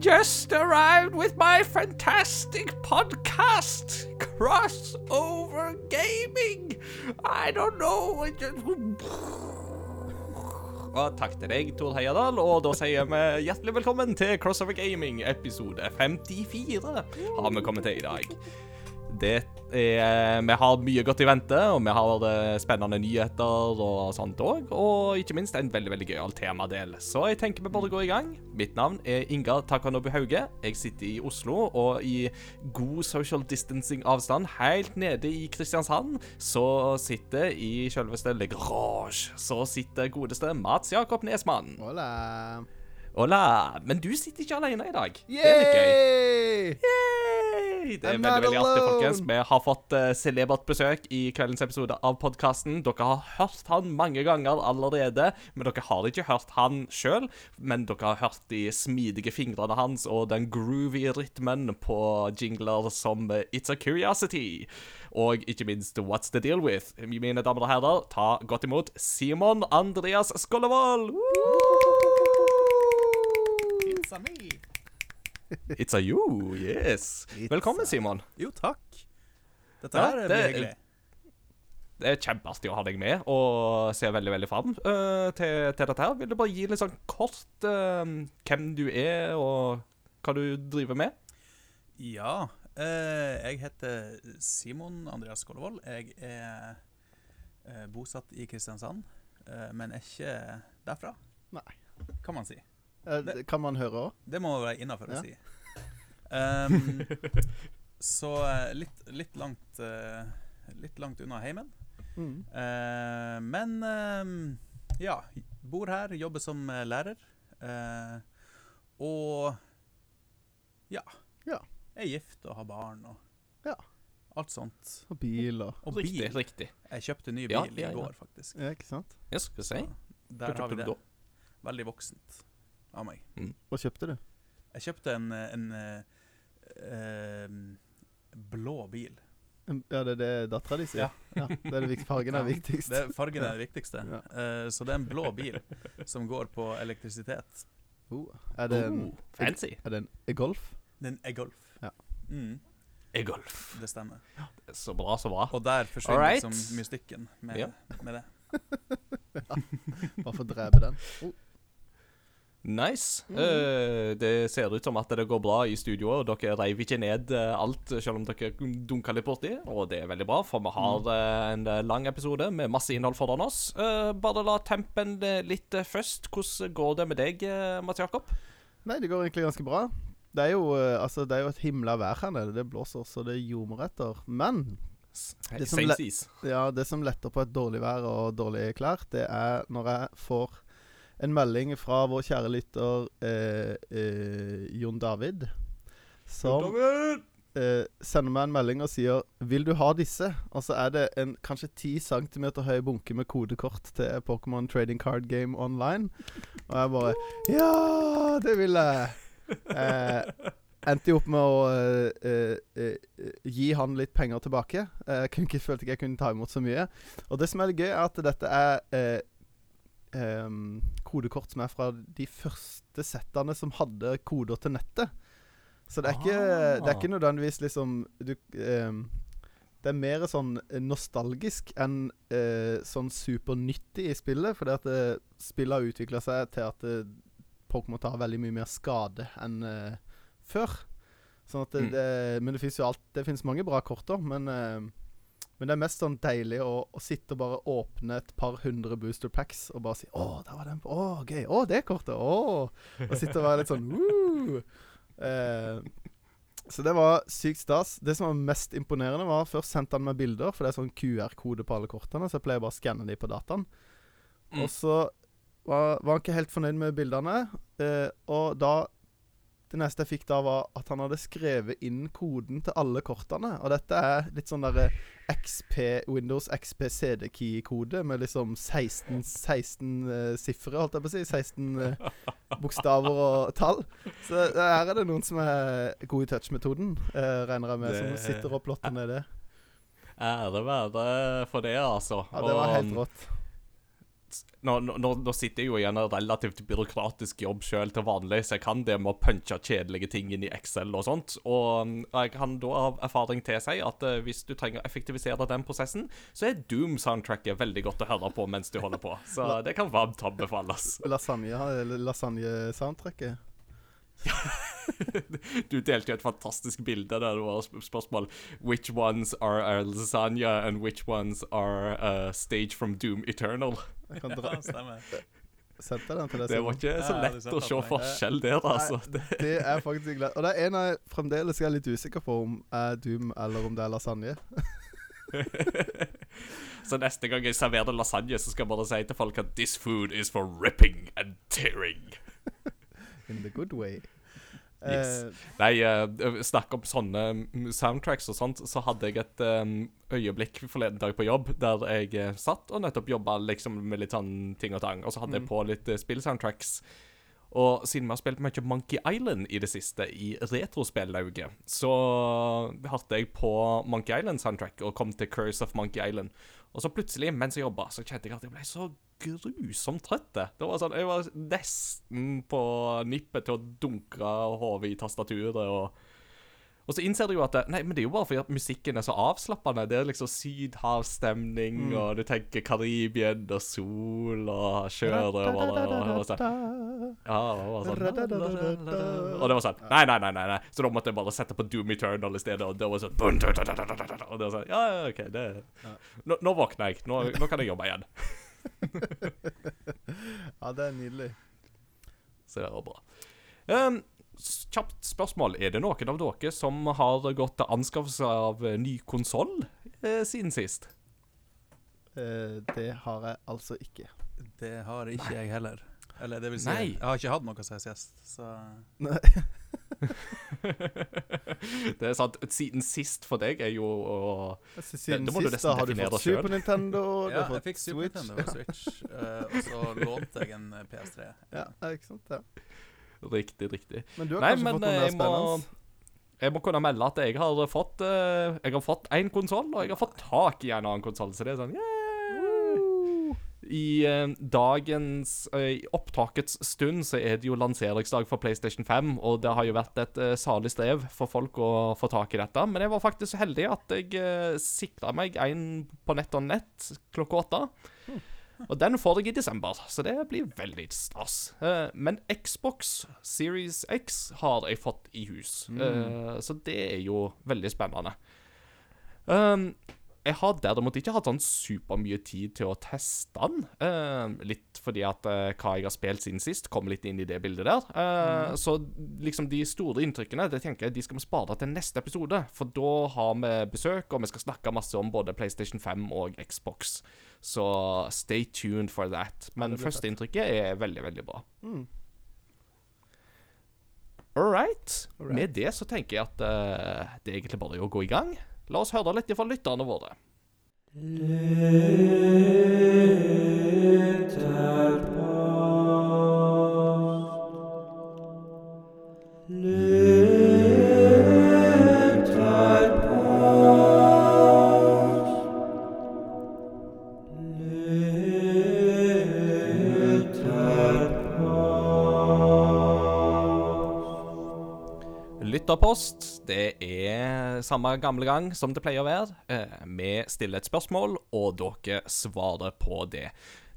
Just arrived with my fantastic podcast, Crossover Gaming. I don't know I just... Og takk til deg, Tor Heyerdahl. Og da sier vi hjertelig velkommen til Crossover Gaming, episode 54 har vi kommet til i dag. Det er, vi har mye godt i vente, og vi har spennende nyheter og sånt òg. Og ikke minst en veldig veldig gøyal temadel. Så jeg tenker vi bare går i gang. Mitt navn er Inga Takanobu Hauge. Jeg sitter i Oslo, og i god social distancing-avstand helt nede i Kristiansand så sitter i selveste Le Grange Så sitter godeste Mats Jakob Nesmann. Hola. Hola. Men du sitter ikke alene i dag. Det er litt gøy. Yay! Yay! Det er I'm veldig veldig artig, folkens. Vi har fått uh, celebert besøk i kveldens episode av podkasten. Dere har hørt han mange ganger allerede, men dere har ikke hørt han sjøl. Men dere har hørt de smidige fingrene hans og den groovy rytmen på jingler som eh, It's a Curiosity. Og ikke minst What's the Deal With. Mine damer og herrer, ta godt imot Simon Andreas Skollevold. It's a me. It's a you, yes. It's Velkommen, Simon. Jo, takk. Dette Ja, her det- blir hyggelig. Det er kjempeartig å ha deg med, og ser veldig veldig fram uh, til, til dette. her. Vil du bare gi litt sånn kort uh, hvem du er, og hva du driver med? Ja, Uh, jeg heter Simon Andreas Kollevold. Jeg er eh, bosatt i Kristiansand, eh, men er ikke derfra, Nei. kan man si. Det kan man høre òg? Det må være innafor å Ja. si. Um, så eh, litt, litt langt eh, Litt langt unna heimen. Mm. Uh, men uh, ja, bor her, jobber som eh, lærer. Uh, og ja. Ja. Er gift og har barn og Ja. alt sånt. Og bil og Og Riktig, bil. riktig. Jeg kjøpte ny bil Ja, ja, ja. i går, faktisk. Ja, ikke sant? Jeg skal si. Der har vi det. Veldig voksent av meg. Hva kjøpte du? Jeg kjøpte en, en, en eh, eh, blå bil. Ja, det er det dattera di sier? Ja. ja. Det er det. Fargen er viktigst. Det, fargen er det viktigste. Ja. Uh, så det er en blå bil som går på elektrisitet. Oh, er, det en, Oh, fancy. er det en e-golf? Det er en e-golf. Ja. Mm, E-golf. det stemmer. Så bra, så bra. Og der forsvinner right. liksom mystikken med, Ja. med det. Bare for å drepe den. Oh, Nice. Mm. Uh, det ser ut som at det går bra i studio, og dere reiv ikke ned eh, alt, selv om dere dunka litt borti. Og det er veldig bra, for vi har uh, en lang episode med masse innhold foran oss. Uh, bare la tempen litt først. Hvordan går det med deg, Mats Jakob? Nei, det går egentlig ganske bra. Det er jo, altså, det er jo et himla vær her nede. Det blåser så det ljomer etter. Men Det som. Ja, det som letter på et dårlig vær og dårlige klær, det er når jeg får en melding fra vår kjære lytter eh, eh, Jon David, som eh, sender meg en melding og sier 'Vil du ha disse?' Og så er det en kanskje 10 cm høy bunke med kodekort til Pokémon Trading Card Game Online. Og jeg bare 'Ja, det vil jeg'. Eh, endte jo opp med å uh, uh, uh, gi han litt penger tilbake. Jeg kunne ikke, følte ikke jeg kunne ta imot så mye. Og det som er gøy, er at dette er eh, kodekort som er fra de første settene som hadde koder til nettet. Så det er ikke, det er Ah. ikke nødvendigvis liksom du, em, Det er mer sånn nostalgisk enn eh, sånn supernyttig i spillet. Fordi at eh, spillet har utvikla seg til at eh, Pokémon tar veldig mye mer skade enn eh, før. Sånn at det, Mm. det, men det fins jo alt Det fins mange bra kort òg, men eh, men det er mest sånn deilig å, å sitte og bare åpne et par hundre booster packs og bare si 'Å, der var den på. Å, gøy. Å, det kortet. Å.' Og sitte og være litt sånn Woo! Eh, så det var sykt stas. Det som var mest imponerende, var først sendte han meg bilder, for det er sånn QR-kode på alle kortene, så jeg pleier bare å skanne de på dataen. Mm. Og så var, var han ikke helt fornøyd med bildene, eh, og da Det neste jeg fikk da, var at han hadde skrevet inn koden til alle kortene. Og dette er litt sånn derre XP, Windows XP CD-key-kode med liksom 16, 16 uh, sifre, holdt jeg på å si. 16 uh, bokstaver og tall. Så eh, her er det noen som er god i touch-metoden, uh, regner jeg med, Det- som sitter og plotter ned det. Ære være for det, altså. Ja, det var helt Og rått. Nå, nå, nå sitter jeg jo i en relativt byråkratisk jobb sjøl til vanlig, så jeg kan det med å punche kjedelige ting inn i Excel og sånt. Og mm, jeg kan da av erfaring tilsi at uh, hvis du trenger å effektivisere den prosessen, så er Doom-soundtracket veldig godt å høre på mens du holder på. Så det kan varmt anbefales. Lasagne, lasagne-soundtracket. du delte jo et fantastisk bilde der det var spørsmål Which ones are uh, lasagna, and which ones are uh, stage from Doom Eternal? Jeg kan dra. Ja. Sendte den til deg? Det var ikke så lett ja, å se forskjell der, altså. Det, Det er faktisk lett. Og det er en jeg fremdeles er litt usikker på om er Doom eller om det er lasagne. så neste gang jeg serverer lasagne, så skal jeg bare si til folk at this food is for ripping and tearing. In the good way. Yes. Eh, Nei, uh, snakk om sånne mm, soundtracks og sånt, så hadde jeg et um, øyeblikk forleden dag på jobb der jeg eh, satt og nettopp jobba liksom med litt sånn ting og tang, og så hadde jeg Mm. på litt uh, spillsoundtracks. Og siden vi har spilt mye Monkey Island i det siste, i retrospillauget, så hørte jeg på Monkey Island-soundtrack og kom til Curse of Monkey Island. Og så plutselig, mens jeg jobba, så kjente jeg at jeg ble så grusomt trøtt. Det var sånn, Jeg var nesten på nippet til å dunke hodet i tastaturet. og og så innser du jo at det, Nei, men det er jo bare fordi at musikken er så avslappende. Det er liksom sydhavsstemning, Mm. og du tenker Karibien og sol og sjørøvere. Og, sånn. Ja, og, sånn Og det var sånn Nei, nei, nei. nei. Så da måtte jeg bare sette på Doom Eternal i stedet. Og det var sånn Og det var sånn Ja, ja, OK, det Nå, nå våkner jeg. Nå, nå kan jeg jobbe igjen. Ja, det er nydelig. Så det var bra. Um, kjapt spørsmål. Er det noen av dere som har gått til anskaffelse av ny konsoll eh, siden sist? Eh, det har jeg altså ikke. Det har ikke jeg heller. Eller det vil si, Nei. jeg har ikke hatt noe siden sist, så Nei. det er sant. Siden sist for deg er jo å Siden det det sist da har du fått selv. Super Nintendo, du Ja, har jeg fått fikk Super Switch. Nintendo og Switch, uh, og så lånte jeg en eh, PS3. Ja, ja, ikke sant? Ja. Riktig, riktig. Men du har Nei, kanskje men fått noe eh, mer spennende? jeg må kunne melde at jeg har fått uh, Jeg har fått én konsoll, og jeg har fått tak i en annen konsoll, så det er sånn yeah! I uh, dagens uh, I opptakets stund så er det jo lanseringsdag for PlayStation 5, og det har jo vært et salig strev for folk å få tak i dette. Men jeg var faktisk så heldig at jeg uh, sikra meg en på nett og nett klokka åtte. Og den får jeg i desember, så det blir veldig stas. Eh, men Xbox Series X har jeg fått i hus, Eh, så det er jo veldig spennende. Um, jeg har derimot ikke hatt sånn supermye tid til å teste den. eh, litt fordi at eh, hva jeg har spilt siden sist, kommer litt inn i det bildet der. Mm. Så liksom de store inntrykkene det tenker jeg de skal vi spare til neste episode. For da har vi besøk, og vi skal snakke masse om både PlayStation 5 og Xbox. Så stay tuned for that. Men blir førsteinntrykket er veldig, veldig bra. Mm. All right. Med det så tenker jeg at uh, det er egentlig bare å gå i gang. La oss høre litt fra lytterne våre. Lytterpost, det er samme gamle gang som det pleier å være. Eh, Vi stiller et spørsmål, og dere svarer på det.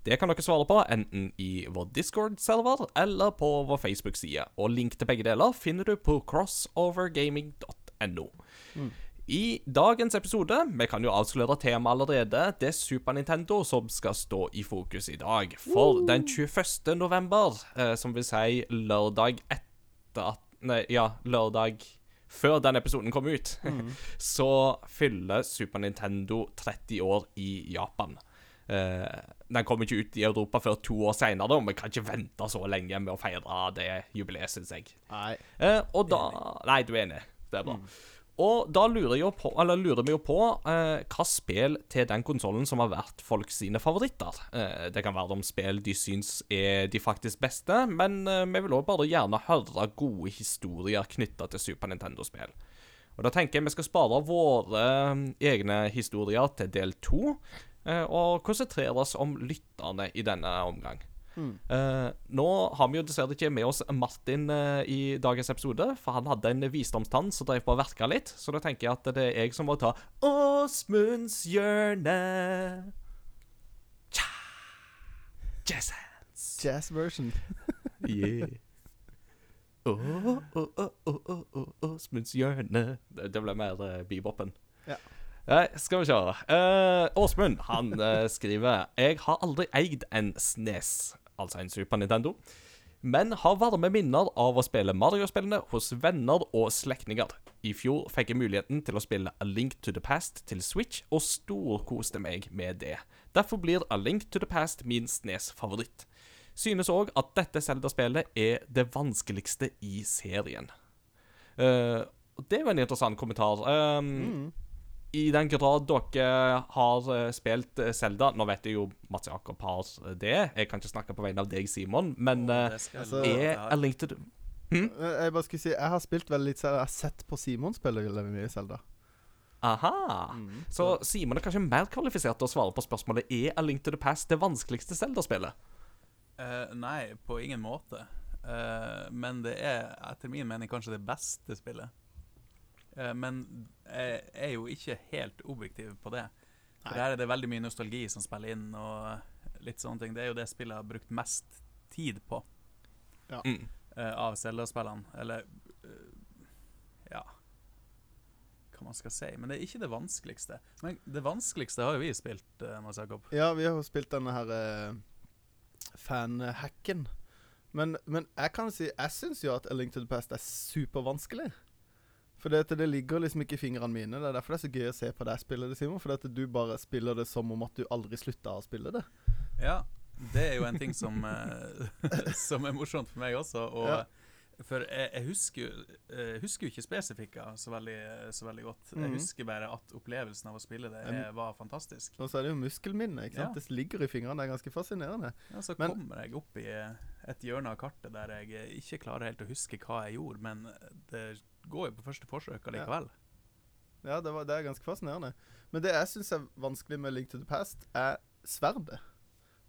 Det kan dere svare på enten i vår Discord-server eller på vår Facebook-side. Og link til begge deler finner du på crossovergaming.no. I dagens episode, vi kan jo avsløre temaet allerede, det er Super Nintendo som skal stå i fokus i dag. For den 21. november, eh, som vil si lørdag etter at Nei, ja, lørdag før den episoden kom ut, så fyller Super Nintendo 30 år i Japan. Uh, den kommer ikke ut i Europa før to år seinere, og vi kan ikke vente så lenge med å feire det jubileet, syns jeg. Nei. Uh, og da Nei, du er enig. Det er bra. Og da lurer, jeg på, lurer vi jo på eh, hva spill til den konsollen som har vært folk sine favoritter. Eh, det kan være om spill de syns er de faktisk beste, men eh, vi vil òg bare gjerne høre gode historier knytta til Super Nintendo-spill. Og da tenker jeg vi skal spare våre eh, egne historier til del to. eh, og konsentrere oss om lytterne i denne omgang. Mm. Uh, nå har vi jo dessverre ikke med oss Martin uh, i dagens episode, for han hadde en visdomstann som drev på å verke litt. Så da tenker jeg at det er jeg som må ta Åsmunds hjørne. Tja. Jazz hands. Jazz version. Yeah. Åsmunds hjørne. Det, det ble mer uh, beboppen. Ja. Nei, skal vi se. Åsmund Åsmund han uh, skriver Jeg har aldri eid en SNES, altså en Super Nintendo, men har varme minner av å spille Mario-spillene hos venner og slektninger. I fjor fikk jeg muligheten til å spille A Link to the Past til Switch, og storkoste meg med det. Derfor blir A Link to the Past min SNES-favoritt. Synes òg at dette Zelda-spillet er det vanskeligste i serien. Uh, det er jo en interessant kommentar. Um, Mm. I den grad dere har eh, spilt Selda Zelda Nå vet jeg jo Mats Jakob har eh, det. Jeg kan ikke snakke på vegne av deg, Simon, men eh, jeg altså- er. A Link to the Eh, Jeg bare skulle si Jeg har spilt veldig litt Zelda. Jeg har sett på Simon spille veldig mye Selda. Aha. Mm. Så Simon er kanskje mer kvalifisert til å svare på spørsmålet Er A Link to the Past det vanskeligste Zelda-spillet. Uh, nei, på ingen måte. Uh, men det er etter min mening kanskje det beste spillet. Eh, men jeg er jo ikke helt objektiv på det. For Nei. her er det veldig mye nostalgi som spiller inn, og litt sånne ting. Det er jo det spillet jeg har brukt mest tid på Mm. eh, av Zelda-spillene. Eller eh, ja Hva man skal si. Men det er ikke det vanskeligste. Men det vanskeligste har jo vi spilt, uh, Mats Jakob. Ja, vi har jo spilt denne her uh, fan-hacken. Men, men jeg kan si Jeg syns jo at A Link to the Past er supervanskelig. For det, det ligger liksom ikke i fingrene mine. Det er derfor det er så gøy å se på deg spille det, Simon. For du bare spiller det som om at du aldri slutta å spille det. Ja, det er jo en ting som, eh, som er morsomt for meg også. Og, Ja. For jeg, jeg husker, jeg husker jo ikke spesifikka så veldig, så veldig godt. Jeg Mhm. husker bare at opplevelsen av å spille det var fantastisk. Og så er det jo muskelminne. ikke sant? Ja. Det ligger i fingrene. Det er ganske fascinerende. Ja, så Men- kommer jeg opp i et hjørne av kartet der jeg ikke klarer helt å huske hva jeg gjorde, men det går jo på første forsøk allikevel. Ja, det, var, det er ganske fascinerende. Men det jeg syns er vanskelig med Link to the Past, er sverdet.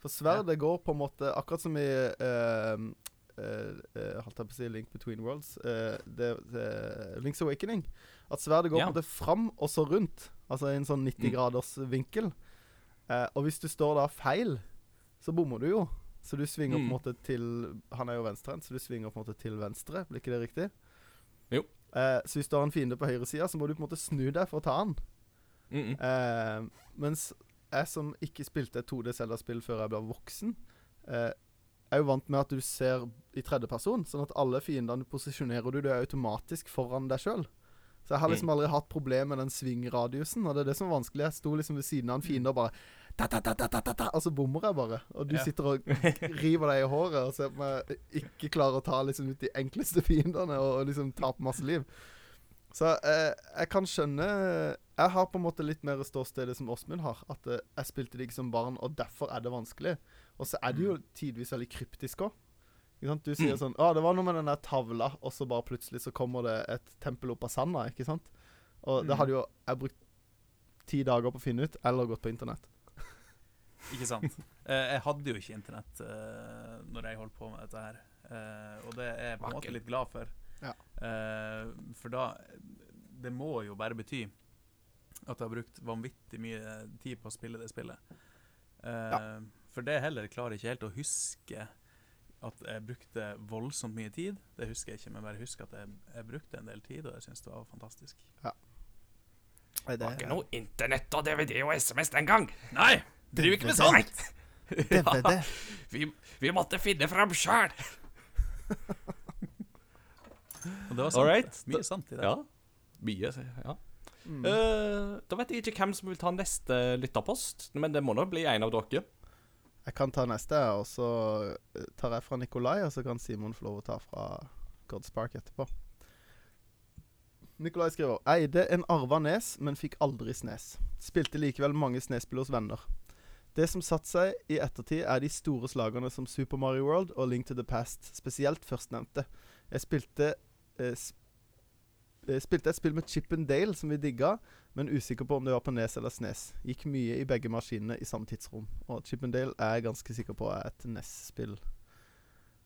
For sverdet går på en måte akkurat som i uh, eh, Holdt jeg på å si Link Between Worlds. Uh, det, det, Links Awakening. At sverdet går Ja. på måte fram og så rundt. Altså i en sånn 90 Mm. graders vinkel. Uh, og hvis du står da feil, så bommer du jo. Så du svinger på en Mm. måte til Han er jo venstrehendt, så du svinger på en måte til venstre. Blir ikke det riktig? Jo. Eh, så hvis du har en fiende på høyresida, så må du på en måte snu deg for å ta han. Mm -mm. Uh, mens jeg som ikke spilte et 2D Zelda-spill før jeg ble voksen, uh, er jo vant med at du ser i tredjeperson, sånn at alle fiendene posisjonerer du er automatisk foran deg sjøl. Så jeg har liksom aldri hatt problem med den svingradiusen, og det er det som er vanskelig. Jeg sto liksom ved siden av en fiende og bare ta, ta, ta, ta, ta, ta, ta, Og så bommer jeg bare. Og du Ja. sitter og river deg i håret og ser på meg ikke klarer å ta liksom ut de enkleste fiendene og, og liksom tape masse liv. Så eh, jeg kan skjønne Jeg har på en måte litt mer ståstedet som Åsmund har. At eh, jeg spilte det ikke som barn, og derfor er det vanskelig. Og så er det jo tidvis veldig kryptisk òg. Du sier Mm. sånn Å, det var noe med den der tavla, og så bare plutselig så kommer det et tempel opp av sanda, ikke sant? Og det Mm. hadde jo jeg brukt ti dager på å finne ut, eller gått på internett. Ikke sant? Eh, jeg hadde jo ikke internett uh, når jeg holdt på med dette her. uh, og det er jeg på en måte litt glad for. Ja. Uh, for da Det må jo bare bety at jeg har brukt vanvittig mye tid på å spille det spillet. Ja. For det heller klarer jeg ikke helt å huske at jeg brukte voldsomt mye tid. Det husker jeg ikke, men bare husker at jeg, jeg brukte en del tid, og jeg syns det var fantastisk. Ja. Det var ikke noe internett og DVD og SMS den gang. Nei! Driver ikke med sånt! DVD. Vi, vi måtte finne fram sjøl. Og det var sant. Alright. Mye sant i det. Ja. Mye, ja. Mm. Uh, da vet jeg ikke hvem som vil ta neste lytterpost, men det må nok bli en av dere. Jeg kan ta neste, og så eh, tar jeg fra Nikolai, og så kan Simon få lov å ta fra Godspark etterpå. Nikolai skriver Eide en arva nes, men fikk aldri snes. Spilte likevel mange snespill hos venner. Det som satte seg i ettertid, er de store slagene som Super Mario World og Link to the Past, spesielt førstnevnte. Jeg spilte eh, sp eh, spilte et spill med Chip and Dale som vi digga, men usikker på om det var på Nes eller Snes. Gikk mye i begge maskinene i samme tidsrom. Og Chip and Dale er jeg ganske sikker på er et Nes-spill.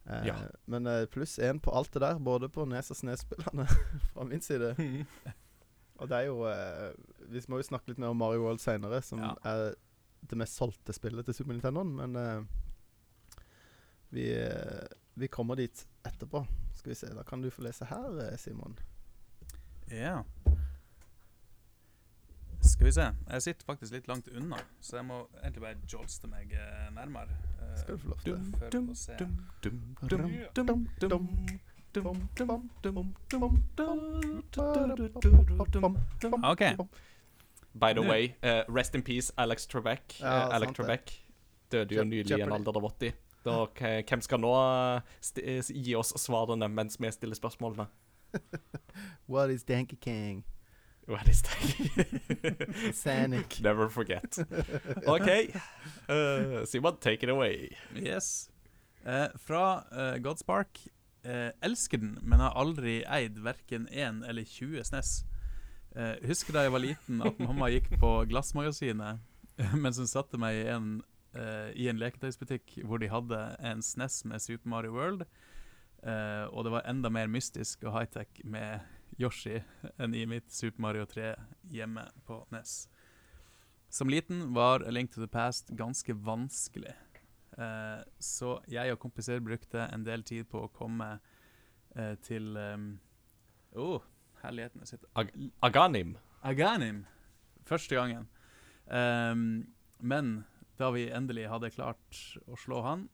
Eh, Ja. Men eh, pluss én på alt det der, både på Nes- og Snes-spillene, fra min side. Og det er jo eh, Vi må jo snakke litt mer om Mario World seinere, som Ja. er det mest solgte spillet til Super Nintendo, men uh, vi, uh, vi, kommer dit etterpå. Skal vi se, Da kan du få lese her, Simon. Ja. Skal vi se. Jeg sitter faktisk litt langt unna, så jeg må egentlig bare jolste meg nærmere. Uh, Skal du få lov til det. OK. By the way, uh, rest in peace, Alex Trebek. Ja, Eh, Alex sant. Trebek døde jo nylig i en alder av 80. Da, hvem skal nå eh, eh, gi oss svarene mens vi stiller spørsmålene? What is Danky King? Hva er Danky? Sanic. Never forget. OK. Uh, Simon, take it away. Yes. Uh, fra uh, Godspark. Uh, elsker den, men har aldri eid verken 1 eller 20 SNES. Eh, husker da jeg var liten at mamma gikk på Glassmagasinet mens hun satte meg i en, eh, i en leketøysbutikk hvor de hadde en SNES med Super Mario World. Eh, og det var enda mer mystisk og high-tech med Yoshi enn i mitt Super Mario 3 hjemme på NES. Som liten var A Link to the Past ganske vanskelig. Eh, så jeg og kompiser brukte en del tid på å komme eh, til um, oh, herligheten sitt. Ag Aganim. Aganim. Første gangen. Um, men da vi endelig hadde klart å slå han,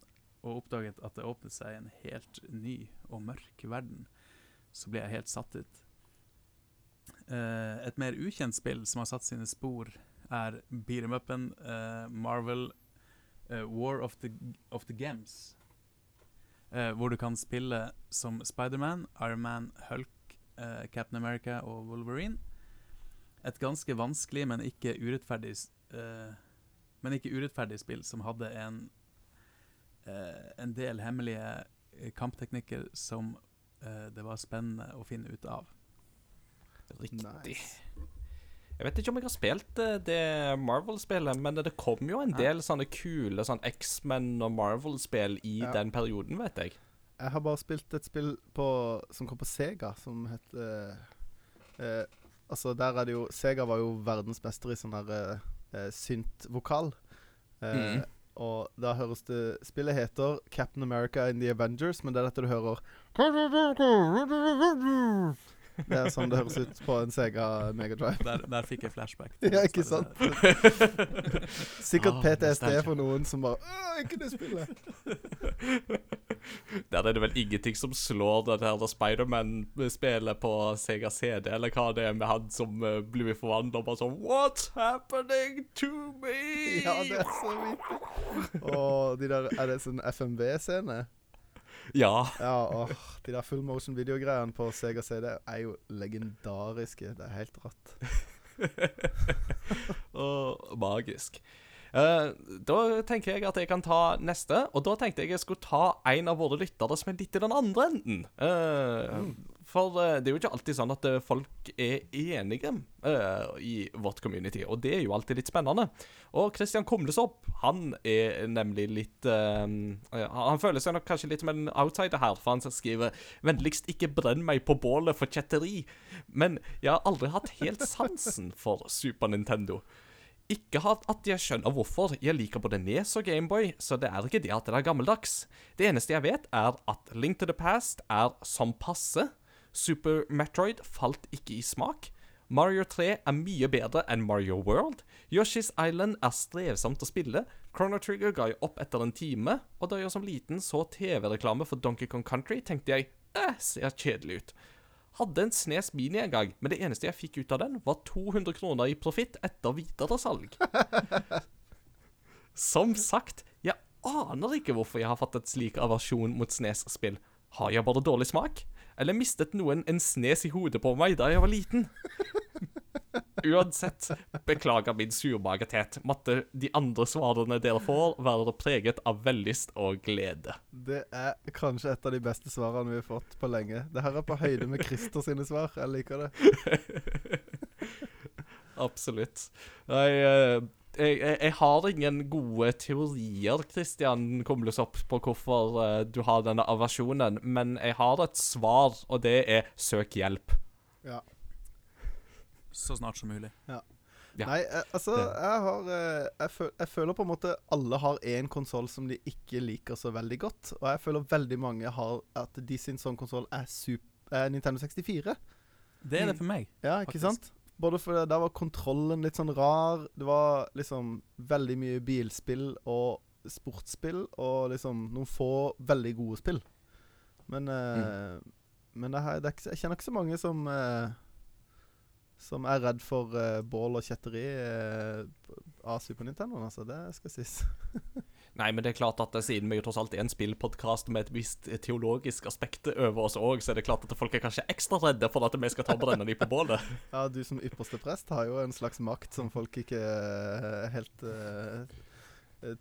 og oppdaget at det åpnet seg en helt ny og mørk verden, så ble jeg helt satt ut. Uh, et mer ukjent spill som har satt sine spor, er beat em upen eh, Marvel uh, War of the, of the Games. Hvor du kan spille som Spiderman, Iron Man, Hulk, eh, Captain America og Wolverine. Et ganske vanskelig, men ikke urettferdig eh, Men ikke urettferdig spill som hadde en uh, en del hemmelige kampteknikker som eh, det var spennende å finne ut av. Riktig. Nice. Jeg vet ikke om jeg har spilt det Marvel-spillet, men det kom jo en del sånne kule sånn X-Men og Marvel-spill i Ja. den perioden, vet jeg. Jeg har bare spilt et spill på, som kom på Sega, som heter eh, Altså, der er det jo Sega var jo verdensmester i sånn her eh, eh, synt-vokal. Eh, Mm. Og da høres det Spillet heter Captain America in the Avengers, men det er dette du hører Det er sånn det høres ut på en Sega Megadrive. Der, der fikk jeg flashback. Ja, ikke sant? Sikkert Ah, PTSD for noen som bare Åh, jeg kunne spille! Der er det vel ingenting som slår det der Spiderman-spillet på Sega CD, eller hva det er med han som uh, blir forvandla og bare sånn What's happening to me? Ja, det er så vittig. Og de der Er det sånn FMV-scene? Ja. Ja, åh, de der full motion videogreiene på Sega CD er jo legendariske. Det er helt rått. og magisk. Uh, da tenker jeg at jeg kan ta neste, og da tenkte jeg jeg skulle ta en av våre lyttere som er litt i den andre enden. Eh, For eh, det er jo ikke alltid sånn at eh, folk er enige uh, i vårt community, og det er jo alltid litt spennende. Og Christian Kumlesopp, han er nemlig litt eh, Han føler seg nok kanskje litt som en outsider her, for han skriver 'Vennligst ikke brenn meg på bålet for kjetteri', men jeg har aldri hatt helt sansen for Super Nintendo. Ikke at jeg skjønner hvorfor. Jeg liker både Nes og Gameboy, så det er ikke det at det er gammeldags. Det eneste jeg vet, er at Link to the Past er som passe. Super Metroid falt ikke i smak. Mario 3 er mye bedre enn Mario World. Yoshi's Island er strevsomt å spille. Chrono Trigger ga jeg opp etter en time. Og da jeg som liten så TV-reklame for Donkey Kong Country, tenkte jeg eh, ser kjedelig ut. Hadde en Snes Mini en gang, men det eneste jeg fikk ut av den, var 200 kroner i profitt etter videresalg. Som sagt, jeg aner ikke hvorfor jeg har fått et slik aversjon mot Snes-spill. Har jeg bare dårlig smak? Eller mistet noen en snes i hodet på meg da jeg var liten? Uansett, beklager min surmagethet. Måtte de andre svarene dere får, være preget av vellyst og glede. Det er kanskje et av de beste svarene vi har fått på lenge. Det her er på høyde med Christer sine svar. Jeg liker det. Absolutt. Nei, eh, jeg, jeg, jeg har ingen gode teorier, Christian Kumlesopp, på hvorfor uh, du har denne aversjonen, men jeg har et svar, og det er søk hjelp. Ja. Så snart som mulig. Ja. Nei, eh, altså, jeg har eh, jeg, føl jeg føler på en måte alle har én konsoll som de ikke liker så veldig godt. Og jeg føler veldig mange har at de sin sånn konsoll er, er Nintendo 64. Det er det for meg. Ja, ikke Faktisk. sant? Både fordi der var kontrollen litt sånn rar. Det var liksom veldig mye bilspill og sportsspill, og liksom noen få veldig gode spill. Men eh, Men det her, det ikke, jeg kjenner ikke så mange som eh, Som er redd for eh, bål og kjetteri eh, av Super Nintendo, altså. Det skal sies. Nei, men det er klart at eh, siden vi tross alt er en spillpodkast med et visst teologisk aspekt over oss òg, så er det klart at folk er kanskje ekstra redde for at vi skal ta brenne dem på bålet. Ja, du som ypperste prest har jo en slags makt som folk ikke eh, helt uh,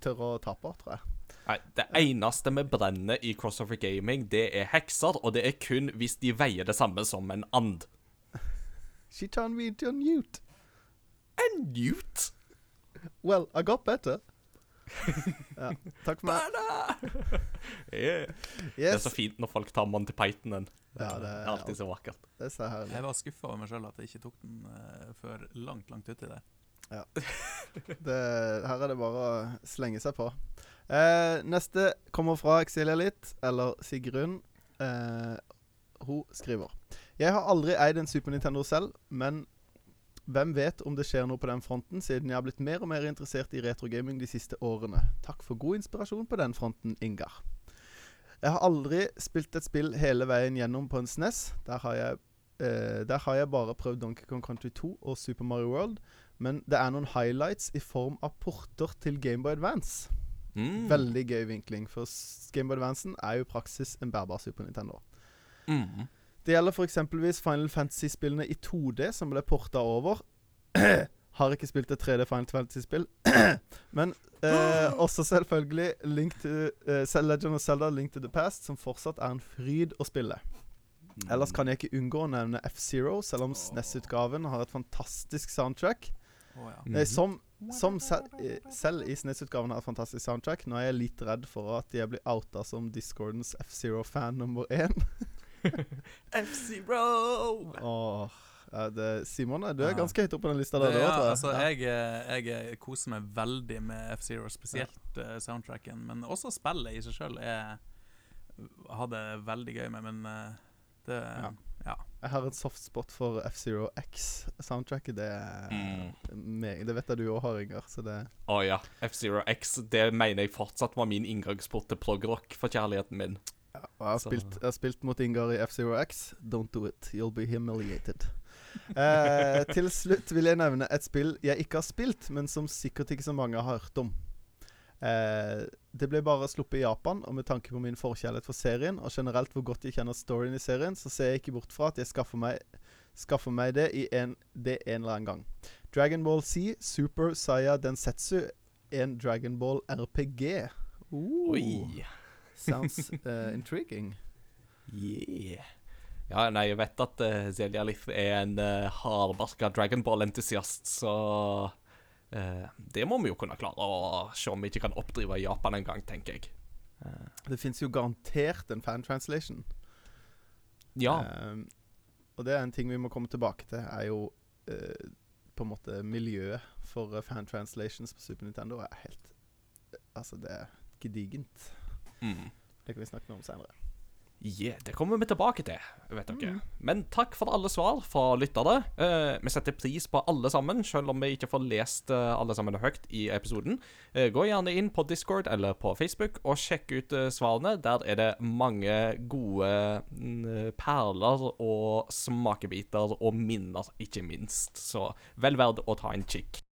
tør å ta på, tror jeg. Nei, Det eneste vi brenner i Crossover Gaming, det er hekser, og det er kun hvis de veier det samme som en and. She turned me into a newt. A newt? Well, I got better. ja, takk for meg. yeah. yes. Det er så fint når folk tar Monty Pythonen. Ja, det er er alltid så vakkert. Det er så herlig. Jeg var skuffa over meg sjøl at jeg ikke tok den uh, før langt, langt uti der. Det, her er det bare å slenge seg på. Eh, neste kommer fra Exilia litt, eller Sigrun. Eh, hun skriver Jeg har aldri eid en Super Nintendo selv, men hvem vet om det skjer noe på den fronten, siden jeg har blitt mer og mer interessert i retrogaming de siste årene. Takk for god inspirasjon på den fronten, Ingar. Jeg har aldri spilt et spill hele veien gjennom på en SNES. Der har jeg, eh, der har jeg bare prøvd Donkey Kong Country 2 og Super Mario World. Men det er noen highlights i form av porter til Gameboy Advance. Mm. Veldig gøy vinkling, for Gameboy Advancen er jo i praksis en bærbar Super Nintendo. Mm. Det gjelder for eksempelvis Final Fantasy-spillene i 2D, som ble porta over. Har ikke spilt et 3D Final Fantasy-spill. Men eh, også selvfølgelig Link to, eh, Legend of Zelda Link to the Past, som fortsatt er en fryd å spille. Ellers kan jeg ikke unngå å nevne F-Zero, selv om SNES-utgaven har et fantastisk soundtrack. Oh, ja. mm -hmm. Som, som se, eh, selv i SNES-utgaven har et fantastisk soundtrack. Nå er jeg litt redd for at jeg blir outa som Discordens F-Zero-fan nummer én. F-Zero! Det, Simon, du er ganske høyt oppe på den lista der, Det, ja, altså, jeg, eh, jeg eh, koser meg veldig med F-Zero, spesielt ja. soundtracken. Men også spillet i seg sjøl hadde jeg veldig gøy med, men eh, det Ja. Ja. Jeg har et soft spot for F-Zero X-soundtracket. Det er Mm. meg, Det vet jeg du òg har, Inger. Å oh, ja. F-Zero X, det mener jeg fortsatt var min inngangsport til progrock for kjærligheten min. Ja, jeg har, spilt, jeg har spilt mot Ingar i F-Zero X. Don't do it. You'll be humiliated. Eh, til slutt vil jeg nevne et spill jeg ikke har spilt, men som sikkert ikke så mange har hørt om. Eh, det ble bare sluppet i Japan, og med tanke på min forkjærlighet for serien, og generelt hvor godt jeg kjenner storyen i serien, så ser jeg ikke bort fra at jeg skaffer meg, skaffer meg det i en, det en eller annen gang. Dragon Ball Z Super Saya Densetsu, en Dragon Ball RPG. Uh, Oi. Sounds uh, intriguing. Yeah. Ja, nei, jeg vet at uh, Zelia Lith er en uh, hardbarka Dragon Ball-entusiast, så uh, det må vi jo kunne klare å se om vi ikke kan oppdrive i Japan en gang, tenker jeg. Eh, Det fins jo garantert en fan-translation. ja. Og det er en ting vi må komme tilbake til, er jo eh, på en måte miljøet for eh, fan-translations på Super Nintendo er helt eh, Altså, det er gedigent. Mm. Det kan vi snakke om senere. Yeah, det kommer vi tilbake til, vet dere. Mm. Men takk for alle svar fra lyttere. Uh, vi setter pris på alle sammen, selv om vi ikke får lest uh, alle sammen høyt i episoden. Uh, gå gjerne inn på Discord eller på Facebook og sjekk ut eh, svarene. Der er det mange gode mm, perler og smakebiter og minner, ikke minst. Så vel verdt å ta en kikk.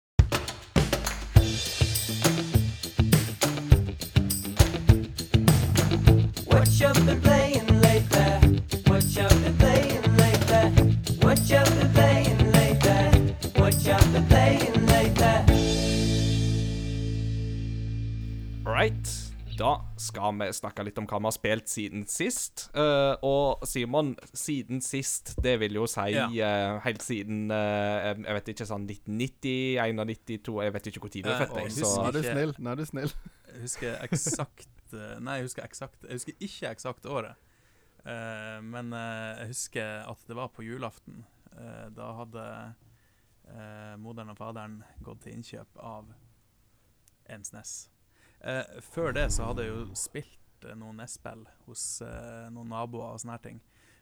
What you been playing skal vi snakke litt om hva vi har spilt siden sist. Uh, og Simon, siden sist, det vil jo si Ja. uh, helt siden uh, Jeg vet ikke, sånn 1990, 91, 92 Jeg vet ikke hvor tid du er født, jeg. Så Nå er du snill. Nå er du snill. Jeg husker eksakt Nei, jeg husker eksakt Jeg husker ikke eksakt året. Eh, men jeg husker at det var på julaften. Eh, da hadde eh, moderen og faderen gått til innkjøp av en SNES. Eh, før det så hadde jeg jo spilt eh, noen NES-spill hos eh, noen naboer og sånne her ting.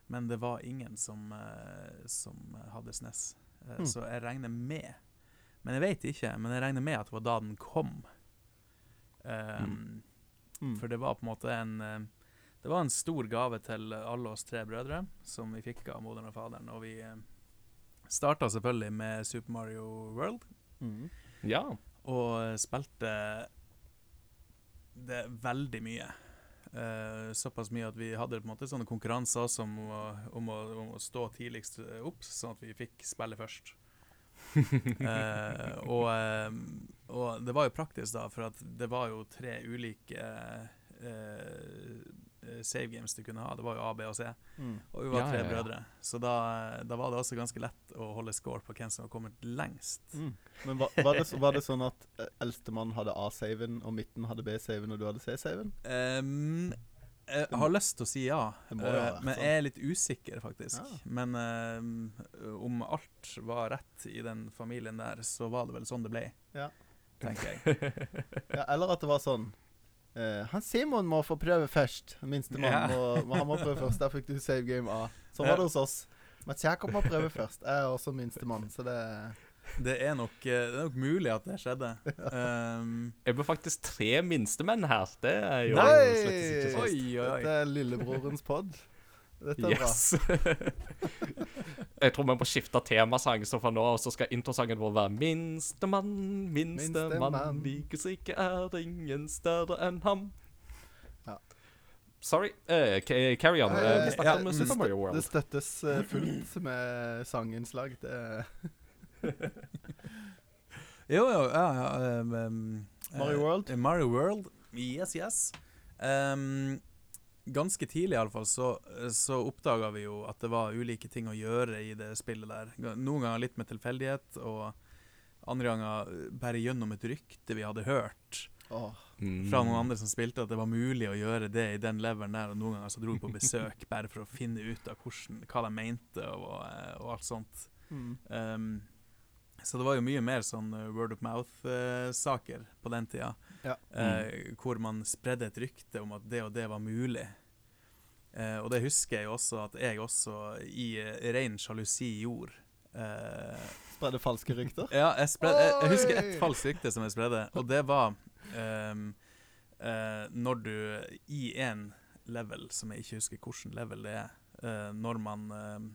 Men det var ingen som, eh, som hadde SNES. Eh, Hmm. Så jeg regner med Men jeg vet ikke. Men jeg regner med at det var da den kom. Um, Mm. For det var på en måte en eh, Det var en stor gave til alle oss tre brødre som vi fikk av moderen og faderen. Og vi starta selvfølgelig med Super Mario World, Mm. ja. og spilte det er veldig mye. Uh, såpass mye at vi hadde på en måte sånne konkurranser som, om å, om å, om å stå tidligst eh, opp, sånn at vi fikk spille først. uh, og, og det var jo praktisk, da, for det var jo tre ulike save games du kunne ha. Det var jo A, B og C. Mm. Og vi var Ja, tre ja, brødre. Så da, da var det også ganske lett å holde score på hvem som var kommet lengst. Mm. Men var, var, det, var det sånn at eh, eldstemann hadde A-saven, og midten hadde B-saven, og du hadde C-saven? Um, jeg har lyst til å si ja, eh, men sånn. jeg er litt usikker, faktisk. Ja. Men um, om alt var rett i den familien der, så var det vel sånn det ble. Ja. Tenker jeg. Ja, eller at det var sånn eh, Han Simon må få prøve først. Minstemann Ja. må, må, han må prøve først. Der fikk du save game A. Sånn var det hos oss. Mats Jakob må prøve først. Jeg er også minstemann, så det Det er nok, eh, det er nok mulig at det skjedde. Um, Jeg ble faktisk tre minstemenn her. Det er jo Nei! slett ikke så Oi, oi, oi. Dette er lillebrorens pod. Dette er bra. Jeg tror vi må skifte temasang, så fra nå av så skal introsangen vår være Minstemann, minstemann, minste likes ikke er ingen større enn ham. Ja. Sorry. Uh, carry on. Uh, vi Eh, snakker ja, om Super Mario World. Det støttes fullt med sanginnslag. Det jo, jo, ja, ja ehm, Mario World? Mario World, yes, yes. Ehm, ganske tidlig iallfall så, så oppdaga vi jo at det var ulike ting å gjøre i det spillet der. Noen ganger litt med tilfeldighet, og andre ganger eh, bare gjennom et rykte vi hadde hørt Mm. fra noen andre som spilte, at det var mulig å gjøre det i den leveren der, og noen ganger så dro vi på besøk bare for å finne ut av hvordan, hva de mente, og, eh, og alt sånt. mm. Um, så det var jo mye mer sånn uh, word of mouth-saker på den tida. Ja. eh, hvor man spredde et rykte om at det og det var mulig. Eh, og det husker jeg jo også at jeg også i uh, ren sjalusi gjorde. Eh, Spredde falske rykter? ja, jeg, spred, jeg, jeg husker ett falskt rykte som jeg spredde, og det var ehm, eh, når du i en level, som jeg ikke husker hvilken level det er, eh, når man ehm,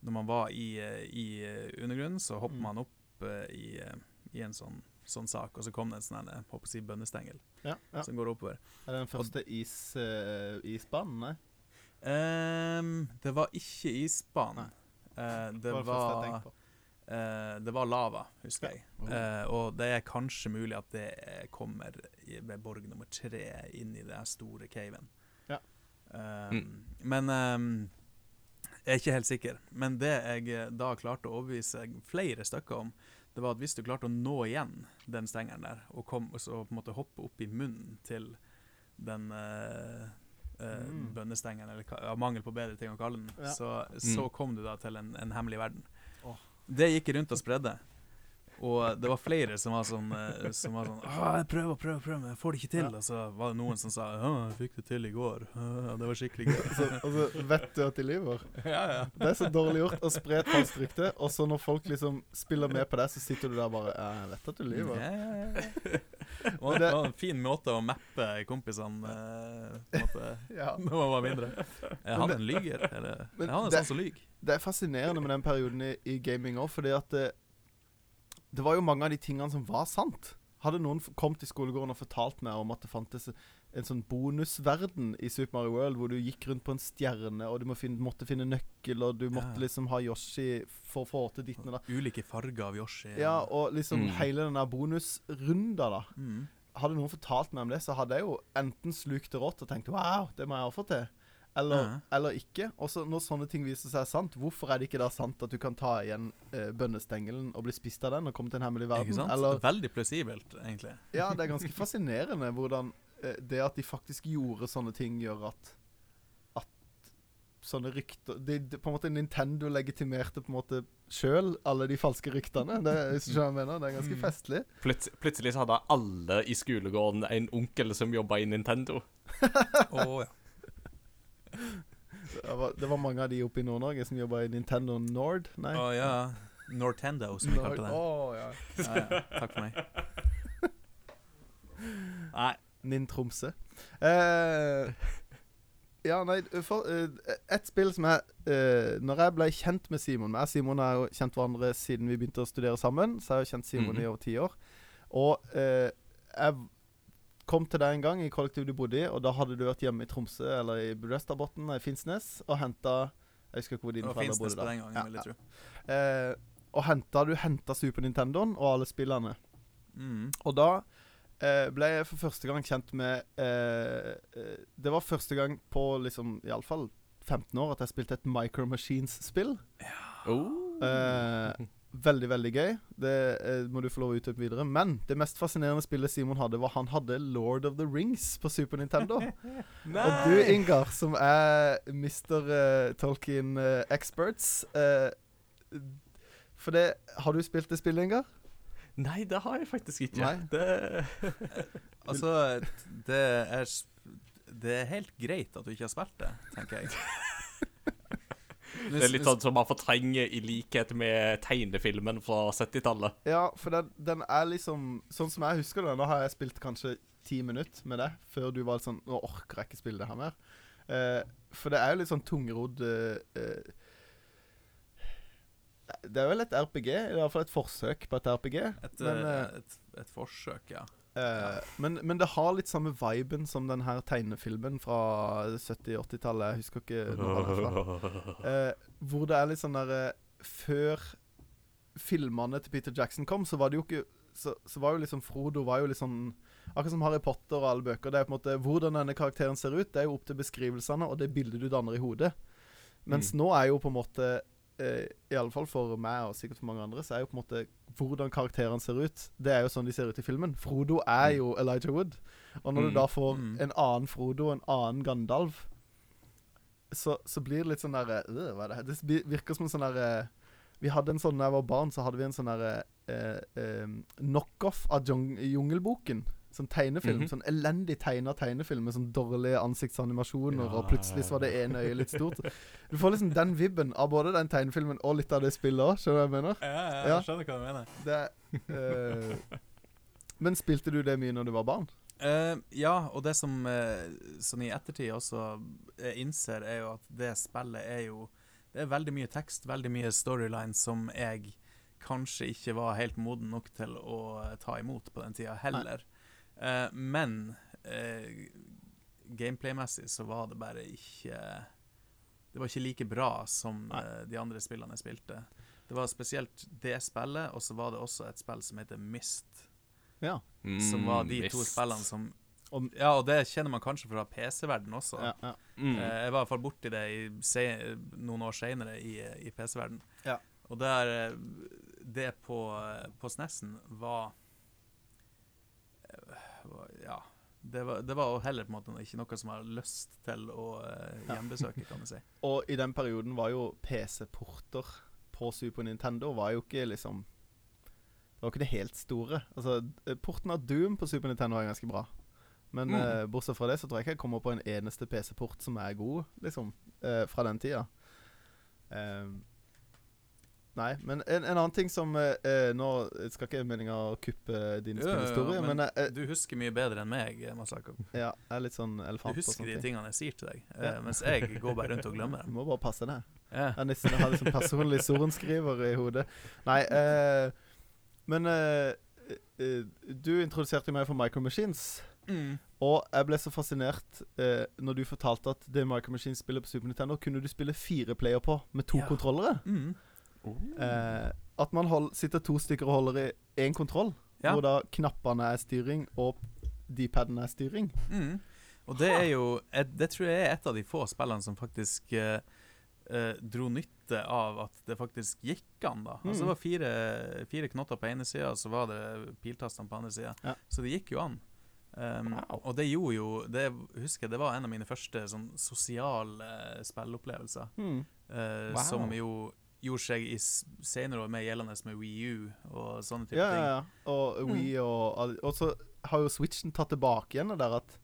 Når man var i, eh, i eh, undergrunnen, så hopper Mm. man opp eh, i, eh, i en sånn, sånn sak, og så kom det en sånn jeg håper å si bønnestengel Ja. ja. som går oppover. Er det den første is, uh, isbanen? Nei? Ehm, det var ikke isbane. Uh, det, Det var eh, det var lava, husker jeg. Eh, og det er kanskje mulig at det eh, kommer ved borg nummer tre inn i den store caven. Ja. Um, Mm. Men um, jeg er ikke helt sikker. Men det jeg eh, da klarte å overbevise flere stykker om, det var at hvis du klarte å nå igjen den stengeren der, og kom, så på en måte hoppe opp i munnen til den eh, Mm. bønnestengen, eller ja, mangel på bedre ting å kalle den, Ja. så, så Mm. kom du da til en, en hemmelig verden. Oh. Det gikk rundt og spredde. Og det var flere som var sånn, eh, som var sånn jeg prøver og prøver, prøver, men jeg får det ikke til. Og så var det noen som sa Å, jeg fikk det til i går. «Å, det var skikkelig gøy. Og så, vet du at de lyver. ja, ja. Det er så dårlig gjort å spre et falskt rykte, og så når folk liksom spiller med på det, så sitter du der bare jeg vet at du lyver. Ja, ja, ja. Det var en fin måte å mappe kompisene eh, på en måte, Ja. når man var mindre. Er han en lyger? Eller er han en sånn som lyver. Det er fascinerende med den perioden i, i gaming òg, fordi at det, det var jo mange av de tingene som var sant. Hadde noen kommet i skolegården og fortalt meg om at det fantes en sånn bonusverden i Super Mario World, hvor du gikk rundt på en stjerne, og du må finne, måtte finne nøkkel, og du måtte Ja. liksom ha Yoshi for å få til ditten og da. Ulike farger av Yoshi. Ja, og liksom Mm. hele den der bonusrunda, da. mm. hadde noen fortalt meg om det, så hadde jeg jo enten slukt det rått og tenkt wow, det må jeg også få til. Eller, Ja. eller ikke. Også når sånne ting viser seg sant, hvorfor er det ikke da sant at du kan ta igjen eh, bønnestengelen og bli spist av den og komme til en hemmelig verden? Ikke sant? Eller Veldig plausibelt, egentlig. Ja, det er ganske fascinerende hvordan eh, det at de faktisk gjorde sånne ting, gjør at sånne rykter de, de, På en måte Nintendo legitimerte på en måte sjøl alle de falske ryktene. Det, hvis du jeg mener. Det er ganske Mm. festlig. Plut plutselig så hadde alle i skolegården en onkel som jobba i Nintendo. oh, ja. Det var, det var mange av de oppe i Nord-Norge som jobba i Nintendo Nord. Nei. Oh, ja. Nortendo, som vi kalte det. Oh, ja. Ja, ja. Takk for meg. Nei. Nin Tromsø. Eh, ja, nei for, eh, Et spill som jeg eh, Når jeg ble kjent med Simon Jeg og Simon har jo kjent hverandre siden vi begynte å studere sammen. Så jeg har jo kjent Simon Mhm. i over ti år. Og eh, jeg kom til deg en gang i kollektivet du bodde i, og da hadde du vært hjemme i Tromsø eller i Brøstadbotn i Finnsnes og henta Jeg husker ikke hvor dine foreldre bodde da. den gangen, Ja, vil jeg tro. ja. Eh, og henta du henta Super Nintendoen og alle spillene. Mm. Og da eh, ble jeg for første gang kjent med eh, eh, Det var første gang på liksom iallfall 15 år at jeg spilte et Micro Machines-spill. Ja. Oh. Eh, veldig, veldig gøy. Det eh, må du få lov å utdype videre. Men det mest fascinerende spillet Simon hadde, var han hadde Lord of the Rings på Super Nintendo. Og du, Ingar, som er Mr. Uh, Tolkien uh, Experts uh, For det Har du spilt det spillet, Ingar? Nei, det har jeg faktisk ikke. Nei. Det Altså, det er Det er helt greit at du ikke har spilt det, tenker jeg. Det er litt sånn som man fortrenger i likhet med tegnefilmen fra 70-tallet. Ja, for den, den er liksom Sånn som jeg husker det, nå har jeg spilt kanskje ti minutter med det, før du var sånn Nå orker jeg ikke spille det her mer. Eh, for det er jo litt sånn tungrodd eh, eh, Det er vel et RPG, i hvert fall et forsøk på et RPG. Et, men, eh, eh, et, et forsøk, ja. Eh, men, men det har litt samme viben som den her tegnefilmen fra 70-80-tallet. Jeg husker ikke noe den er fra. Eh, hvor det er litt sånn derre Før filmene til Peter Jackson kom, så var det jo ikke så, så var jo liksom Frodo var jo sånn Akkurat som Harry Potter og alle bøker. Det er på en måte Hvordan denne karakteren ser ut, det er jo opp til beskrivelsene og det bildet du danner i hodet. Mens nå er jo på en måte eh, I alle fall for meg og sikkert for mange andre, så er jo på en måte hvordan karakterene ser ut. Det er jo sånn de ser ut i filmen. Frodo er jo Elijah Wood. Og når Mm. du da får Mm. en annen Frodo en annen Gandalf, så, så blir det litt sånn derre øh, Hva er det her? Det virker som en sånn derre Vi hadde en sånn da jeg var barn, så hadde vi en sånn derre eh, eh, knockoff av jung Jungelboken. Sånn tegnefilm. Mhm. Sånn elendig tegna tegnefilm med sånn dårlige ansiktsanimasjoner, Ja, og plutselig så var det ene øyet litt stort. Du får liksom den vibben av både den tegnefilmen og litt av det spillet òg, skjønner du hva jeg mener? Ja, ja, jeg skjønner hva du mener. Det eh, Men spilte du det mye når du var barn? Uh, ja, og det som uh, som i ettertid også jeg innser, er jo at det spillet er jo Det er veldig mye tekst, veldig mye storyline som jeg kanskje ikke var helt moden nok til å ta imot på den tida heller. Eh, men uh, gameplay-messig så var det bare ikke Det var ikke like bra som eh, de andre spillene jeg spilte. Det var spesielt det spillet, og så var det også et spill som heter Mist Ja. som var de Mist. to spillene som Om- Ja, og det kjenner man kanskje fra PC-verden også. ja, ja. Mm. Eh, jeg var i hvert fall borti det i, se, noen år seinere i, i PC-verden. Ja. Og der Det på, på SNES-en var var- Ja. Det var, det var heller på en måte ikke noe som jeg har lyst til å eh, gjenbesøke, kan jeg si. Og i den perioden var jo PC-porter på Super Nintendo var jo ikke liksom Det var ikke det helt store. Altså, eh, Porten av Doom på Super Nintendo var ganske bra. Men Mm. eh, bortsett fra det så tror jeg ikke jeg kommer på en eneste PC-port som er god, liksom, eh, fra den tida. Ehm, nei, men en, en annen ting som eh, eh, Nå skal ikke meninga kuppe din spillehistorie, men, men eh, Du husker mye bedre enn meg, Masako. ja, jeg er litt sånn Du elefant og husker de ting. tingene jeg sier til deg, Ja. eh, mens jeg går bare rundt og glemmer Du dem. må bare passe deg. Ja. Jeg nesten har liksom personlig sorenskriver i hodet. Nei, eh, men eh, eh, du introduserte meg for Micro Machines. Mm. Og jeg ble så fascinert eh, når du fortalte at det Micro Machines spiller på Super Nintendo kunne du spille fire player på med to Ja. kontrollere. Mm. Eh, at man hold, sitter to stykker og holder i én kontroll, Ja. hvor da knappene er styring og d-padene er styring. Mm. Og det er jo et, Det tror jeg er et av de få spillene som faktisk eh, eh, dro nytte av at det faktisk gikk an, da. Altså Mm. Det var fire, fire knotter på ene sida, og så var det piltastene på andre sida. Ja. Så det gikk jo an. Um, Wow. Og det gjorde jo det, husker jeg, det var en av mine første sånn sosiale spilleopplevelser. Mm. Uh, Wow. Som jo gjorde seg i senere år mer gjeldende med Wii U og sånne type Ja, ja, ting. ja. Og Wii og Og så har jo Switchen tatt tilbake igjen det der at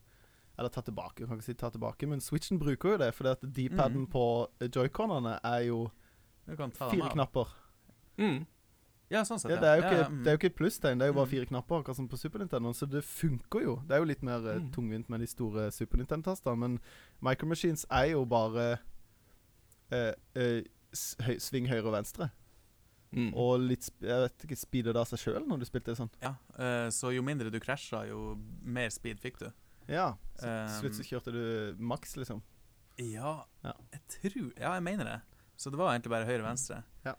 Eller tatt tilbake, jeg kan ikke si tatt tilbake, men Switchen bruker jo det, fordi at D-paden mm. på joyconene er jo fire knapper. Mm. Ja, sånn sett. Ja, det er jo ikke, ja, mm. det er jo ikke et plusstegn, det er jo bare Mm. fire knapper, akkurat som på Super Nintendo, så det funker jo. Det er jo litt mer eh, Mm. tungvint med de store Super Nintendo-tastene, men Micro Machines er jo bare eh, eh, høy, sving høyre og venstre. Mm. Og litt Jeg vet ikke, speeder det av seg sjøl når du spilte det sånn? Ja, uh, så jo mindre du krasja, jo mer speed fikk du. Ja. Så til slutt så kjørte du maks, liksom. Ja, Ja. jeg tror Ja, jeg mener det. Så det var egentlig bare høyre-venstre. Ja.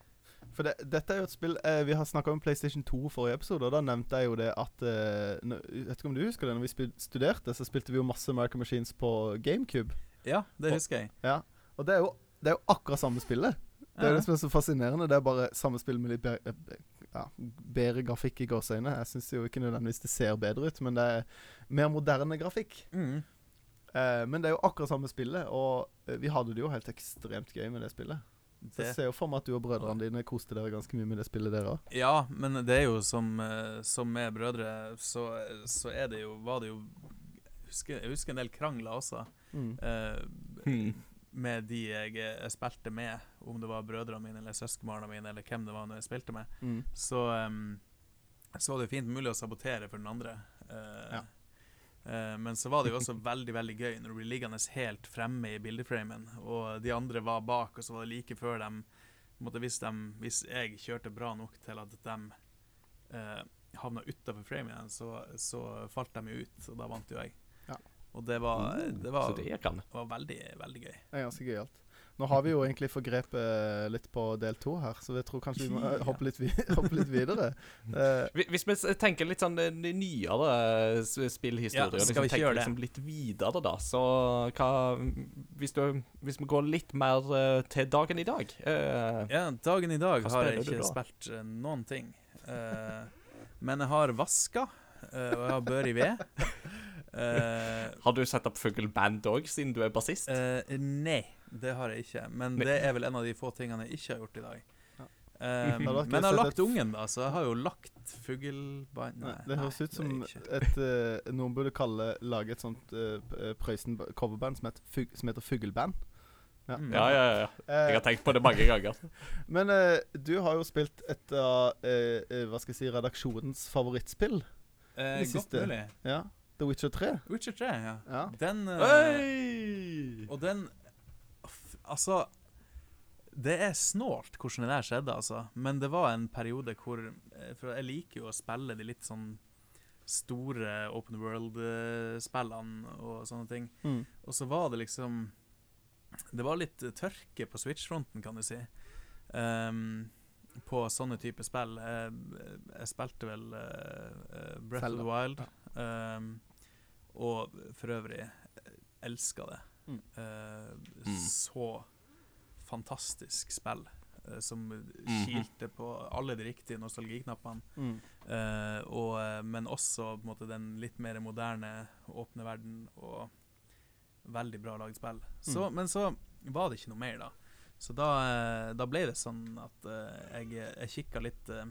For det, dette er jo et spill eh, Vi har snakka om PlayStation 2 forrige episode, og da nevnte jeg jo det at eh, nå- Jeg vet ikke om du husker det, når vi studerte, så spilte vi jo masse American Machines på GameCube. Ja, det Og- husker jeg. Ja. Og det er jo, det er jo akkurat samme spillet. Det er det som er så fascinerende. Det er bare samme spill med litt bedre, ja, bedre grafikk i gåseøyne. Jeg syns jo ikke nødvendigvis det ser bedre ut, men det er mer moderne grafikk. Mm. Eh, men det er jo akkurat samme spillet, og eh, vi hadde det jo helt ekstremt gøy med det spillet. Så jeg ser jo for meg at du og brødrene dine koste dere ganske mye med det spillet, dere òg. ja, men det er jo som, eh, som med brødre, så, så er det jo Var det jo Jeg husker, jeg husker en del krangler også. Mm. eh, Mm. Med de jeg, jeg spilte med, om det var brødrene mine eller søskenbarna mine, eller hvem det var når jeg spilte med. Mm. så, um, så var det fint mulig å sabotere for den andre. Uh, Ja. uh, men så var det jo også veldig veldig gøy når du blir liggende helt fremme i bildeframen, og de andre var bak, og så var det like før dem måtte, hvis, dem, hvis jeg kjørte bra nok til at de uh, havna utafor framen igjen, så, så falt de jo ut, og da vant jo jeg. Og det var, det var, Så det kan. var veldig, veldig gøy. Det er ganske gøyalt. Nå har vi jo egentlig forgrepet litt på del to her, så jeg tror kanskje vi må eh, hoppe litt, vi hoppe litt videre. Uh, Hvis vi tenker litt sånn eh, nyere s- spillhistorie, Ja, skal vi ikke gjøre det? liksom litt videre, da, så hva Hvis, du, hvis vi går litt mer eh, til dagen i dag uh, Ja, dagen i dag har jeg ikke da? spilt eh, noen ting. Uh, men jeg har vaska, eh, og jeg har bør i ved. Eh, Har du satt opp fugleband òg, siden du er bassist? eh, nei, det har jeg ikke. Men Nei. det er vel en av de få tingene jeg ikke har gjort i dag. Ja. Eh, Da men jeg har lagt et- ungen, da, så jeg har jo lagt fugleband Nei, det høres ut som et uh, Noen burde kalle lage et sånt uh, Prøysen coverband som, som heter Fugleband. Ja. Mm. ja, ja, ja. Jeg Eh, har tenkt på det mange ganger. men uh, du har jo spilt et av eh, eh, hva skal jeg si, redaksjonens favorittspill. Eh, det godt mulig. Ja, The Witcher 3. Witcher 3, ja. Ja. Den eh! Og den f- Altså Det er snålt hvordan det der skjedde, altså. Men det var en periode hvor eh, For jeg liker jo å spille de litt sånn store open world-spillene og sånne ting. Mm. Og så var det liksom Det var litt tørke på Switch-fronten, kan du si. Ehm, på sånne type spill. Jeg, jeg spilte vel uh, eh, Breath Zelda, of the Wild. ehm, og for øvrig elska det. Mm. Uh, Mm. Så fantastisk spill. eh, som Mhm. kilte på alle de riktige nostalgiknappene. Mm. Eh, og, eh, men også på en måte, den litt mer moderne, åpne verden og veldig bra lagd spill. Så, Men så var det ikke noe mer, da. Så da, eh, da ble det sånn at uh, jeg, jeg kikka litt uh,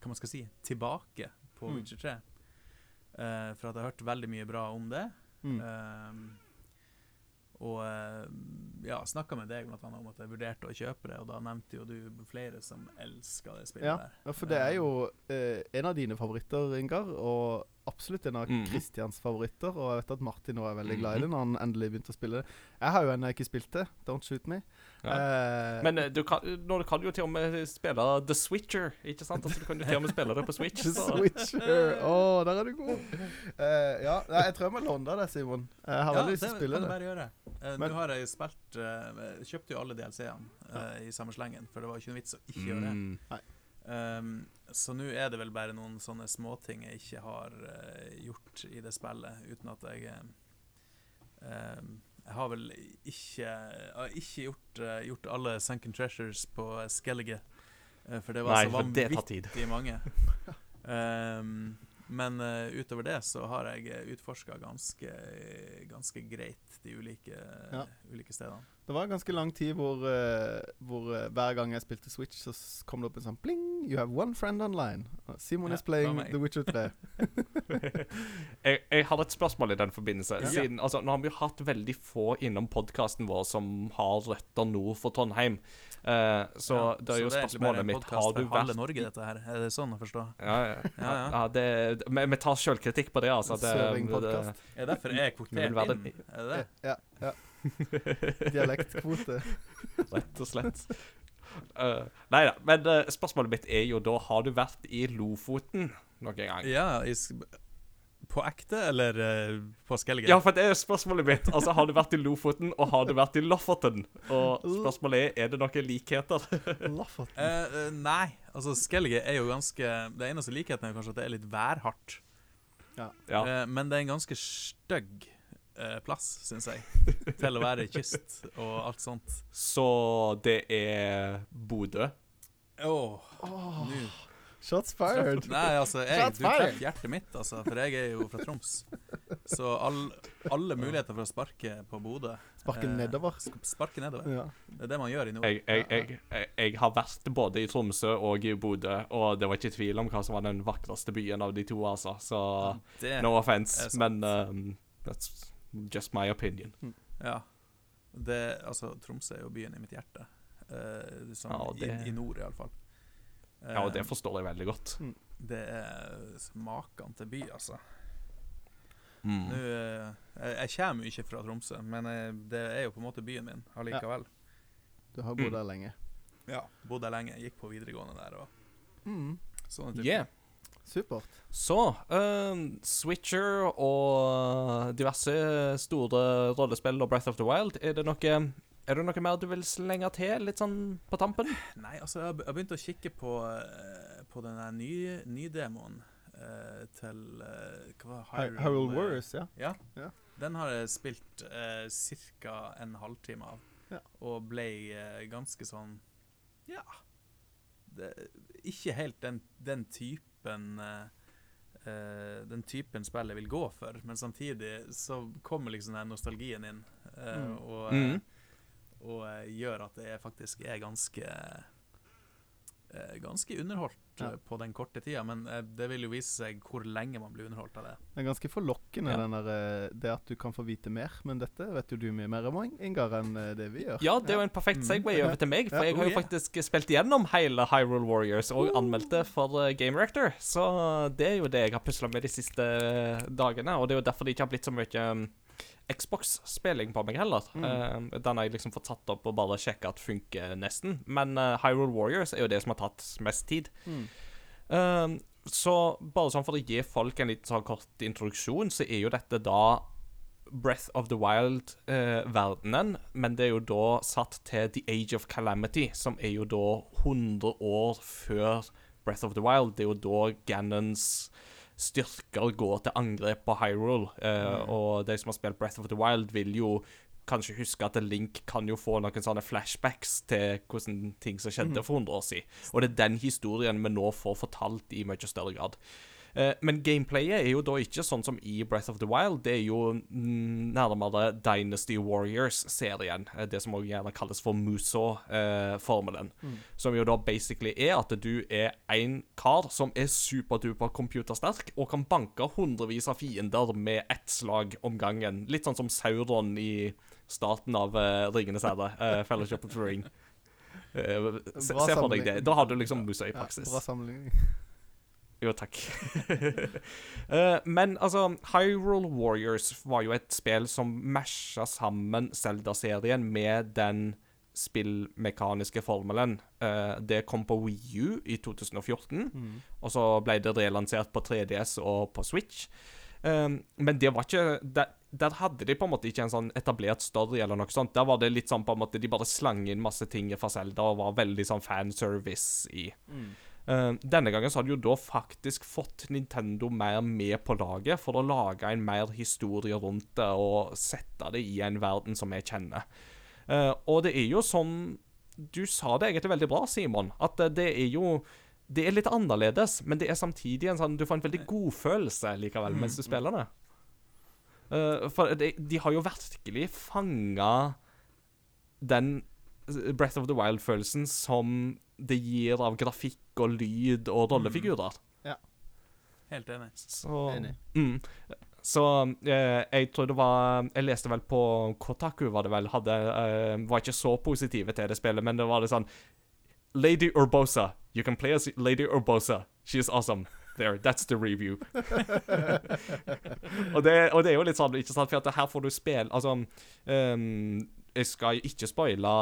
Hva man skal si tilbake på Mm. Witcher 3. Uh, for at jeg har hørt veldig mye bra om det. Mm. Eh, og ja, snakka med deg blant annet om at jeg vurderte å kjøpe det, og da nevnte jo du flere som elska det spillet Ja, der. ja, for det er jo eh, en av dine favoritter, Ingar, og absolutt en av Kristians Christians favoritter. Og jeg vet at Martin nå er veldig glad i det når han endelig begynte å spille det. Jeg har jo ennå ikke spilt det. Don't shoot me. Eh, Men eh, du kan, nå kan du jo til og med spille The Switcher, ikke sant? Altså, du kan jo til og med spille det på Switch. The Så. Switcher. Å, der er du god. Uh, ja, jeg tror jeg må låne deg det, Simon. Jeg har Ja, lyst til å det spille kan du det. bare gjøre. Uh, Men- Nå har jeg spilt Kjøpte jo alle DLC-ene i samme slengen, for det var ikke noe vits å ikke gjøre det. Mm. Um, så nå er det vel bare noen sånne småting jeg ikke har uh, gjort i det spillet, uten at jeg um, Jeg har vel ikke, har ikke gjort, eh, gjort alle Sunken Treasures på Skellige, eh, for det var Nei, så vanvittig mange. Um, men uh, utover det så har jeg utforska ganske, ganske greit de ulike, Ja. ulike stedene. Det var en ganske lang tid hvor, uh, hvor uh, hver gang jeg spilte Switch, så kom det opp en sånn bling You have one friend online. Simon Ja, is playing det. The Witcher 3. jeg, jeg hadde et spørsmål i den forbindelse. Ja. Siden, altså, nå har vi jo hatt veldig få innom podkasten vår som har røtter nord for Trondheim. Uh, så Ja, det er jo så er spørsmålet mitt Har du vært Norge, dette her? Er det sånn å forstå? Ja, ja. Ja, ja. ja det, vi, vi tar sjølkritikk på det, altså. Det, det, det, Er derfor jeg er kvotert inn? Er det det? Ja, ja. Dialektkvote. Rett og slett. Uh, nei da. Men uh, spørsmålet mitt er jo da Har du vært i Lofoten noen gang? Ja, i på ekte, eller uh, på Skellige? Ja, for det er spørsmålet mitt. Altså, Har du vært i Lofoten, og har du vært i Lofoten? Og spørsmålet er er det noen likheter. Lofoten. Uh, eh, nei, altså Skellige er jo ganske Det eneste likheten er kanskje at det er litt værhardt. Ja. Eh, men det er en ganske stygg eh, plass, syns jeg, til å være kyst og alt sånt. Så det er Bodø. Åh, oh, nå shots fired. Nei, altså, jeg, Shots du treffer hjertet mitt, altså, for jeg er jo fra Troms. Så all, alle muligheter for å sparke på Bodø Sparke eh, nedover. Sparke nedover. Ja. Det er det man gjør i nord. Jeg, jeg, jeg, har vært både i Tromsø og i Bodø, og det var ikke tvil om hva som var den vakreste byen av de to, altså. Så Det, no sant. men um, that's just my opinion. Ja. Det, altså, Tromsø er jo byen i mitt hjerte. Uh, sånn, Ja, det- i, I nord, iallfall. Ja, og det forstår jeg veldig godt. Det er maken til by, altså. Mm. Nå, uh, jeg, jeg kommer jo ikke fra Tromsø, men jeg, det er jo på en måte byen min allikevel. Du har bodd Mm. der lenge. Ja. bodd der lenge, gikk på videregående der og Mm. sånne typer. Yeah. Supert. Så um, Switcher og diverse store rollespill og Breath of the Wild, er det noe er det noe mer du vil slenge til, litt sånn på tampen? Nei, altså, jeg har begynt å kikke på, eh, på den nye, nye demoen uh, til eh, Hva var Hy- Hyrule eh, Warriors, ja. Ja. Ja. Den har jeg spilt uh, ca. en halvtime av, Ja. og ble eh, ganske sånn Ja. Det, ikke helt den, den typen eh, eh, Den typen spill jeg vil gå for, men samtidig så kommer liksom den nostalgien inn, uh, Mm. og, eh, Mm. og uh, gjør at det faktisk er ganske Ganske underholdt Ja. eh, på den korte tida, men eh, det vil jo vise seg hvor lenge man blir underholdt av det. Det er ganske forlokkende, Ja. den der, eh, det at du kan få vite mer. Men dette vet jo du mye mer om, Ingar, enn eh, det vi gjør. Ja, det er jo en perfekt Mm. segway over til meg, for jeg har oh jo faktisk spilt gjennom hele Hyrule Warriors og anmeldte for eh, Game Rector, så det er jo det jeg har pusla med de siste dagene, og det er jo derfor det ikke har blitt så mye um, Xbox-spilling på meg heller. Mm. Uh, den har jeg liksom fått satt opp og bare sjekka at funker nesten. Men uh, Hyrule Warriors er jo det som har tatt mest tid. Mm. Uh, så bare sånn for å gi folk en litt sånn kort introduksjon, så er jo dette da Breath of the Wild-verdenen, men det er jo da satt til The Age of Calamity, som er jo da 100 år før Breath of the Wild. Det er jo da Ganons styrker går til angrep på Hyrule, eh, Mm. og de som har spilt Breath of the Wild, vil jo kanskje huske at Link kan jo få noen sånne flashbacks til hvordan ting som skjedde mm. for 100 år siden. Og det er den historien vi nå får fortalt i mye større grad. Eh, men gameplayet er jo da ikke sånn som i Breath of the Wild. Det er jo nærmere Dynasty Warriors-serien. eh, Det som også gjerne kalles for Muso-formelen. Mm. Som jo da basically er at du er en kar som er superduper computersterk, og kan banke hundrevis av fiender med ett slag om gangen. Litt sånn som Sauron i starten av uh, Ringenes herre, uh, Fellowship of the Ring. Uh, se, se for deg det. Da har du liksom Musa i Ja, praksis. bra sammenligning. Jo, takk. Eh, men altså, Hyrule Warriors var jo et spill som masha sammen Zelda-serien med den spillmekaniske formelen. Eh, det kom på Wii U i 2014, Mm. og så ble det relansert på 3DS og på Switch. Eh, men det var ikke der, der hadde de på en måte ikke en sånn etablert story eller noe sånt. Der var det litt sånn på en måte De bare slang inn masse ting fra Zelda og var veldig sånn fanservice i. Mm. Eh, denne gangen så har de jo da faktisk fått Nintendo mer med på laget for å lage en mer historie rundt det og sette det i en verden som jeg kjenner. Uh, og det er jo sånn Du sa det egentlig veldig bra, Simon. At det er jo Det er litt annerledes, men det er samtidig en sånn Du får en veldig godfølelse likevel mens du spiller det. Uh, for de, de har jo virkelig fanga den Breath of the Wild-følelsen som det gir av grafikk og lyd og rollefigurer. Ja. Helt enig. Så Enig. Mm. Så eh, jeg tror det var Jeg leste vel på Kotaku, var det vel, hadde eh, Var ikke så positive til det spillet, men det var det sånn Lady Urbosa. You can play as Lady Urbosa. She is awesome. There, that's the review. og, det, og det er jo litt sånn, ikke sant, for at her får du spill Altså, um, jeg skal jo ikke spoile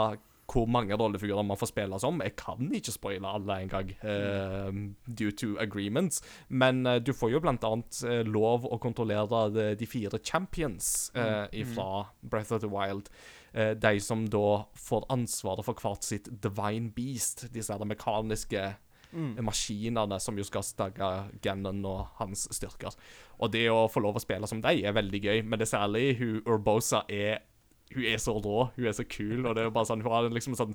hvor mange rollefigurer man får spille som. Jeg kan ikke spoile alle engang, uh, due to agreements. Men uh, du får jo blant annet eh, lov å kontrollere de, de fire champions uh, fra Breath of the Wild. Eh, de som da får ansvaret for hvert sitt divine beast. Disse her mekaniske Mm. maskinene som jo skal stagge Gannon og hans styrker. Og det å få lov å spille som deg er veldig gøy, men det særlig hun Urbosa er hun er så rå, hun er så kul, og det er jo bare sånn, hun har liksom en sånn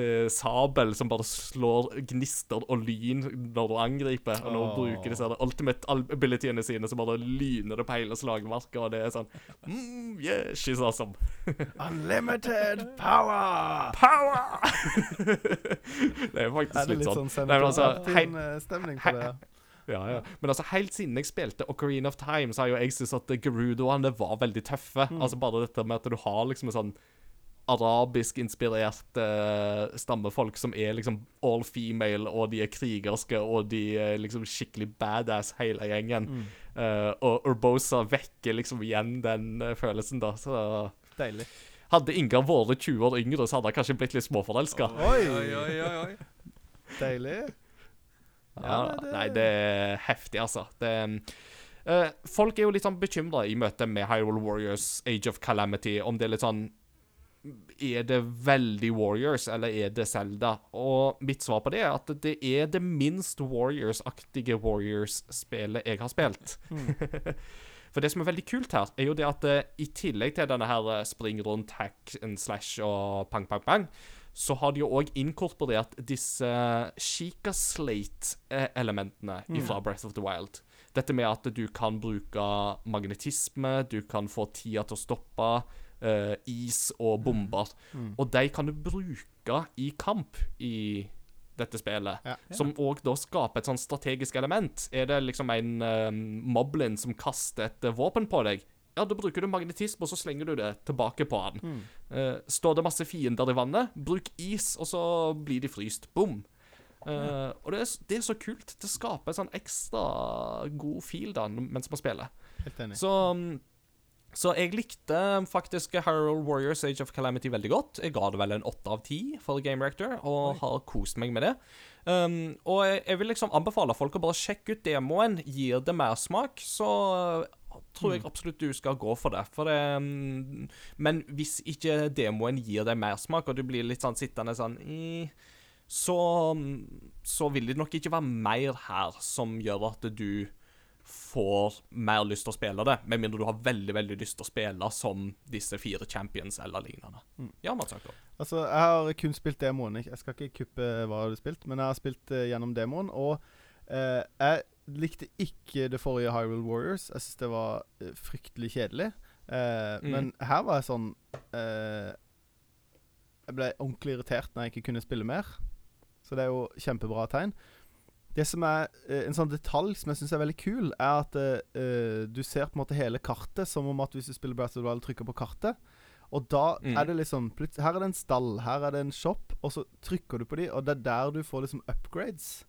eh, sabel som bare slår gnister og lyn når hun angriper, og når hun oh. bruker disse her ultimate abilityene sine, så bare lyner det på hele slagmarka, og det er sånn mm, Yeah, she's awesome. Unlimited power! Power! det er faktisk Er det litt litt sånn. sånn Nei, altså, hei- hei- på det? Ja, ja. Men altså, helt siden jeg spilte Ocarina of Time, så har jo jeg syntes at Gerudoene var veldig tøffe. Altså bare dette med at du har liksom en sånn arabisk-inspirert uh, stammefolk som er liksom all female, og de er krigerske, og de er liksom skikkelig badass, hele gjengen. Eh, og Urbosa vekker liksom igjen den uh, følelsen, da. Så Deilig. hadde Ingar vært 20 år yngre, så hadde han kanskje blitt litt småforelska. Oi! oi, oi, oi, oi. Deilig. Ja, det- Nei, det er heftig, altså. Det, uh, folk er jo litt sånn bekymra i møte med Hyrule Warriors, Age of Calamity, om det er litt sånn Er det veldig Warriors, eller er det Zelda? Og mitt svar på det er at det er det minst Warriors-aktige Warriors-spelet jeg har spilt. For det som er veldig kult her, er jo det at uh, i tillegg til denne her eh, spring rundt, hack and slash og pang, pang, pang, så har de jo òg inkorporert disse Chica Slate-elementene fra Breath of the Wild. Dette med at du kan bruke magnetisme, du kan få tida til å stoppe, uh, is og bomber. Og de kan du bruke i kamp i dette spillet. Ja. Som òg da skaper et sånn strategisk element. Er det liksom en um, moblin som kaster et våpen på deg, ja, da bruker du magnetisme, og så slenger du det tilbake på han. Eh, står det masse fiender i vannet, bruk is, og så blir de fryst. Boom. Uh, og det er, det er så kult. Det skaper en sånn ekstra god feel da, mens man spiller. Helt enig. Så, mm, så jeg likte faktisk Hyrule Warriors Age of Calamity veldig godt. Jeg ga det vel en åtte av ti for Game Reactor, og har kost meg med det. Um, og jeg, jeg vil liksom anbefale folk å bare sjekke ut demoen. Gir det mersmak, så tror jeg absolutt du skal gå for det. For det mm, Men hvis ikke demoen gir deg mersmak, og du blir litt sånn sittende sånn så, så vil det nok ikke være mer her som gjør at du får mer lyst til å spille det, med mindre du har veldig veldig lyst til å spille som disse fire champions eller lignende. Ja, Mats. Altså, jeg har kun spilt demoen. Jeg jeg skal ikke kuppe hva du har spilt, men jeg har spilt eh, gjennom demoen. Og eh, jeg likte ikke det forrige Hyrule Warriors. Jeg syns det var uh, fryktelig kjedelig. Uh, Mm. Men her var jeg sånn Jeg ble ordentlig irritert når jeg ikke kunne spille mer. Så det er jo kjempebra tegn. Det som er En sånn detalj som jeg syns er veldig kul, er at du ser på en måte hele kartet som om at hvis du spiller Brass of the Wild, trykker på kartet. Og da Mm. er det liksom Her er det en stall, her er det en shop, og så trykker du på de, og det er der du får liksom upgrades.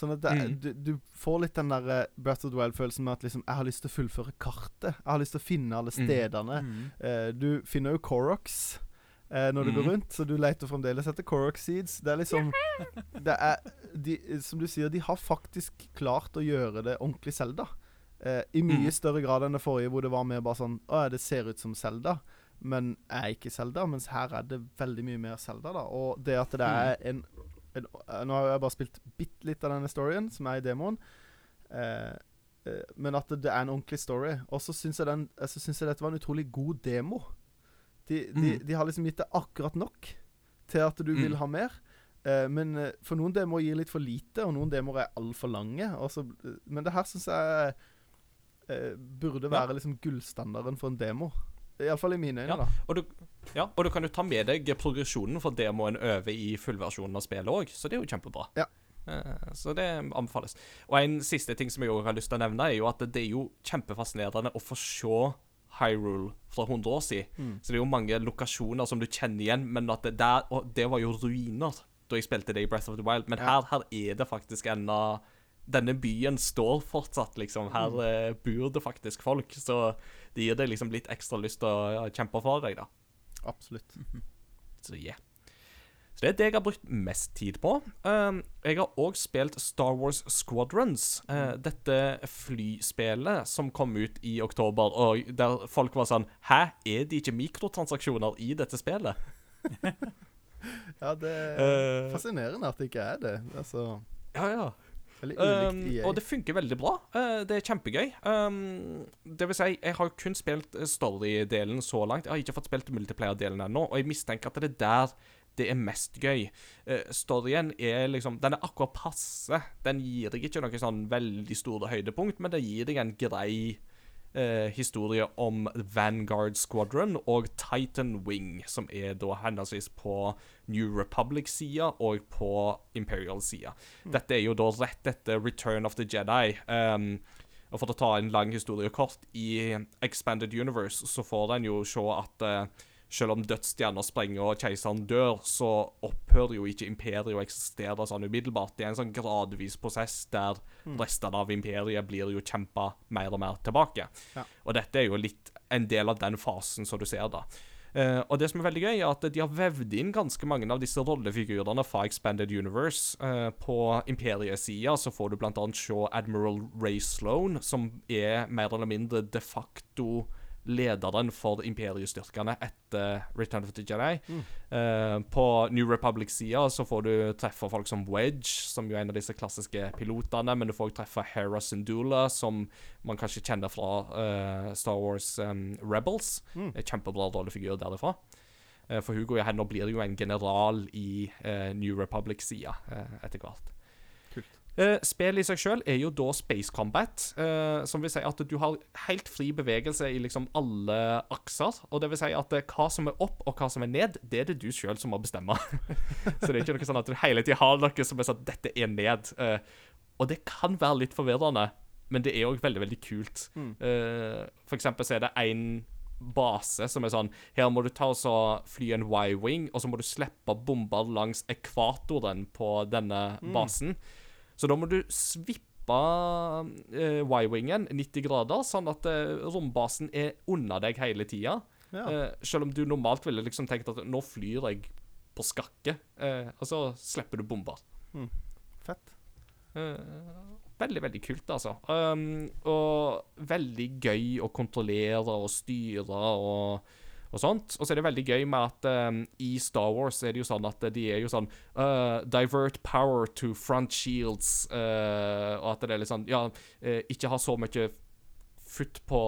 Sånn at det, Mm. du, du får litt den der eh, Breath of the Wild-følelsen med at liksom Jeg har lyst til å fullføre kartet. Jeg har lyst til å finne alle Mm. stedene. Mm. Uh, du finner jo Koroks uh, når du går Mhm. rundt, så du leter fremdeles etter Corox seeds. Det er liksom Det er de, Som du sier, de har faktisk klart å gjøre det ordentlig Selda. Uh, I mye Mhm. større grad enn det forrige, hvor det var mer bare sånn Å det ser ut som Selda, men er ikke Selda. Mens her er det veldig mye mer Selda, da. Og det at det er en eh, Nå har jeg bare spilt bitte litt av denne storyen, som er i demoen. Eh, eh, men at det, det er en ordentlig story. Og så syns jeg, den- eh, så syns jeg dette var en utrolig god demo. De, de, Mm. de har liksom gitt det akkurat nok til at du vil Mm. ha mer. Eh, men eh, for noen demoer gir litt for lite, og noen demoer er altfor lange. Så, eh, men det her syns jeg eh, burde Ja. være liksom gullstandarden for en demo. Iallfall i mine øyne, Ja. da. Og du, ja, og du kan jo ta med deg progresjonen for det må en øve i fullversjonen av spillet òg, så det er jo kjempebra. Ja. Eh, Så det anbefales. Og en siste ting som jeg også har lyst til å nevne, er jo at det er jo kjempefascinerende å få se Hyrule fra 100 år siden. Mm. Så det er jo mange lokasjoner som du kjenner igjen, men at det der Og det var jo ruiner da jeg spilte det i Breath of the Wild, men Ja. her, her er det faktisk ennå Denne byen står fortsatt, liksom. Her Mm. eh, bor det faktisk folk, så det gir deg liksom litt ekstra lyst til å kjempe for deg, da. Absolutt. Så yeah. Så det er det jeg har brukt mest tid på. Uh, jeg har òg spilt Star Wars Squadrons. Uh, dette flyspillet som kom ut i oktober, og der folk var sånn Hæ, er det ikke mikrotransaksjoner i dette spillet? Ja, det er Eh, fascinerende at det ikke er det. Altså, ja, ja. Veldig Um, og det funker veldig bra. Uh, det er kjempegøy. Um, det vil si, jeg har kun spilt eh, story-delen så langt. Jeg har ikke fått spilt multiplayer-delen ennå, og jeg mistenker at det er der det er mest gøy. Uh, storyen er liksom Den er akkurat passe. Den gir deg ikke noe sånn veldig store høydepunkt, men det gir deg en grei eh, historie om Vanguard Squadron og Titan Wing, som er da henholdsvis på New Republic-sida og på Imperial-sida. Dette er jo da rett etter Return of the Jedi. Um, og for å ta en lang historie kort, i Expanded Universe så får en jo se at eh, selv om dødsstjerner sprenger og keiseren dør, så opphører jo ikke imperiet å eksistere sånn umiddelbart. Det er en sånn gradvis prosess der restene av imperiet blir jo kjempa mer og mer tilbake. Ja. Og dette er jo litt en del av den fasen som du ser da. Uh, og det som er veldig gøy, er at de har vevd inn ganske mange av disse rollefigurene fra Expanded Universe. Uh, på imperiesida så får du annet se Admiral Ray Sloan, som er mer eller mindre de facto lederen for imperiestyrkene etter Return of the Jedi. Eh, på New Republic-sida så får du treffe folk som Wedge, som jo er en av disse klassiske pilotene, men du får også treffe Hera Syndulla, som man kanskje kjenner fra eh, Star Wars um, Rebels. Mm. Kjempebra rollefigur derifra. Eh, for Hugo går jo hen blir jo en general i New Republic-sida etter hvert. Uh, Spillet i seg sjøl er jo da space combat, eh, som vil si at du har helt fri bevegelse i liksom alle akser. Og det vil si at eh, hva som er opp og hva som er ned, det er det du sjøl som må bestemme. Så det er ikke noe sånn at du hele tida har noe som er sånn dette er ned. Eh, og det kan være litt forvirrende, men det er òg veldig, veldig kult. Mm. Eh, for eksempel så er det en base som er sånn Her må du ta og så fly en Y-wing, og så må du slippe bomber langs ekvatoren på denne basen. Så da må du svippe eh, Y-wingen 90 grader, sånn at eh, rombasen er under deg hele tida. Ja. Eh, selv om du normalt ville liksom tenkt at nå flyr jeg på skakke, og så slipper du bomber. Fett. Eh, veldig, veldig kult, altså. Um, og veldig gøy å kontrollere og styre og, og sånt. Og så er det veldig gøy med at um, i Star Wars er det jo sånn at de er jo sånn uh, Divert power to front shields. uh, og at det er litt sånn Ja, eh, ikke ha så mye futt på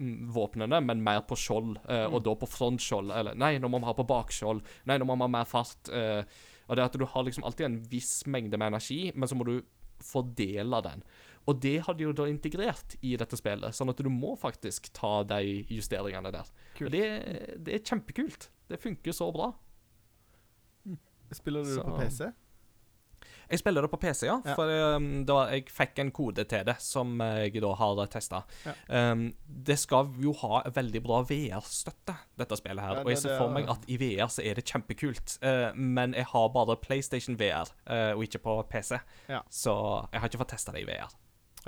mm, våpnene, men mer på skjold. Mm. Og da på frontskjold. Eller nei, nå må vi ha på bakskjold. Nei, nå må vi ha mer fart. og det er at du har liksom alltid en viss mengde med energi, men så må du fordele den. Og det har de jo da integrert i dette spillet, sånn at du må faktisk ta de justeringene der. Kult. Og det, det er kjempekult. Det funker så bra. Spiller du det på PC? Jeg spiller det på PC, ja. Ja. For um, da jeg fikk en kode til det, som jeg da har testa. Ja. Um, det skal jo ha veldig bra VR-støtte, dette spillet her. Ja, og jeg ser for meg at i VR så er det kjempekult. Uh, men jeg har bare PlayStation VR, uh, og ikke på PC. Ja. Så jeg har ikke fått testa det i VR.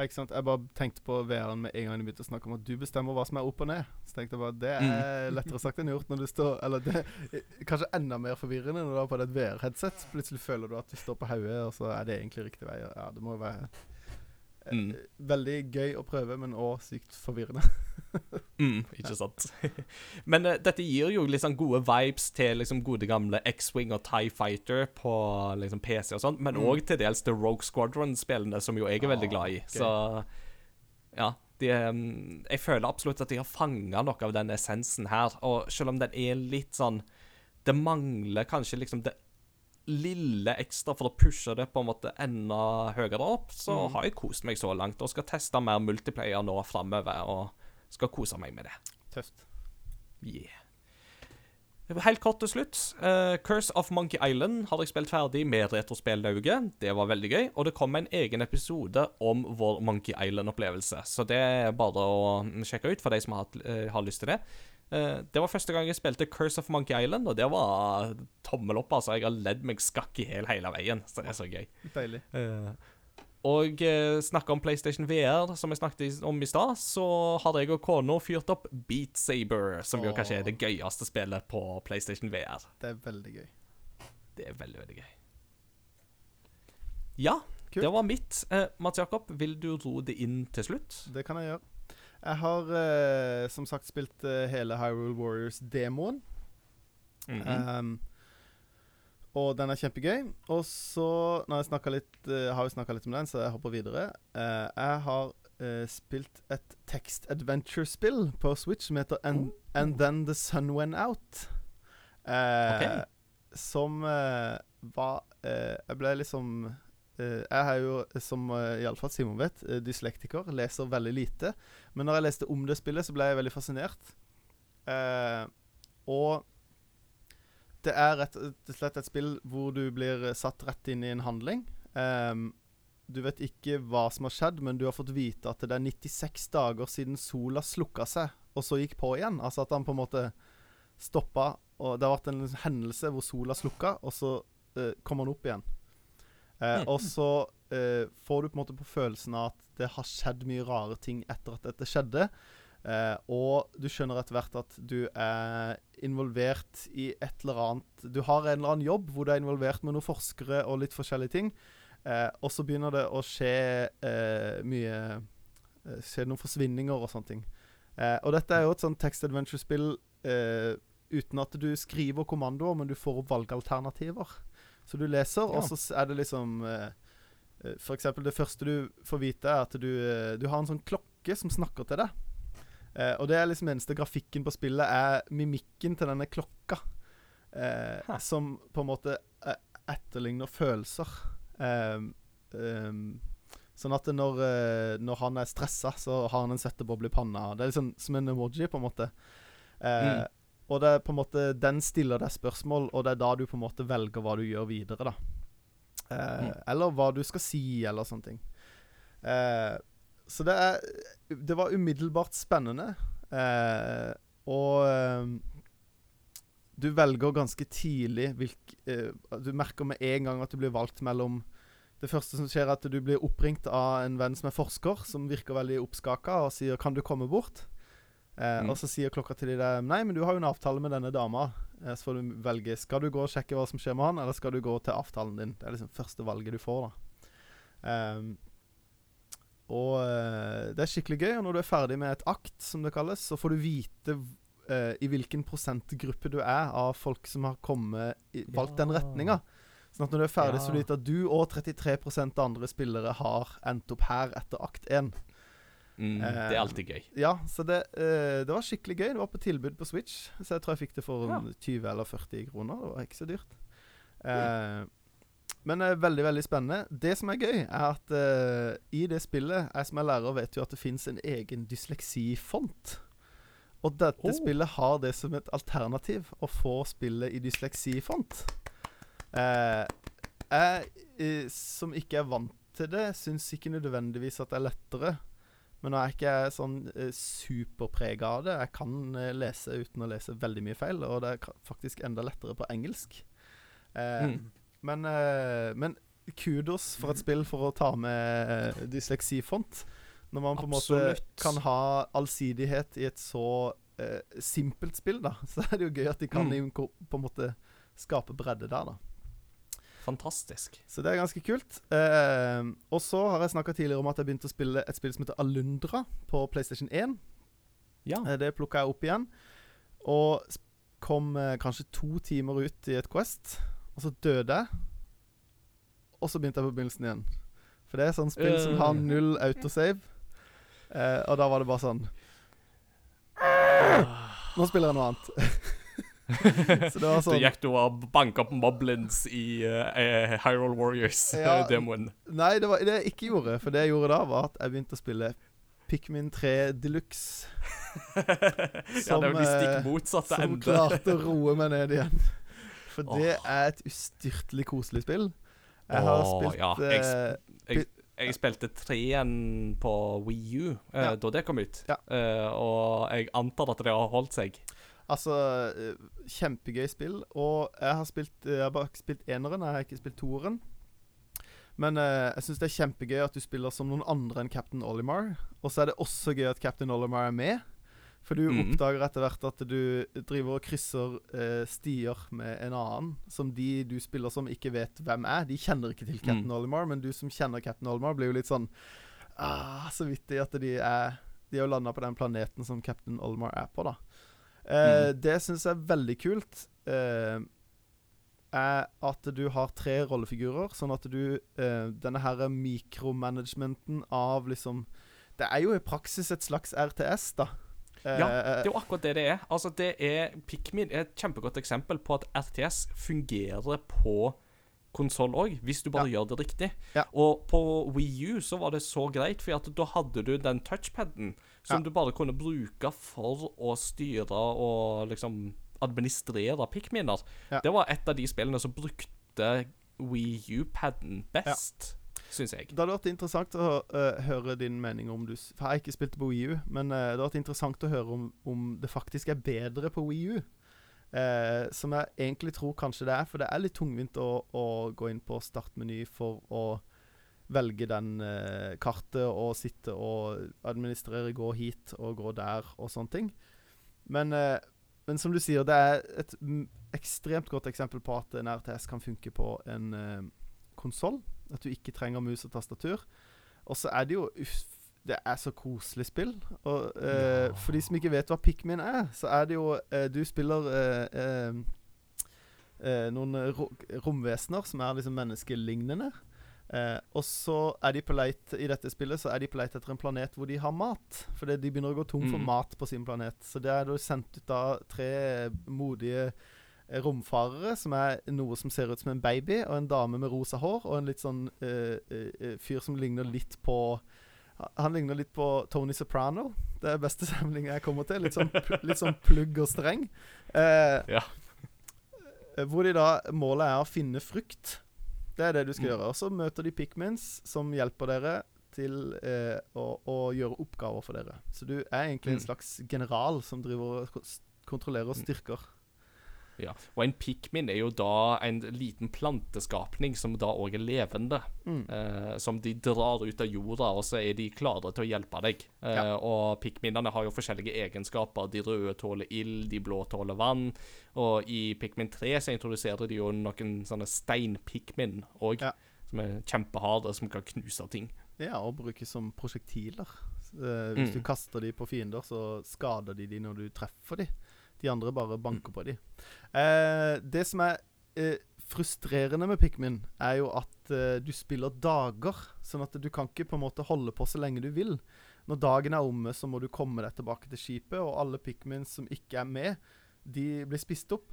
Ikke sant? Jeg bare tenkte på VR-en med en gang de begynte å snakke om at du bestemmer hva som er opp og ned. Så tenkte jeg bare, Det er lettere sagt enn gjort når du står Eller det er kanskje enda mer forvirrende når du har på deg et VR-headset. Plutselig føler du at du står på hodet, og så er det egentlig riktig vei. Ja, det må jo være eh, Mm. Veldig gøy å prøve, men òg sykt forvirrende. Mm, ikke sant. Men uh, dette gir jo sånn gode vibes til liksom gode gamle X-Wing og Tie Fighter på liksom PC og sånn, men Mm. til dels The Rogue Squadron-spillene, som jo jeg er veldig Ah, glad i. Okay. Så ja. De, um, jeg føler absolutt at de har fanga noe av den essensen her, og selv om den er litt sånn Det mangler kanskje liksom det lille ekstra for å pushe det på en måte enda høyere opp, så Mm. har jeg kost meg så langt, og skal teste mer multiplayer nå framover, og skal kose meg med det. Tøft. Yeah. Helt kort til slutt. Uh, Curse of Monkey Island har jeg spilt ferdig med retrospillauget. Det var veldig gøy. Og det kom en egen episode om vår Monkey Island-opplevelse. Så det er bare å sjekke ut for de som har, eh, har lyst til det. Uh, det var første gang jeg spilte Curse of Monkey Island, og det var tommel opp. altså. Jeg har ledd meg skakk i hjel hele veien, så det er så gøy. Deilig. Eh, og eh, snakke om PlayStation VR, som jeg snakket om i stad, så har jeg og kona fyrt opp Beat Saber, som jo kanskje er det gøyeste spillet på PlayStation VR. Det er veldig gøy. Det er veldig, veldig gøy. Ja, Kult. det var mitt. Eh, Mats Jakob, vil du ro det inn til slutt? Det kan jeg gjøre. Jeg har eh, som sagt spilt eh, hele Hyrule Warriors-demoen. Mhm. Um, og den er kjempegøy. Og så Når jeg litt uh, har jo snakka litt om den, så jeg hopper videre. Uh, jeg har uh, spilt et tekst-adventure-spill på Switch som heter And, And Then The Sun Went Out. Eh, Ok. Som var Jeg ble liksom Jeg er jo, som uh, iallfall Simon vet, dyslektiker. Leser veldig lite. Men når jeg leste om det spillet, så ble jeg veldig fascinert. Og det er rett og slett et spill hvor du blir eh, satt rett inn i en handling. Um, du vet ikke hva som har skjedd, men du har fått vite at det er 96 dager siden sola slukka seg, og så gikk på igjen. Altså at han på en måte stoppa, og det har vært en hendelse hvor sola slukka, og så uh, kom han opp igjen. Mm. Og så uh, får du på en måte på følelsen av at det har skjedd mye rare ting etter at dette skjedde. Eh, og du skjønner etter hvert at du er involvert i et eller annet Du har en eller annen jobb hvor du er involvert med noen forskere og litt forskjellige ting. Eh, og så begynner det å skje eh, mye Skje noen forsvinninger og sånne ting. Eh, og dette er jo et sånn text adventure-spill eh, uten at du skriver kommandoer, men du får opp valgalternativer. Så du leser, Ja. og så er det liksom For eksempel det første du får vite, er at du, du har en sånn klokke som snakker til deg. Eh, og det er liksom eneste grafikken på spillet er mimikken til denne klokka. Eh, som på en måte eh, etterligner følelser. Ehm, sånn at når, eh, når han er stressa, så har han en svetteboble i panna. Det er liksom som en emoji, på en måte. Eh, Mm. Og det er på en måte den stiller deg spørsmål, og det er da du på en måte velger hva du gjør videre, da. Eh, Mm. Eller hva du skal si, eller sånne ting. Eh, så det er Det var umiddelbart spennende. Eh, og eh, du velger ganske tidlig hvilk eh, Du merker med en gang at du blir valgt mellom Det første som skjer, er at du blir oppringt av en venn som er forsker, som virker veldig oppskaka, og sier 'Kan du komme bort?' Eh, Mm. Og så sier klokka til deg 'Nei, men du har jo en avtale med denne dama'. Eh, så får du velge Skal du gå og sjekke hva som skjer med han, eller skal du gå til avtalen din. Det er liksom første valget du får, da. Ehm, og eh, det er skikkelig gøy. Og når du er ferdig med et akt, som det kalles, så får du vite eh, i hvilken prosentgruppe du er av folk som har kommet i, valgt den Ja. retninga. Sånn at når du er ferdig, så vet du at du og 33 av andre spillere har endt opp her etter akt 1. Mm, det er Eh, alltid gøy. Ja, så det, eh, det var skikkelig gøy. Det var på tilbud på Switch, så jeg tror jeg fikk det for Ja. 20 eller 40 kroner. Det var ikke så dyrt. Eh, men uh, veldig, veldig spennende. Det som er gøy, er at uh, i det spillet Jeg som er lærer, vet jo at det fins en egen dysleksifont. Og dette Oh. spillet har det som et alternativ, å få spillet i dysleksifont. Uh, jeg som ikke er vant til det, syns ikke nødvendigvis at det er lettere. Men nå er jeg ikke sånn eh, superprega av det. Jeg kan lese uten å lese veldig mye feil, og det er faktisk enda lettere på engelsk. Eh, Mm. Men, eh, men kudos for et spill for å ta med eh, dysleksifont. Når man på en måte kan ha allsidighet i et så eh, simpelt spill, da, så er det jo gøy at de kan Mm. på en måte skape bredde der, da. Fantastisk. Så det er ganske kult. Eh, og så har jeg snakka tidligere om at jeg begynte å spille et spill som heter Alundra på PlayStation 1. Ja. Eh, Det plukka jeg opp igjen. Og kom kanskje to timer ut i et Quest, og så døde jeg. Og så begynte jeg på begynnelsen igjen. For det er sånn spill som har Øh. null autosave. Eh, og da var det bare sånn Nå spiller jeg noe annet. så det var sånn Du gikk du og banka opp moblins i uh, Hyrule Warriors-demoen. Nei, det, var, det jeg ikke gjorde. For det jeg gjorde da, var at jeg begynte å spille Pikmin 3 Deluxe. ja, det er jo de eh, stikk motsatte Som klarte å roe meg ned igjen. For det Åh. er et ustyrtelig koselig spill. Jeg har oh, spilt ja, jeg eh, Jeg, jeg spilte treen på Wii U eh, Ja. da det kom ut, Ja. Eh, og jeg antar at det har holdt seg. Altså, kjempegøy spill. Og jeg har spilt Jeg har bare spilt eneren, jeg har ikke spilt toeren. Men eh, jeg syns det er kjempegøy at du spiller som noen andre enn Captain Olimar. Og så er det også gøy at Captain Olimar er med. For du mm. oppdager etter hvert at du driver og krysser eh, stier med en annen som de du spiller som, ikke vet hvem er. De kjenner ikke til Captain Mm. Olimar, men du som kjenner Captain Olimar, blir jo litt sånn ah, Så vittig at de er De har landa på den planeten som Captain Olimar er på, da. Eh, Det syns jeg er veldig kult. Eh, er at du har tre rollefigurer, sånn at du eh, Denne her mikromanagementen av liksom Det er jo i praksis et slags RTS, da. Eh, Ja, Det er jo akkurat det det er. Altså, det er Pikmin er et kjempegodt eksempel på at RTS fungerer på konsoll òg, hvis du bare gjør det riktig. Ja. Og på Wii U så var det så greit, for at da hadde du den touchpaden som Ja. du bare kunne bruke for å styre og liksom administrere Pikminer. Ja. Det var et av de spillene som brukte Wii U-paden best, syns jeg. Det hadde vært interessant å uh, høre din mening om du For jeg har ikke spilt på Wii U, men uh, det hadde vært interessant å høre om, om det faktisk er bedre på Wii U. Eh, som jeg egentlig tror kanskje det er, for det er litt tungvint å, å gå inn på startmeny for å velge den eh, kartet og sitte og administrere, gå hit og gå der og sånne ting. Men, eh, men som du sier, det er et ekstremt godt eksempel på at en RTS kan funke på en uh, konsoll. At du ikke trenger mus og tastatur. Og så er det jo uff, Det er så koselig spill. Og eh, Ja. for de som ikke vet hva Pikmin er, så er det jo eh, Du spiller eh, eh, eh, noen ro romvesener som er liksom menneskelignende. Eh, og så er de på leit i dette spillet Så er de på leit etter en planet hvor de har mat. Fordi de begynner å gå tom for Mm. mat på sin planet. Så det er da sendt ut da tre modige romfarere, som er noe som ser ut som en baby, og en dame med rosa hår, og en litt sånn uh, fyr som ligner litt på Han ligner litt på Tony Soprano. Det er beste sammenligningen jeg kommer til. Litt sånn, litt sånn plugg og streng. Eh, Ja. eh, hvor de da Målet er å finne frukt. Det er det du skal Mm. gjøre. Og så møter de Pikmins som hjelper dere til eh, å, å gjøre oppgaver for dere. Så du er egentlig en Mm. slags general som driver og kontrollerer kontrollerer styrker. Ja. Og en pikmin er jo da en liten planteskapning som da òg er levende. Mm. Eh, som de drar ut av jorda, og så er de klare til å hjelpe deg. Eh, Ja. Og pikminene har jo forskjellige egenskaper. De røde tåler ild, de blå tåler vann. Og i Pikmin 3 så introduserer de jo noen sånne steinpikmin òg, Ja. som er kjempeharde, som kan knuse ting. Ja, og brukes som prosjektiler. Eh, hvis Mm. du kaster de på fiender, så skader de de når du treffer de. De andre bare banker på de. Eh, det som er eh, frustrerende med Pikmin, er jo at eh, du spiller dager. Sånn at du kan ikke på en måte holde på så lenge du vil. Når dagen er omme, så må du komme deg tilbake til skipet, og alle Pikmin som ikke er med, de blir spist opp.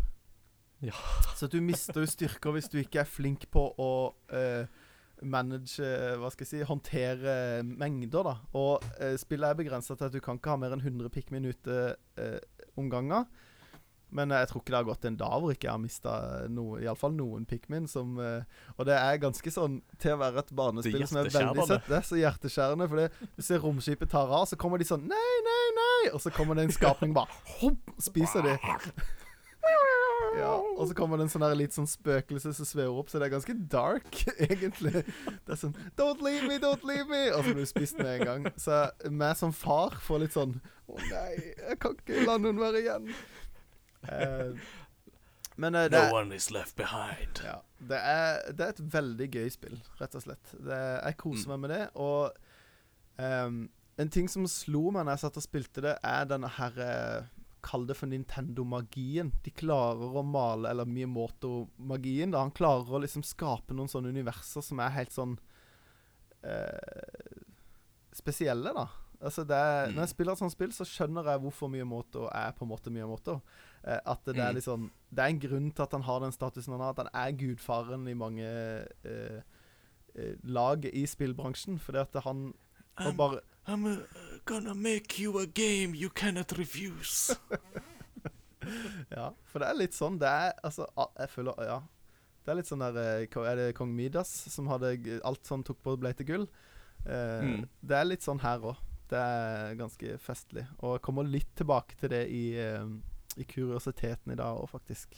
Ja. Så du mister jo styrker hvis du ikke er flink på å eh, manage eh, Hva skal jeg si Håndtere mengder, da. Og eh, spillet er begrensa til at du kan ikke ha mer enn 100 Pikmin ute eh, om gangen. Men jeg tror ikke det har gått en dag hvor ikke jeg har mista noe, iallfall noen Pikmin. Som, eh, og det er ganske sånn til å være et barnespill som er veldig søtt. Det er så hjerteskjærende. For du ser romskipet tar av, så kommer de sånn Nei, nei, nei! Og så kommer det en skapning bare hopp, spiser de. Ja, og så kommer det en sånn her litt sånn spøkelse som svever opp, så det er ganske dark, egentlig. Det er sånn Don't leave me, don't leave me! Og så blir du spist med en gang. Så meg som far får litt sånn Å nei, jeg kan ikke la noen være igjen. Eh, men eh, det, no one is left behind. ja, det, er, det er et veldig gøy spill, rett og slett. Det, jeg koser meg med det, og um, en ting som slo meg når jeg satt og spilte det, er denne her eh, Kall det for Nintendo-magien. De klarer å male, eller Miyamoto-magien. da Han klarer å liksom skape noen sånne universer som er helt sånn eh, spesielle, da. Altså er, Mm. Når jeg spiller et sånt spill, så skjønner jeg hvorfor Miyamoto er på en måte Miyamoto. Eh, at det, er Mm. liksom Det er en grunn til at han har den statusen han har. At han er gudfaren i mange eh, eh, lag i spillbransjen. Fordi at han og bare I'm uh, gonna make you a game you cannot refuse. Ja, for det er litt sånn Det er altså Jeg føler Ja. Det er litt sånn der eh, Er det kong Midas som hadde alt som tok på ble til gull? Eh, Mm. Det er litt sånn her òg. Det er ganske festlig. Og jeg kommer litt tilbake til det i, eh, i kuriositeten i dag òg, faktisk.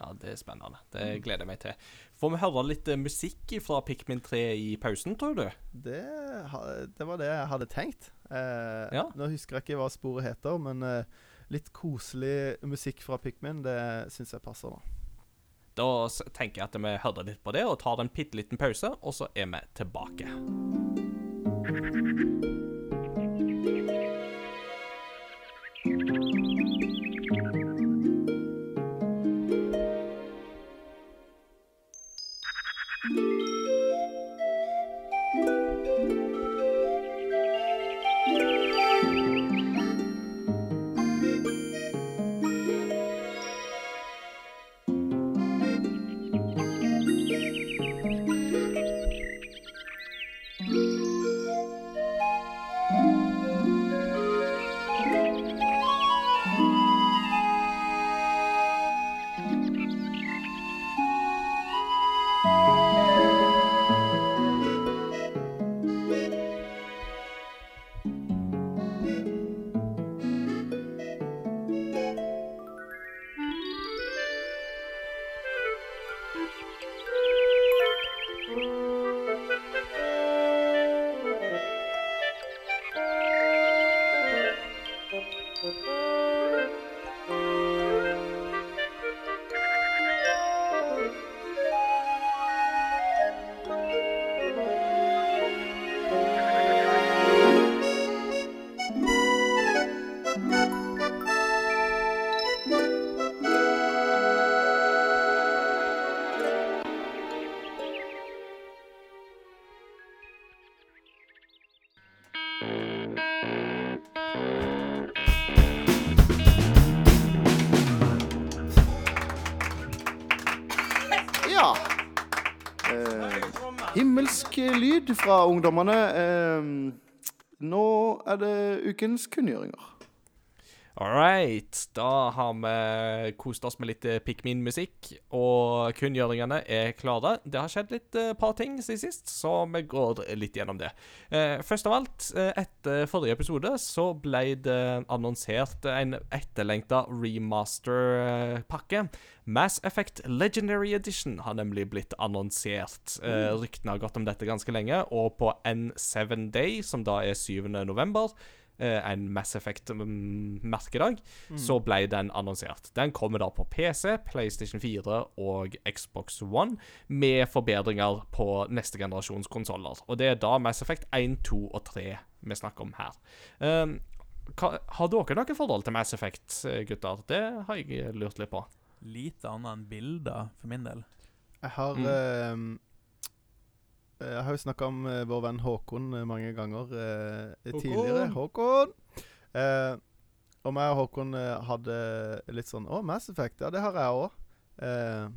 Ja, det er spennende. Det gleder jeg meg til. Får vi høre litt eh, musikk fra Pikmin 3 i pausen, tror du? Det, det var det jeg hadde tenkt. Eh, Ja. Nå husker jeg ikke hva sporet heter, men eh, litt koselig musikk fra Pikmin, det syns jeg passer, da. Da tenker jeg at vi hører litt på det og tar en bitte liten pause, og så er vi tilbake. Lyd fra ungdommene. Eh, nå er det ukens kunngjøringer. All right. Da har vi kost oss med litt eh, Pikmin-musikk, og kunngjøringene er klare. Det har skjedd litt uh, par ting siden sist, så vi går litt gjennom det. Uh, først av alt, uh, etter forrige episode så ble det annonsert en etterlengta remaster-pakke. Mass Effect Legendary Edition har nemlig blitt annonsert. Ryktene har gått om dette ganske lenge, og på N7 Day, som da er 7. november, en Mass Effect-merkedag, så ble den annonsert. Den kommer da på PC, PlayStation 4 og Xbox One, med forbedringer på neste generasjons konsoller. Og det er da Mass Effect 1, 2 og 3 vi snakker om her. Um, hva, har dere noe forhold til Mass Effect, eh, gutter? Det har jeg lurt litt på. Lite annet enn bilder, for min del. Jeg har Mm. Eh, Jeg har jo snakka om eh, vår venn Håkon eh, mange ganger eh, Håkon! tidligere. Håkon! Eh, og meg og Håkon hadde litt sånn Å, Mass Effect. Ja, det har jeg òg. Eh,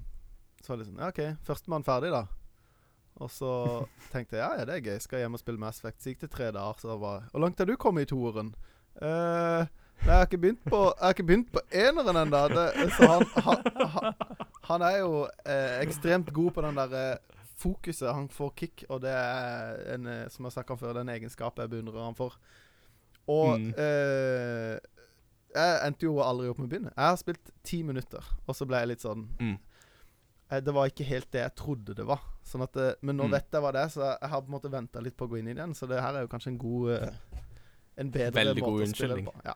så var det sånn Ja, OK, førstemann ferdig, da. Og så tenkte jeg ja, ja, det er gøy. Skal hjem og spille Mass Effect. Så gikk det tre dager, så var Hvor langt har du kommet i toeren? Eh, nei, jeg har ikke begynt på Jeg har ikke begynt på eneren ennå. Så han, han, han, han er jo eh, ekstremt god på den der eh, fokuset. Han får kick, og det er en, eh, som jeg snakka om før, den egenskapen jeg beundrer han for. Og Mm. eh, jeg endte jo aldri opp med å begynne. Jeg har spilt ti minutter, og så ble jeg litt sånn Mm. eh, Det var ikke helt det jeg trodde det var. Sånn at, eh, men nå Mm. vet jeg hva det er, så jeg har på en måte venta litt på å gå inn i den. Så det her er jo kanskje en god eh, En bedre Veldig måte å spille det på. Ja.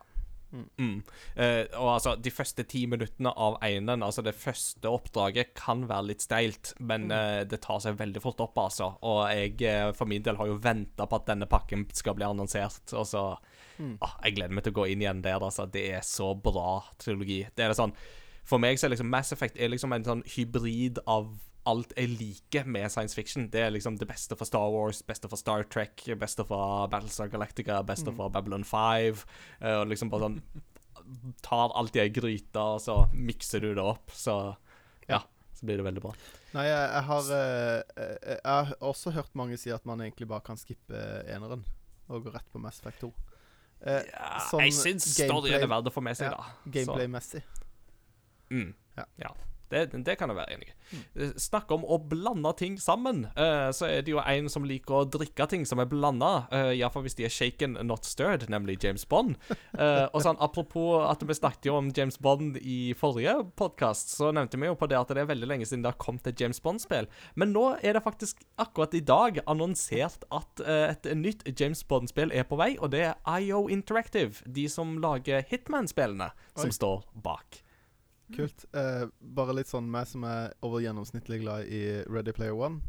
Mm. Eh, og altså, de første ti minuttene av einen, altså det første oppdraget, kan være litt steilt, men eh, det tar seg veldig fort opp, altså. Og jeg eh, for min del har jo venta på at denne pakken skal bli annonsert, og så Mm. ah, Jeg gleder meg til å gå inn igjen der, altså. Det er så bra trilogi. Det er det sånn For meg så er liksom Mass Effect er liksom en sånn hybrid av alt jeg liker med science fiction. Det er liksom det beste for Star Wars, beste for Star Trek, beste for Battlestar Galactica, beste Mm. for Babylon 5. eh, Og liksom bare sånn Tar alt i ei gryte, og så mikser du det opp, så Ja. Så blir det veldig bra. Nei, jeg, jeg har eh, eh, Jeg har også hørt mange si at man egentlig bare kan skippe eneren og gå rett på Mass Effect 2. Eh, Ja, sånn jeg syns storyen er verdt å få med seg, Ja, da. Gameplay-messig. Mm. Ja. Ja. Det, det kan jeg være enig i. Eh, Snakk om å blande ting sammen. Uh, så er det jo en som liker å drikke ting som er blanda. Uh, Iallfall hvis de er shaken, not stirred, nemlig James Bond. Uh, og sånn, Apropos at vi snakket jo om James Bond i forrige podkast, så nevnte vi jo på det at det er veldig lenge siden det har kommet et James Bond-spill. Men nå er det faktisk akkurat i dag annonsert at uh, et nytt James Bond-spill er på vei, og det er IO Interactive, de som lager Hitman-spillene, som står bak. Kult. Eh, bare litt sånn meg som er over gjennomsnittlig glad i Ready Player One.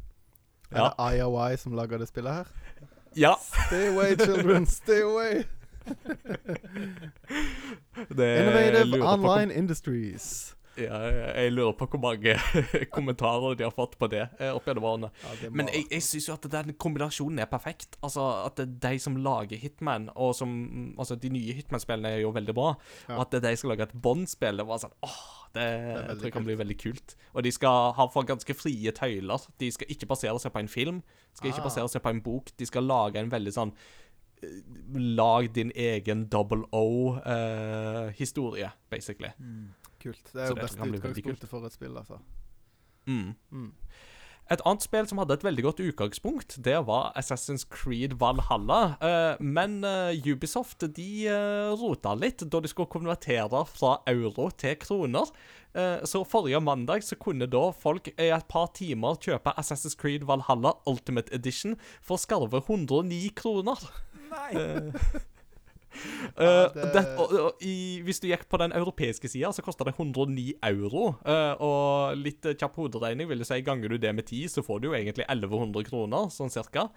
Er Ja. det IOI som lager det spillet her? Ja. Stay away, children. Stay away. Innovative Online Industries. Ja, jeg lurer på hvor mange kommentarer de har fått på det eh, opp gjennom årene. Ja, Men jeg, jeg syns jo at den kombinasjonen er perfekt. Altså At det er de som lager Hitman, og som Altså, de nye Hitman-spillene er jo veldig bra. Ja. Og at det er de som lager et Bond-spill, det var sånn Åh, det, det tror jeg kan kult. bli veldig kult. Og de skal ha for ganske frie tøyler. De skal ikke basere seg på en film. Skal ikke Ah. basere seg på en bok. De skal lage en veldig sånn eh, Lag din egen double O-historie, basically. Kult. Det er jo det beste utgangspunktet for et spill, altså. Mm. Mm. Et annet spill som hadde et veldig godt utgangspunkt, det var Assassin's Creed Valhalla. Eh, men eh, Ubisoft de eh, rota litt da de skulle konvertere fra euro til kroner. Eh, så forrige mandag så kunne da folk i et par timer kjøpe Assassin's Creed Valhalla Ultimate Edition for skarve 109 kroner. Nei! Eh, det- det, og, og, i, hvis du gikk på den europeiske sida, så kosta det 109 euro. Uh, og litt kjapp hoderegning vil jeg si, ganger du det med 10, så får du jo egentlig 1100 kroner, sånn cirka.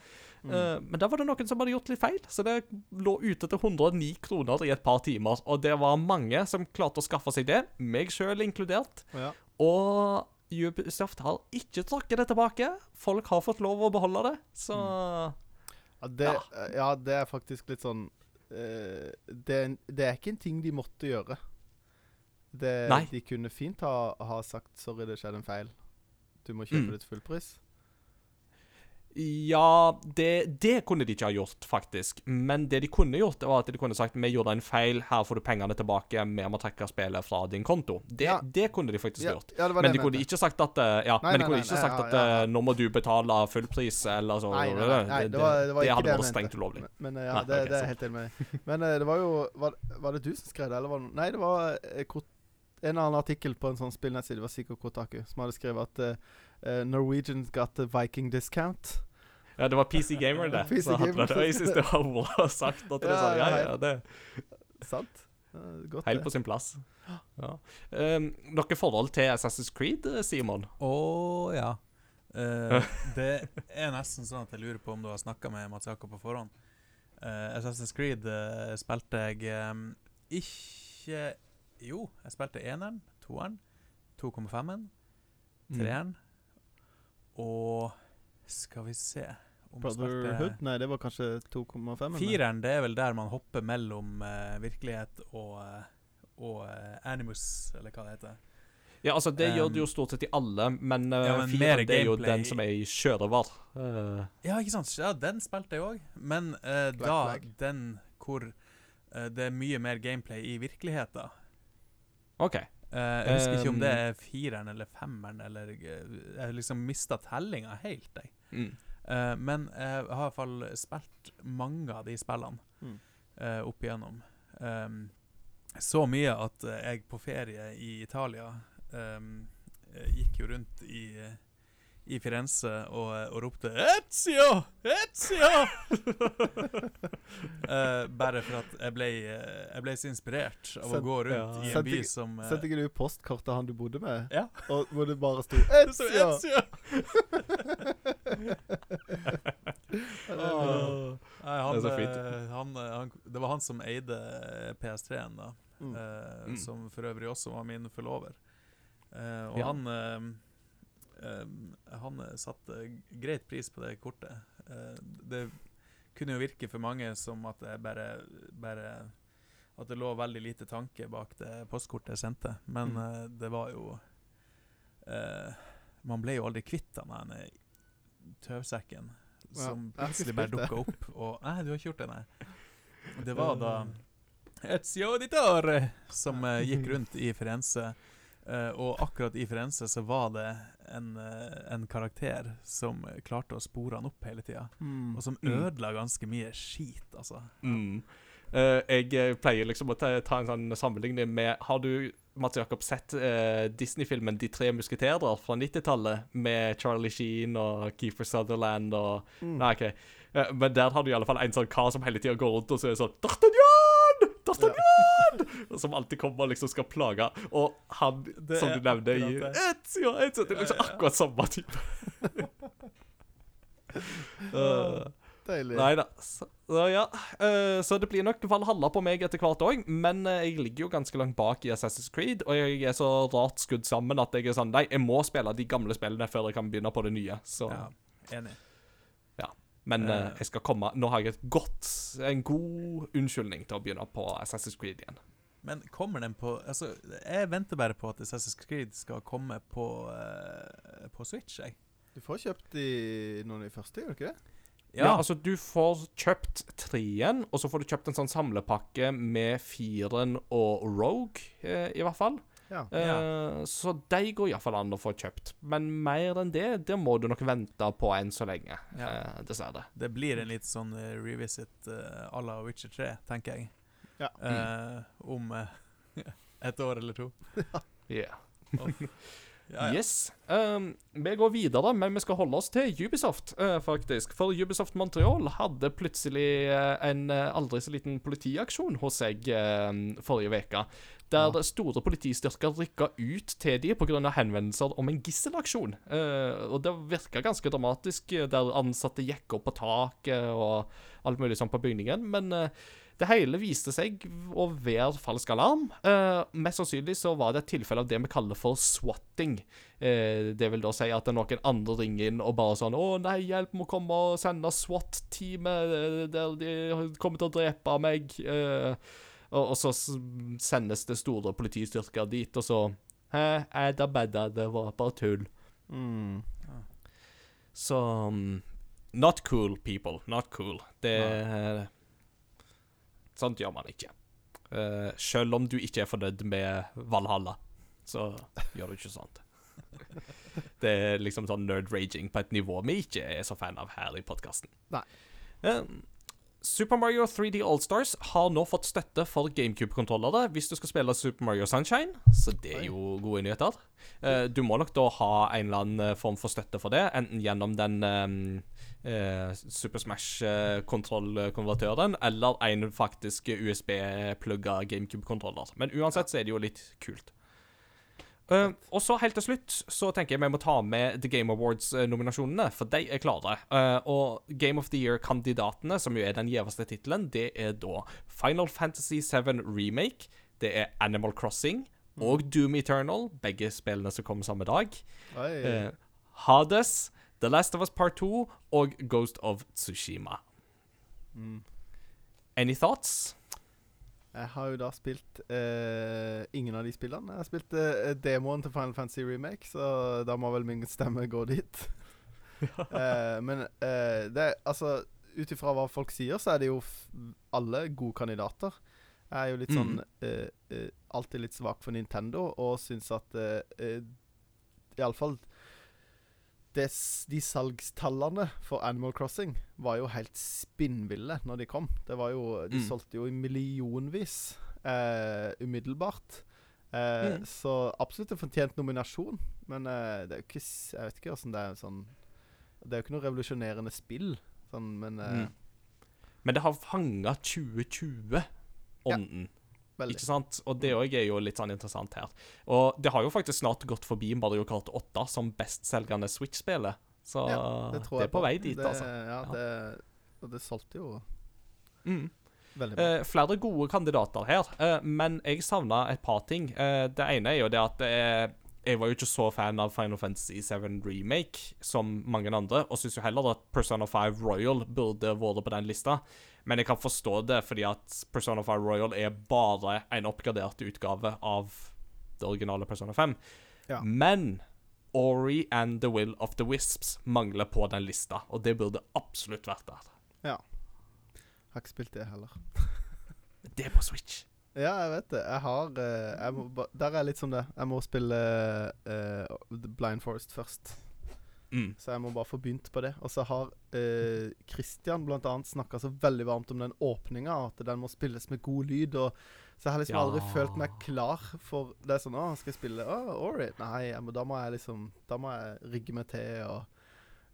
Eh, men der var det noen som hadde gjort litt feil, så det lå ute til 109 kroner i et par timer. Og det var mange som klarte å skaffe seg det, meg sjøl inkludert. Ja. Og Ubisoft har ikke trukket det tilbake. Folk har fått lov å beholde det, så Ja, det, ja, det er faktisk litt sånn eh, det, det er ikke en ting de måtte gjøre. Det, Nei. De kunne fint ha, ha sagt 'sorry, det skjedde en feil'. Du må kjøpe Mm. det til fullpris. Ja, det, det kunne de ikke ha gjort, faktisk. Men det de kunne gjort, var at de kunne sagt vi gjorde en feil, her får du pengene tilbake, vi må trekke spillet fra din konto. Det, Ja. det kunne de faktisk Ja, gjort. ja, Men de kunne ikke sagt at eh, Ja, Nei, men de kunne nei, ikke nei, sagt at eh, nå må du betale fullpris, eller så. Nei, nei, nei, det, var- det var ikke hadde vært strengt ulovlig. Men, eh, ja, det, okay, det er jeg helt enig med deg. Men det var jo var, var det du som skrev det, eller var det Nei, det var en eller annen artikkel på en sånn spillnettside, det var sikkert Kotaku, som hadde skrevet at eh, Norwegians got the Viking discount. Ja, det var PC Gamer, det. PC Gamer. det. Jeg syns det var bra sagt. At det, Ja, sa, ja, ja, ja, det Sant? Godt, Helt på sin plass. Ja. Um, noe forhold til Assassin's Creed, eh, Simon? Å ja. Uh, det er nesten sånn at jeg lurer på om du har snakka med Mats Jakob på forhånd. Uh, Assassin's Creed uh, spilte jeg um, ikke Jo, jeg spilte eneren, toeren, 2,5-en, Mm. treeren og Skal vi se Brotherhood? Nei, det var kanskje 2,5? eller? Fireren, det er vel der man hopper mellom uh, virkelighet og, eh, og uh, Animus, eller hva det heter. Ja, altså, det gjør Um, det jo stort sett i alle, men, uh, ja, men fireren, det er jo den som er i sjørøver. Uh, Ja, ikke sant? Ja, den spilte jeg òg, men eh, da Flag. den hvor det er mye mer gameplay i virkeligheten. OK. Eh, jeg husker ikke om det Um, er fireren eller femmeren, eller Jeg liksom mista tellinga helt, jeg. Mm. Eh, men jeg har i hvert fall spilt mange av de spillene Mm. uh, opp igjennom. Um, så mye at jeg på ferie i Italia um, gikk jo rundt i, eh, i Firenze og, og ropte 'Ezio! Ezio!' uh, bare for at jeg ble, eh, jeg ble så inspirert av å gå rundt ja. i en Sendte by som uh, Sendte ikke du postkort til han du bodde med? Ja. Og hvor det bare sto Ezio! Ezio! Åh. Nei, han, Det er så fint. eh, han, eh, han, det var han som eide PS3-en, da. Mm. Uh, Mm. Som for øvrig også var min forlover. Uh, og Ja. han eh, eh, Han eh, satte greit pris på det kortet. Eh, det kunne jo virke for mange som at det bare, bare At det lå veldig lite tanke bak det postkortet jeg sendte, men Mm. eh, det var jo eh, Man ble jo aldri kvitt den tøvsekken Ja, som jeg plutselig bare dukka opp. Og, nei, du har ikke gjort det, nei. Det var da Ezio Auditore som eh, gikk rundt i Firenze. Eh, og akkurat i Firenze så var det en, uh, en karakter som klarte å spore han opp hele tida. Mm. Og som Mm. ødela ganske mye skit, altså. Mm. Uh, jeg pleier liksom å ta, ta en sånn sammenligning med Har du, Mats Jakob, sett Disney-filmen De tre musketerer fra 90-tallet? Med Charlie Sheen og Keeper Sutherland og Mm. Nei, OK. Men der har du i alle fall en sånn kar som hele tida går rundt og sier sånn D'Artagnan! D'Artagnan! Som alltid kommer og liksom skal plage. Og han, Det som du nevnte, i. Ezio, Ezio Det er liksom Ja, ja, ja. akkurat samme type. uh, Deilig. Nei da. Så, ja. Uh, så det blir nok Valhalla på meg etter hvert òg, men eh, jeg ligger jo ganske langt bak i Assassin's Creed, og jeg er så rart skudd sammen at jeg er sånn Nei, jeg må spille de gamle spillene før jeg kan begynne på det nye. Så Ja, enig. Men eh, Eh. jeg skal komme Nå har jeg et godt En god unnskyldning til å begynne på Assassin's Creed igjen. Men kommer den på Altså, jeg venter bare på at Assassin's Creed skal komme på, uh, på Switch, jeg. Du får kjøpt de noen av de første, gjør du ikke det? Ja. altså Du får kjøpt treen, og så får du kjøpt en sånn samlepakke med firen og Rogue, eh, i hvert fall. Ja. Eh, så de går iallfall an å få kjøpt. Men mer enn det, det må du nok vente på enn så lenge. Ja. eh, dessverre. Det blir en litt sånn eh, revisit uh, à la Witcher 3, tenker jeg. Ja. Eh, om eh, et år eller to. Yeah. Ja, ja. Yes. Um, vi går videre, men vi skal holde oss til Ubisoft, uh, faktisk. For Ubisoft Montreal hadde plutselig uh, en uh, aldri så liten politiaksjon hos seg forrige uke. Der Ja. store politistyrker rykka ut til dem pga. henvendelser om en gisselaksjon. Eh, og det virka ganske dramatisk, der ansatte gikk opp på taket og alt mulig sånn på bygningen. Men eh, det hele viste seg å være falsk alarm. Eh, mest sannsynlig så var det et tilfelle av det vi kaller for swatting. Eh, det vil da si at noen andre ringer inn og bare sånn 'Å nei, hjelp, må komme og sende SWAT-teamet eh, de kommer til å drepe meg'. Eh, og, og så sendes det store politistyrker dit, og så Hæ, det bedre, det var bare tull. Mm. Så mm, Not cool, people. Not cool. Det Sånt gjør man ikke. Uh, selv om du ikke er fornøyd med Valhalla, så gjør du ikke sånt. Det er liksom sånn nerd-raging på et nivå vi ikke er så fan av her i podkasten. Nei. Super Mario 3D Allstars har nå fått støtte for GameCube-kontrollere hvis du skal spille Super Mario Sunshine, så det er jo gode nyheter. Eh, du må nok da ha en eller annen eh, form for støtte for det, enten gjennom den eh, Super Smash-kontrollkonvertøren, eller en faktisk USB-plugga GameCube-kontroller. Men uansett så er det jo litt kult. Uh, og så helt til slutt så tenker jeg vi må ta med The Game Awards-nominasjonene, for de er klare. Uh, og Game of the Year-kandidatene, som jo er den gjeveste tittelen, det er da Final Fantasy 7 Remake, det er Animal Crossing og Doom Eternal, begge spillene som kommer samme dag. Uh, Eh, Hades, The Last of Us Part 2 og Ghost of Tsushima. Mm. Any thoughts? Jeg har jo da spilt uh, ingen av de spillene. Jeg har spilt uh, demoen til Final Fantasy Remake, så da må vel min stemme gå dit. uh, men det altså Ut ifra hva folk sier, så er det jo alle gode kandidater. Jeg er jo litt sånn eh, Alltid litt svak for Nintendo og syns at uh, Iallfall des, De salgstallene for Animal Crossing var jo helt spinnville når de kom. Det var jo De Mm. solgte jo i millionvis eh, umiddelbart. Eh, Mm. Så absolutt en fortjent nominasjon. Men eh, det er jo ikke Jeg vet ikke åssen det er sånn Det er jo ikke noe revolusjonerende spill, sånn, men eh, Mm. Men det har fanga 2020-ånden. Veldig. Ikke sant? Og det òg er jo litt sånn interessant her. Og det har jo faktisk snart gått forbi Mario Kart 8 som bestselgende Switch-spillet. Så Ja, Det det er på vei dit, det, altså. Ja, Ja. det, og det solgte jo Mm. veldig bra. Eh, flere gode kandidater her, eh, men jeg savna et par ting. Eh, det ene er jo det at eh, jeg var jo ikke så fan av Final Fantasy 7 Remake som mange andre, og syns jo heller at Persona 5 Royal burde vært på den lista. Men jeg kan forstå det, fordi at Persona 5 Royal er bare en oppgradert utgave av det originale Persona 5. Ja. Men Ori and The Will of the Wisps mangler på den lista, og det burde absolutt vært der. Ja. Har ikke spilt det heller. Det er på Switch. Ja, jeg vet det. Jeg har eh, jeg må, Der er litt som det. Jeg må spille uh, Blind Forest først. Mm. Så jeg må bare få begynt på det. Og så har eh, Christian annet snakka så veldig varmt om den åpninga, at den må spilles med god lyd. Og, så jeg har liksom Ja. aldri følt meg klar for Det er sånn Å, skal jeg spille Å, Alright. Nei, jeg men da må jeg liksom Da må jeg rigge meg til og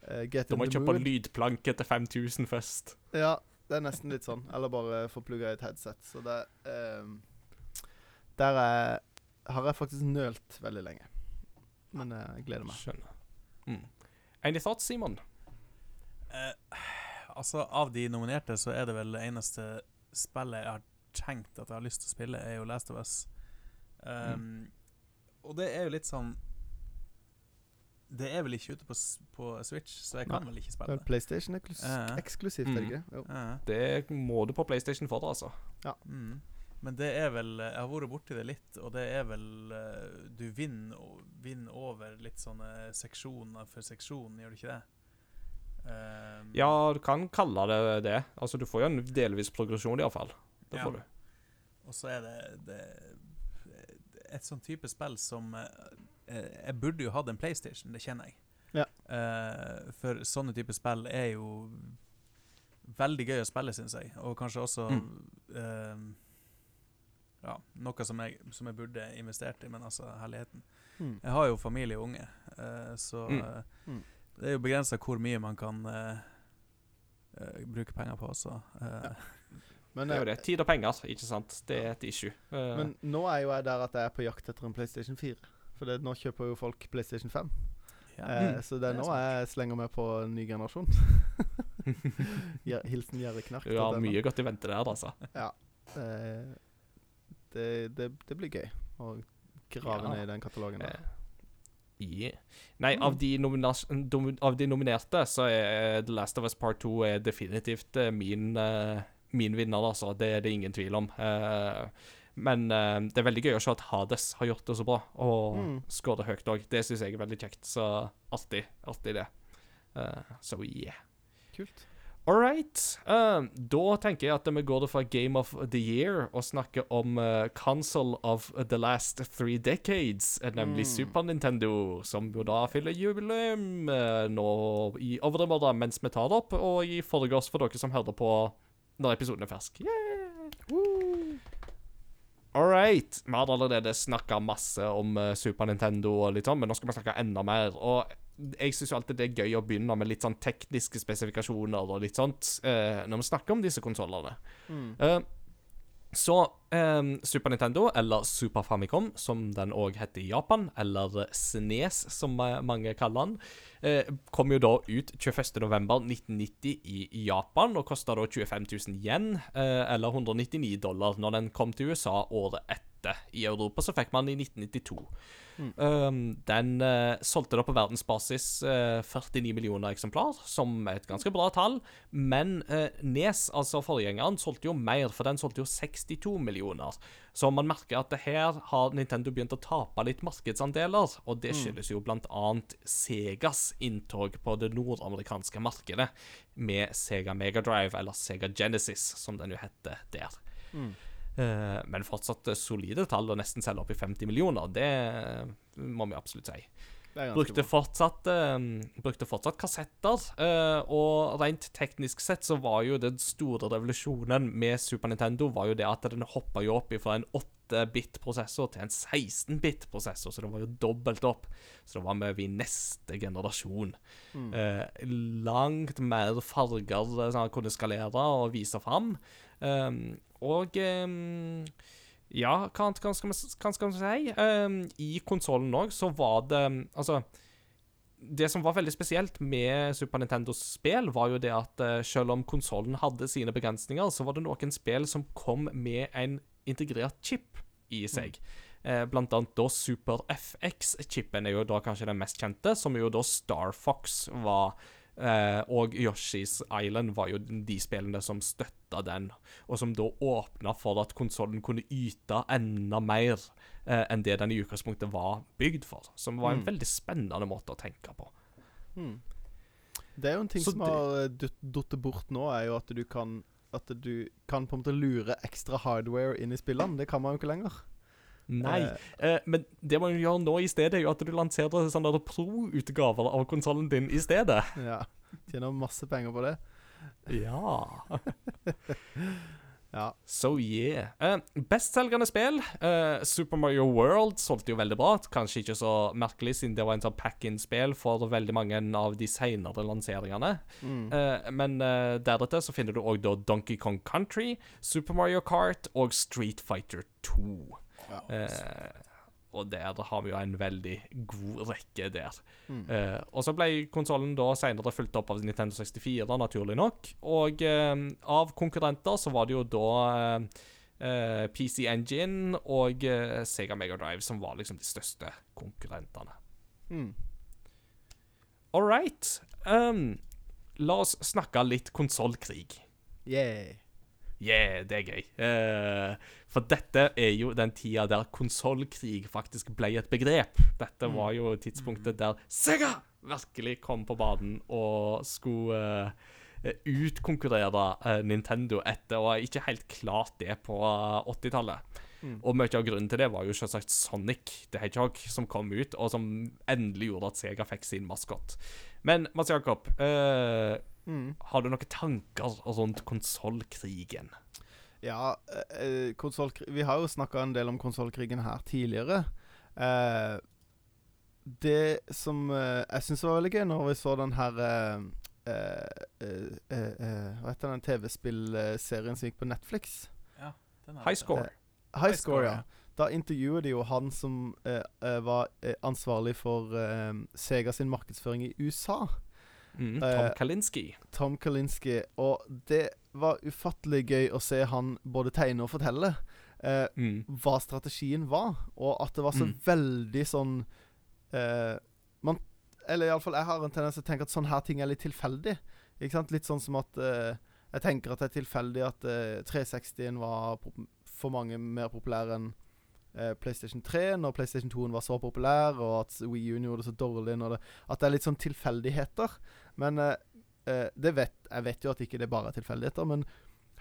eh, get Du må kjøpe mood. lydplanke til 5000 først. Ja, det er nesten litt sånn. Eller bare få plugga i et headset. Så det eh, Der er, har jeg faktisk nølt veldig lenge. Men eh, jeg gleder meg. Skjønner. Mm. Any thoughts, Simon? Eh, altså, av de nominerte så er det vel det eneste spillet jeg har tenkt at jeg har lyst til å spille, er jo Last of Us. Um, Og det er jo litt sånn Det er vel ikke ute på, på Switch, så jeg kan Nei, vel ikke Det spille er det. PlayStation eklus Ja. eksklusivt, er det ikke? Jo. Ja. Det må du på PlayStation for, deg, altså. Mm. Men det er vel Jeg har vært borti det litt, og det er vel eh, Du vinner, vinner over litt sånne seksjoner for seksjon, gjør du ikke det? Um, Ja, du kan kalle det det. Altså, du får jo en delvis progresjon, iallfall. Det Ja. får du. Og så er det, det et sånn type spill som eh, eh, Jeg burde jo hatt en PlayStation, det kjenner jeg. Ja. Eh, for sånne type spill er jo veldig gøy å spille, syns jeg. Og kanskje også Mm. eh, Ja, noe som jeg, som jeg burde investert i, men altså, herligheten. Mm. Jeg har jo familie og unge, uh, så Mm. det er jo begrensa hvor mye man kan uh, eh, bruke penger på. Så, eh, Men, Det er jo det. Tid og penger, ikke sant. Det er et issue. Men nå er jo jeg der at jeg er på jakt etter en PlayStation 4. For det, nå kjøper jo folk PlayStation 5. ja. Eh, Mm. så det er Det er nå smart. jeg slenger meg på en ny generasjon. Hilsen Gjerre Knark. du har mye godt i vente der, altså. Eh, det, det, det blir gøy å grave Ja. ned i den katalogen der. Yeah. Nei, av de, dom- av de nominerte så er The Last of Us Part 2 er definitivt eh, min, eh, min vinner, altså. Det er det ingen tvil om. Eh, men det er veldig gøy å se at Hades har gjort det så bra, og Mm. skåret høyt òg. Det syns jeg er veldig kjekt. Så alltid, alltid det. Eh, så yeah. Kult. All right. Uh, da tenker jeg at vi går fra Game of the Year og snakker om uh, Console of the Last Three Decades, eh, nemlig Mm. Super Nintendo, som jo da fyller jubileum uh, nå i overmorgen mens vi tar det opp, og i forgårs for dere som hører på når episoden er fersk. Yeah! All right. Vi har allerede snakka masse om eh, Super Nintendo, og litt sånn, men nå skal vi snakke enda mer. Og jeg syns alltid det er gøy å begynne med litt sånn tekniske spesifikasjoner og litt sånt eh, når vi snakker om disse konsollene. Mm. Eh, så eh, Super Nintendo, eller Super Famicom, som den òg heter i Japan, eller SNES, som mange kaller den, eh, kom jo da ut 21.11.1990 i Japan, og kosta da 25 000 yen, eh, eller 199 dollar, når den kom til USA året etter. I Europa så fikk man den i 1992. Um, den uh, solgte da på verdensbasis uh, 49 millioner eksemplar, som er et ganske bra tall. Men uh, Nes, altså forgjengeren, solgte jo mer, for den solgte jo 62 millioner. Så man merker at det her har Nintendo begynt å tape litt markedsandeler, og det skyldes jo annet Segas inntog på det nordamerikanske markedet med Sega Megadrive, eller Sega Genesis, som den jo heter der. Mm. Eh, men fortsatt solide tall, og nesten selv opp i 50 millioner. Det eh, må vi absolutt si. Det Brukte fortsatt, eh, brukte fortsatt kassetter, og rent teknisk sett så var jo den store revolusjonen med Super Nintendo var jo det at den hoppa jo opp fra en 8-bit-prosessor til en 16-bit-prosessor, så det var jo dobbelt opp. Så da var vi over i neste generasjon. Mm. Langt mer farger som han kunne skalere og vise fram. Og um, ja, hva hva skal man, hva skal vi si? Um, I konsollen òg så var det Altså Det som var veldig spesielt med Super Nintendos spill, var jo det at eh, selv om konsollen hadde sine begrensninger, så var det noen spill som kom med en integrert chip i seg. Eh, blant annet da Super FX-chipen er jo da kanskje den mest kjente, som jo da Star Fox var. Eh, og Yoshi's Island var jo de spillene som støtta den, og som da åpna for at konsollen kunne yte enda mer eh, enn det den i utgangspunktet var bygd for. Som var en Mm. veldig spennende måte å tenke på. Mm. Det er jo en ting Så som har eh, datt bort nå, er jo at du kan At du kan på en måte lure ekstra hardware inn i spillene. Det kan man jo ikke lenger. Nei, Eh, eh, men det man gjør nå i stedet, er jo at du lanserer sånne pro-utgaver av konsollen din i stedet. ja. Tjener masse penger på det. Ja. Ja. So yeah. Eh, Bestselgende spill. eh, Super Mario World solgte jo veldig bra. Kanskje ikke så merkelig, siden det var en sånn pack-in-spill for veldig mange av de senere lanseringene. Mm. Eh, men eh, deretter så finner du òg Donkey Kong Country, Super Mario Kart og Street Fighter 2. Ja. Eh, og der har vi jo en veldig god rekke der. Mm. Eh, og så ble konsollen da senere fulgt opp av Nintendo 64, naturlig nok. Og eh, av konkurrenter så var det jo da eh, eh, PC Engine og eh, Sega Mega Drive som var liksom de største konkurrentene. Mm. All right. Um, la oss snakke litt konsollkrig. Yeah. Yeah, det er gøy. Eh, for dette er jo den tida der konsollkrig faktisk ble et begrep. Dette var jo tidspunktet der Sega virkelig kom på banen og skulle uh, utkonkurrere uh, Nintendo etter å ha ikke helt klart det på eh, 80-tallet. Mm. Og mye av grunnen til det var jo selvsagt Sonic the Hedgehog som kom ut, og som endelig gjorde at Sega fikk sin maskot. Men Mats Jakob, eh, Mm. har du noen tanker rundt konsollkrigen? Ja, eh, konsolkri- Vi har jo snakka en del om konsollkrigen her tidligere. Eh, det som eh, jeg syns var veldig gøy når vi så den her eh, eh, eh, eh, eh, Hva heter den TV-spillserien som gikk på Netflix? Den har High score. High High Score, ja. Da intervjuet de jo han som eh, eh, var eh, ansvarlig for eh, Sega sin markedsføring i USA. Mm, Eh, Tom Kalinski. Tom Kalinski. Og det var ufattelig gøy å se han både tegne og fortelle eh, Mm. hva strategien var, og at det var så Mm. veldig sånn eh, man, Eller iallfall jeg har en tendens til å tenke at sånne her ting er litt tilfeldig. Ikke sant? Litt sånn som at eh, Jeg tenker at det er tilfeldig at eh, 360-en var for mange mer populær enn eh, PlayStation 3 når PlayStation 2 var så populær, og at Wii U gjorde det så dårlig når det, At det er litt sånn tilfeldigheter. Men eh, eh, det vet, jeg vet jo at ikke det bare er tilfeldigheter, men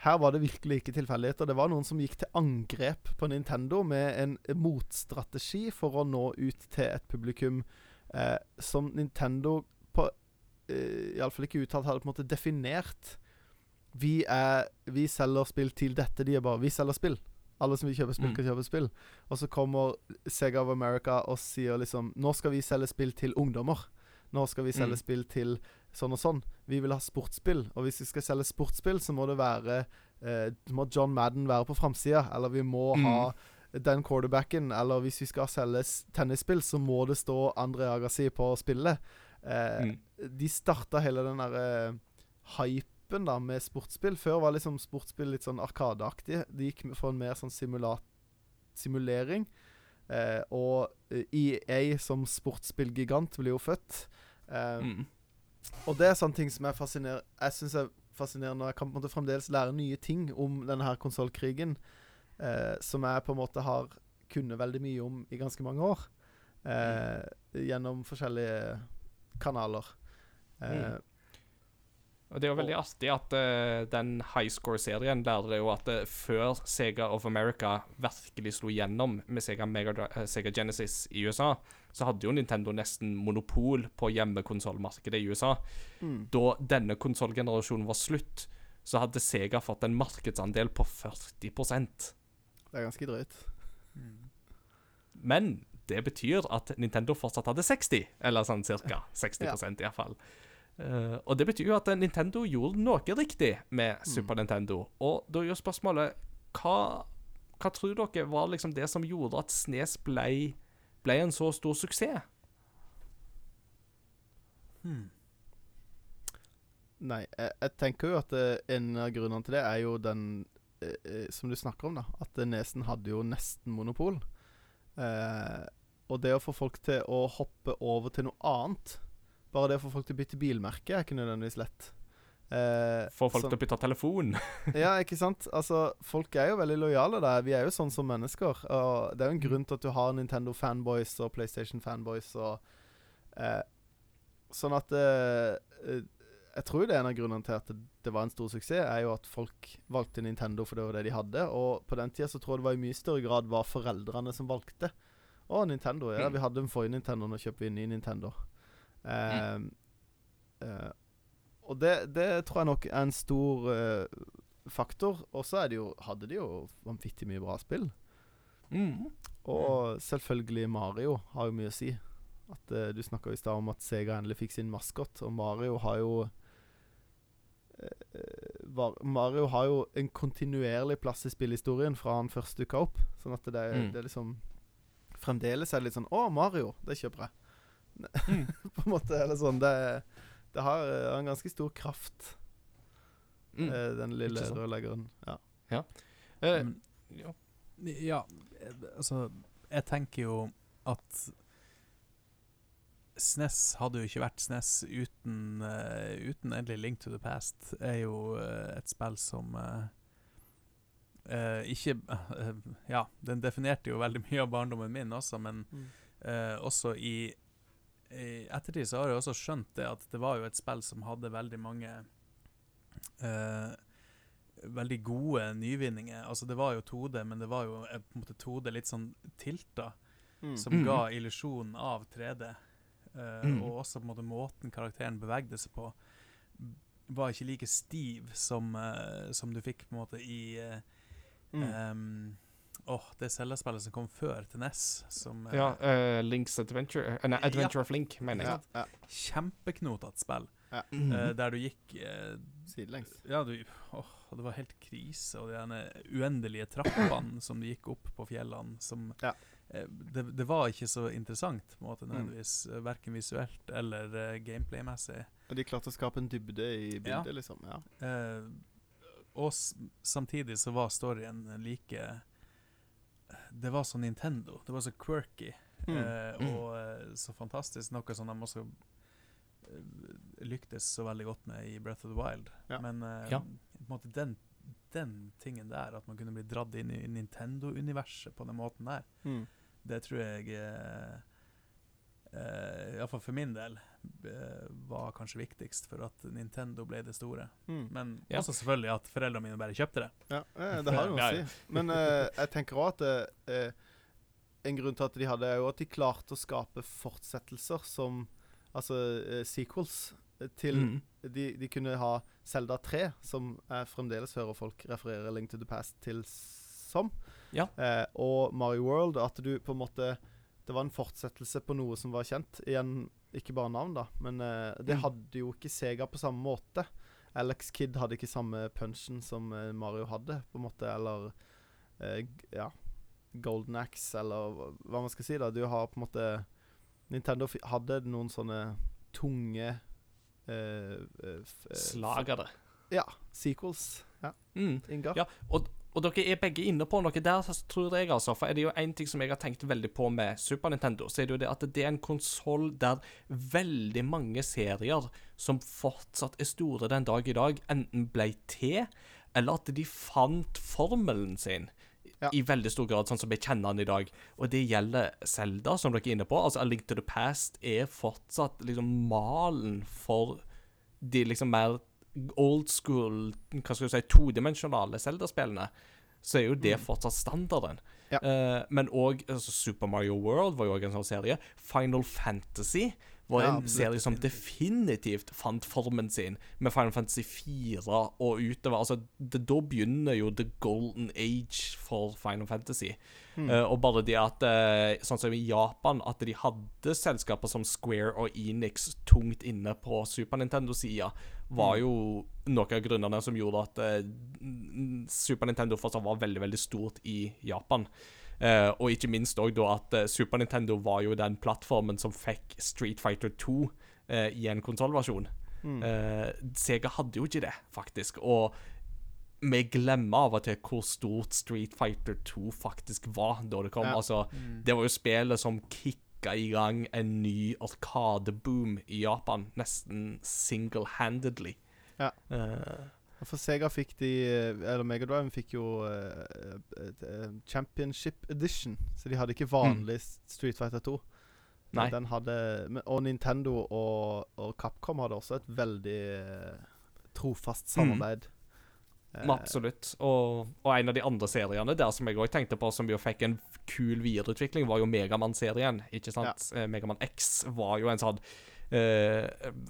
her var det virkelig ikke tilfeldigheter. Det var noen som gikk til angrep på Nintendo med en motstrategi for å nå ut til et publikum eh, som Nintendo på eh, Iallfall ikke uttalt hadde på en måte definert. Vi er Vi selger spill til dette. De er bare Vi selger spill. Alle som vil kjøpe spill, Mm. kan kjøpe spill. Og så kommer Sega of America og sier liksom Nå skal vi selge spill til ungdommer. Nå skal vi selge Mm. spill til sånn og sånn. Vi vil ha sportsspill. Og hvis vi skal selge sportsspill, så må det være eh, Må John Madden være på framsida. Eller vi må Mm. ha den quarterbacken. Eller hvis vi skal selge tennisspill, så må det stå André Agassi på spillet. Eh, Mm. De starta hele den derre eh, hypen da med sportsspill. Før var liksom sportsspill litt sånn arkadeaktig. De gikk for en mer sånn simulat simulering. Eh, og eh, EA som sportsspillgigant blir jo født. Eh, Mm. Og det er sånne ting som jeg Jeg synes er fascinerende. Jeg kan på en måte fremdeles lære nye ting om denne her konsollkrigen. Eh, som jeg på en måte har kunnet veldig mye om i ganske mange år. Eh, Gjennom forskjellige kanaler. Eh, Og det er jo veldig artig at uh, den high score-serien lærte jo at uh, før Sega of America virkelig slo gjennom med Sega, Mega, eh, Sega Genesis i USA, så hadde jo Nintendo nesten monopol på hjemmekonsollmarkedet i USA. Mm. Da denne konsollgenerasjonen var slutt, så hadde Sega fått en markedsandel på 40% Det er ganske drøyt. Men det betyr at Nintendo fortsatt hadde 60, eller sånn cirka 60 Ja. i hvert fall. Eh, og det betyr jo at Nintendo gjorde noe riktig med Super Nintendo. Og da er jo spørsmålet hva, hva tror dere var liksom det som gjorde at Snes ble, ble en så stor suksess? Hmm. Nei, jeg, jeg tenker jo at eh, en av grunnene til det er jo den eh, eh, som du snakker om, da. At Nesen hadde jo nesten monopol. Eh, og det å få folk til å hoppe over til noe annet Bare det å få folk til å bytte bilmerke er ikke nødvendigvis lett. Eh, Få folk til å bytte telefon? ja, ikke sant? Altså, folk er jo veldig lojale der. Vi er jo sånn som mennesker. Og det er jo en grunn til at du har Nintendo-fanboys og PlayStation-fanboys og eh, Sånn at eh, eh, Jeg tror det er en av grunnene til at det, var en stor suksess, er jo at folk valgte Nintendo for det var det de hadde. Og på den tida så tror jeg det var i mye større grad var foreldrene som valgte. Å, Nintendo. Ja, Mm. vi hadde den forrige Nintendo, nå kjøper vi en ny Nintendo. Eh, eh, og det, det tror jeg nok er en stor uh, faktor. Og så er hadde de jo vanvittig mye bra spill. Mm. Og selvfølgelig Mario har jo mye å si. At uh, Du snakka i stad om at Sega endelig fikk sin maskot, og Mario har jo uh, var, Mario har jo en kontinuerlig plass i spillhistorien fra han først dukka opp. Sånn at det, er- Mm. det er liksom Fremdeles er det litt sånn Å, Mario! Det kjøper jeg. Mm. På en måte. Eller sånn. Det, det har eh, en ganske stor kraft, Mm. eh, den lille rørleggeren. Ja. Eh, Men- ja. Ja, eh, altså Jeg tenker jo at SNES hadde jo ikke vært SNES uten, uh, uten egentlig Link to the Past. er jo uh, et spill som uh, eh, ikke eh, Ja, den definerte jo veldig mye av barndommen min også, men Mm. eh, også i, i ettertid så har jeg også skjønt det at det var jo et spill som hadde veldig mange eh, Veldig gode nyvinninger. Altså Det var jo 2D, men det var jo eh, på en måte 2D litt sånn tilta, Mm. som Mm. ga illusjonen av 3D. eh, Mm. Og også på en måte måten karakteren bevegde seg på, var ikke like stiv som, eh, som du fikk på en måte i eh, Mm. ehm, Åh, det Zelda-spillet som kom før til NES, som eh, ja uh, Links Adventure Uh, Nei, Ja. Of Link, mener jeg. ja, ja. Kjempeknotete spill. Mm. eh, der du gikk Sidelengs. Ja, du oh, det var helt krise. Og de uendelige trappene som du gikk opp på fjellene, som Ja. det, det var ikke så interessant, på en måte, Mm. nødvendigvis. Verken visuelt eller gameplay-messig. Og de klarte å skape en dybde i Ja. bildet, liksom. Ja. Eh, og s samtidig så var storyen like Det var så Nintendo. Det var så quirky. Mm. Eh, Mm. og eh, så fantastisk. Noe som de også eh, lyktes så veldig godt med i Breath of the Wild. Ja. Men eh, Ja. på en måte den, den tingen der, at man kunne bli dratt inn i Nintendo-universet på den måten der, Mm. det tror jeg eh, eh, Iallfall for min del eh, var kanskje viktigst for at Nintendo ble det store. Mm. Men Ja. også selvfølgelig at foreldrene mine bare kjøpte det. Ja, eh, det har jo noe å si. Men eh, jeg tenker òg at eh, en grunn til at de hadde, er jo at de klarte å skape fortsettelser som Altså eh, sequels eh, til Mm. de, de kunne ha Zelda 3, som jeg fremdeles hører folk referere Link to the Past til som. Ja. Eh, og Mario World. At du på en måte Det var en fortsettelse på noe som var kjent. Igjen, ikke bare navn, da, men uh, det Mm. hadde jo ikke Sega på samme måte. Alex Kidd hadde ikke samme punchen som uh, Mario hadde, på en måte, eller uh, Ja. Golden Axe, eller hva- man skal si, da. Du har på en måte Nintendo hadde noen sånne tunge Slagere. Ja. Sequels. Ja. Mm. Ja, og, og dere er begge inne på noe der, tror jeg, altså. For er det jo én ting som jeg har tenkt veldig på med Super Nintendo, så er det jo det at det er en konsoll der veldig mange serier som fortsatt er store den dag i dag, enten ble til, eller at de fant formelen sin. Ja. I veldig stor grad, sånn som vi kjenner den i dag. Og det gjelder Zelda, som dere er inne på. Altså, A Link to the Past er fortsatt liksom malen for de liksom mer old school, hva skal du si, todimensjonale Zelda-spillene, så er jo det fortsatt standarden. Ja. Uh, men òg altså, Super Mario World var jo òg en sånn serie. Final Fantasy var Ja, en ser serie som definitivt fant formen sin med Final Fantasy 4 og utover. Altså, det, da begynner jo the golden age for Final Fantasy. Mm. Uh, og bare det at uh, Sånn som i Japan, at de hadde selskaper som Square og Enix tungt inne på Super Nintendo-sida, var jo noen av grunnene som gjorde at uh, Super Nintendo fortsatt var veldig, veldig stort i Japan. Eh, og ikke minst òg da at eh, Super Nintendo var jo den plattformen som fikk Street Fighter 2 eh, i en konsollversjon. Mm. Eh, Sega hadde jo ikke det, faktisk. Og vi glemmer av og til hvor stort Street Fighter 2 faktisk var da det kom. Ja. Altså, det var jo spillet som kicka i gang en ny arkadeboom i Japan, nesten single-handedly. Ja. For Sega fikk de eh, Eller Megadriven fikk jo uh, eh, Championship Edition, så de hadde ikke vanlig Street Fighter 2. Nei. Den hadde, og Nintendo og, og Capcom hadde også et veldig trofast samarbeid. Eh, Absolutt. Og, og en av de andre seriene der som jeg òg tenkte på, som jo fikk en kul videreutvikling, var jo Megamann-serien. Ikke sant? Ja. Megaman X var jo en sånn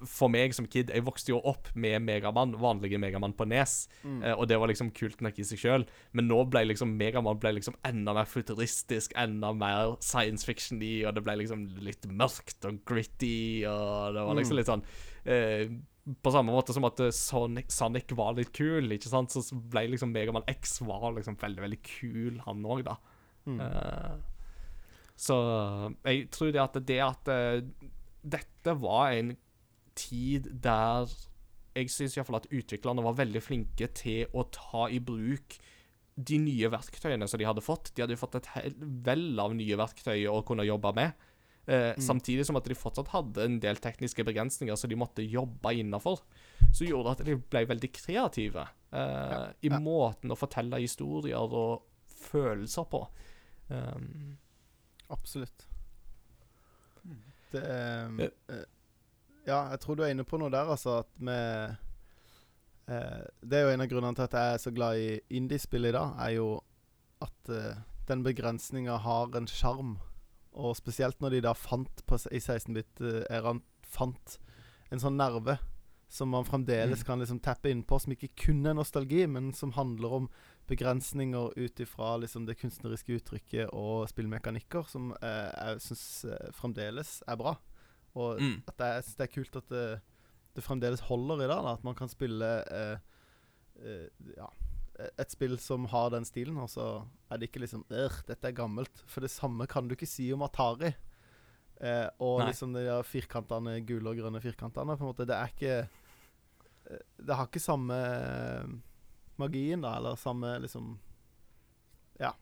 For meg som kid, jeg vokste jo opp med Megamann, vanlige Megamann på Nes, mm. eh, og det var liksom kult nok i seg sjøl. Men nå ble liksom Megamann liksom enda mer futuristisk, enda mer science fiction-y, og det ble liksom litt mørkt og gritty, og det var liksom Mm. litt sånn eh, på samme måte som at eh, Sonic, Sonic var litt kul, ikke sant? så ble liksom Megaman X var liksom veldig, veldig kul, han òg, da. Mm. Uh, så jeg tror det at det at eh, dette var en tid der jeg syns iallfall at utviklerne var veldig flinke til å ta i bruk de nye verktøyene som de hadde fått. De hadde fått et vell av nye verktøy å kunne jobbe med. Eh, Samtidig som at de fortsatt hadde en del tekniske begrensninger som de måtte jobbe innafor. Som gjorde at de ble veldig kreative eh, i ja. måten å fortelle historier og følelser på. Um, Absolutt. Det eh, Ja. eh, Ja, jeg tror du er inne på noe der, altså. At vi eh, Det er jo en av grunnene til at jeg er så glad i indiespill i dag, er jo at eh, den begrensninga har en sjarm. Og spesielt når de da fant på, i 16-bit-æraen fant en sånn nerve som man fremdeles Mm. kan liksom tappe innpå, som ikke kun er nostalgi, men som handler om begrensninger ut ifra liksom det kunstneriske uttrykket og spillmekanikker, som eh, jeg syns eh, fremdeles er bra. Og mm. at det, jeg synes det er kult at det, det fremdeles holder i dag. Da, at man kan spille eh, eh, ja, et spill som har den stilen, og så er det ikke liksom «Øh, dette er gammelt. For det samme kan du ikke si om Atari. Eh, og Nei. liksom de firkantene, gule og grønne firkantene. På en måte, Det er ikke eh, Det har ikke samme magien, da, eller samme liksom Ja.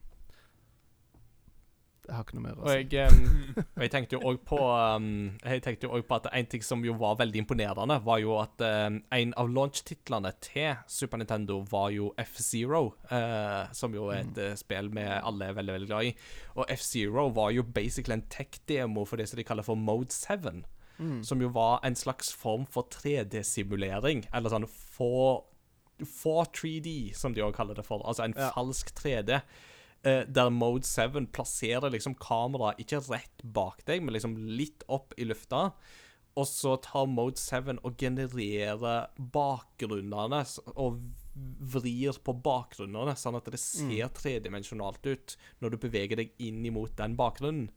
Jeg har ikke noe mer å Og si. jeg, um, og jeg tenkte jo òg på um, Jeg tenkte jo også på at en ting som jo var veldig imponerende, var jo at um, en av launch-titlene til Super Nintendo var jo F-Zero, uh, som jo er et mm. spill vi alle er veldig veldig glad i. Og F-Zero var jo basically en tech-demo for det som de kaller for Mode 7. Mm. Som jo var en slags form for 3D-simulering. Eller sånn for, for 3D, som de også kaller det for. Altså en Ja. falsk 3D. eh, der Mode 7 plasserer liksom kameraet ikke rett bak deg, men liksom litt opp i lufta. Og så tar Mode 7 og genererer bakgrunnene og vrir på bakgrunnene, sånn at det ser tredimensjonalt ut når du beveger deg inn imot den bakgrunnen.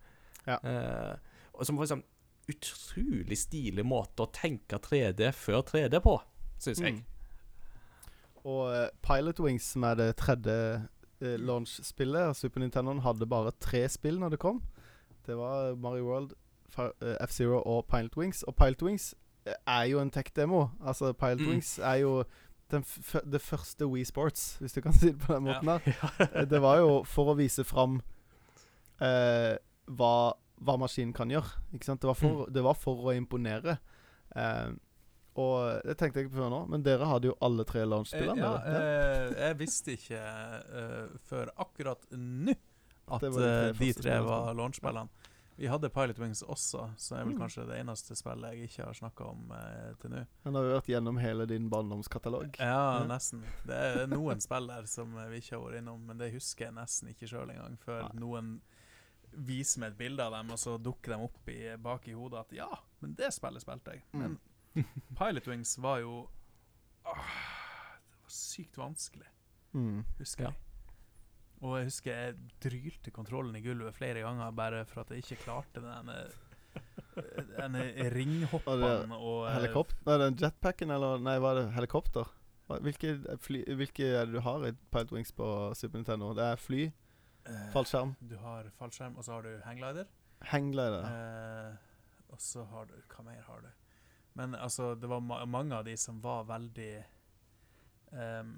Ja. Eh, som var sånn utrolig stilig måte å tenke 3D før 3D på, syns jeg. Mm. Og eh, Pilot Wings, som er det tredje eh, launch-spillet av Super Nintendo, hadde bare tre spill når det kom. Det var Mario World, eh, F-Zero og Pilot Wings. Og Pilot Wings er jo en tech-demo. Altså, Pilot Mm. Wings er jo det første Wii Sports, hvis du kan si det på den Ja. måten. Eh, det var jo for å vise fram eh, hva, hva maskinen kan gjøre. Det var for, det var for å imponere. Eh, og det tenkte jeg ikke på før nå, men dere hadde jo alle tre Eh, launch-spillene. ja, eh, jeg visste ikke uh, før akkurat nå at Det de tre var launchspillene. Vi hadde Pilot Wings også, så er vel Mm. kanskje det eneste spillet jeg ikke har snakka om eh, til nå. Men har jo vært gjennom hele din barndomskatalog. Ja, Ja. nesten. Det er noen spill der som vi ikke har vært innom, men det husker jeg nesten ikke sjøl engang, før Nei. noen viser meg et bilde av dem, og så dukker de opp i, bak i hodet at ja, men det spillet spilte jeg. Men Pilot Wings var jo åh, Det var sykt vanskelig, Mm. husker Ja. jeg. Og jeg husker jeg drylte kontrollen i gulvet flere ganger bare for at jeg ikke klarte den den ringhoppen og eh, Helikopter? Nei, jetpacken, eller Nei, var det helikopter? Hvilke, fly, hvilke er det du har i Pilot Wings på Super Nintendo? Det er fly, eh, fallskjerm, Du har fallskjerm, og så har du hangglider. hangglider. Eh, og så har du Hva mer har du? Men altså, det var ma mange av de som var veldig um,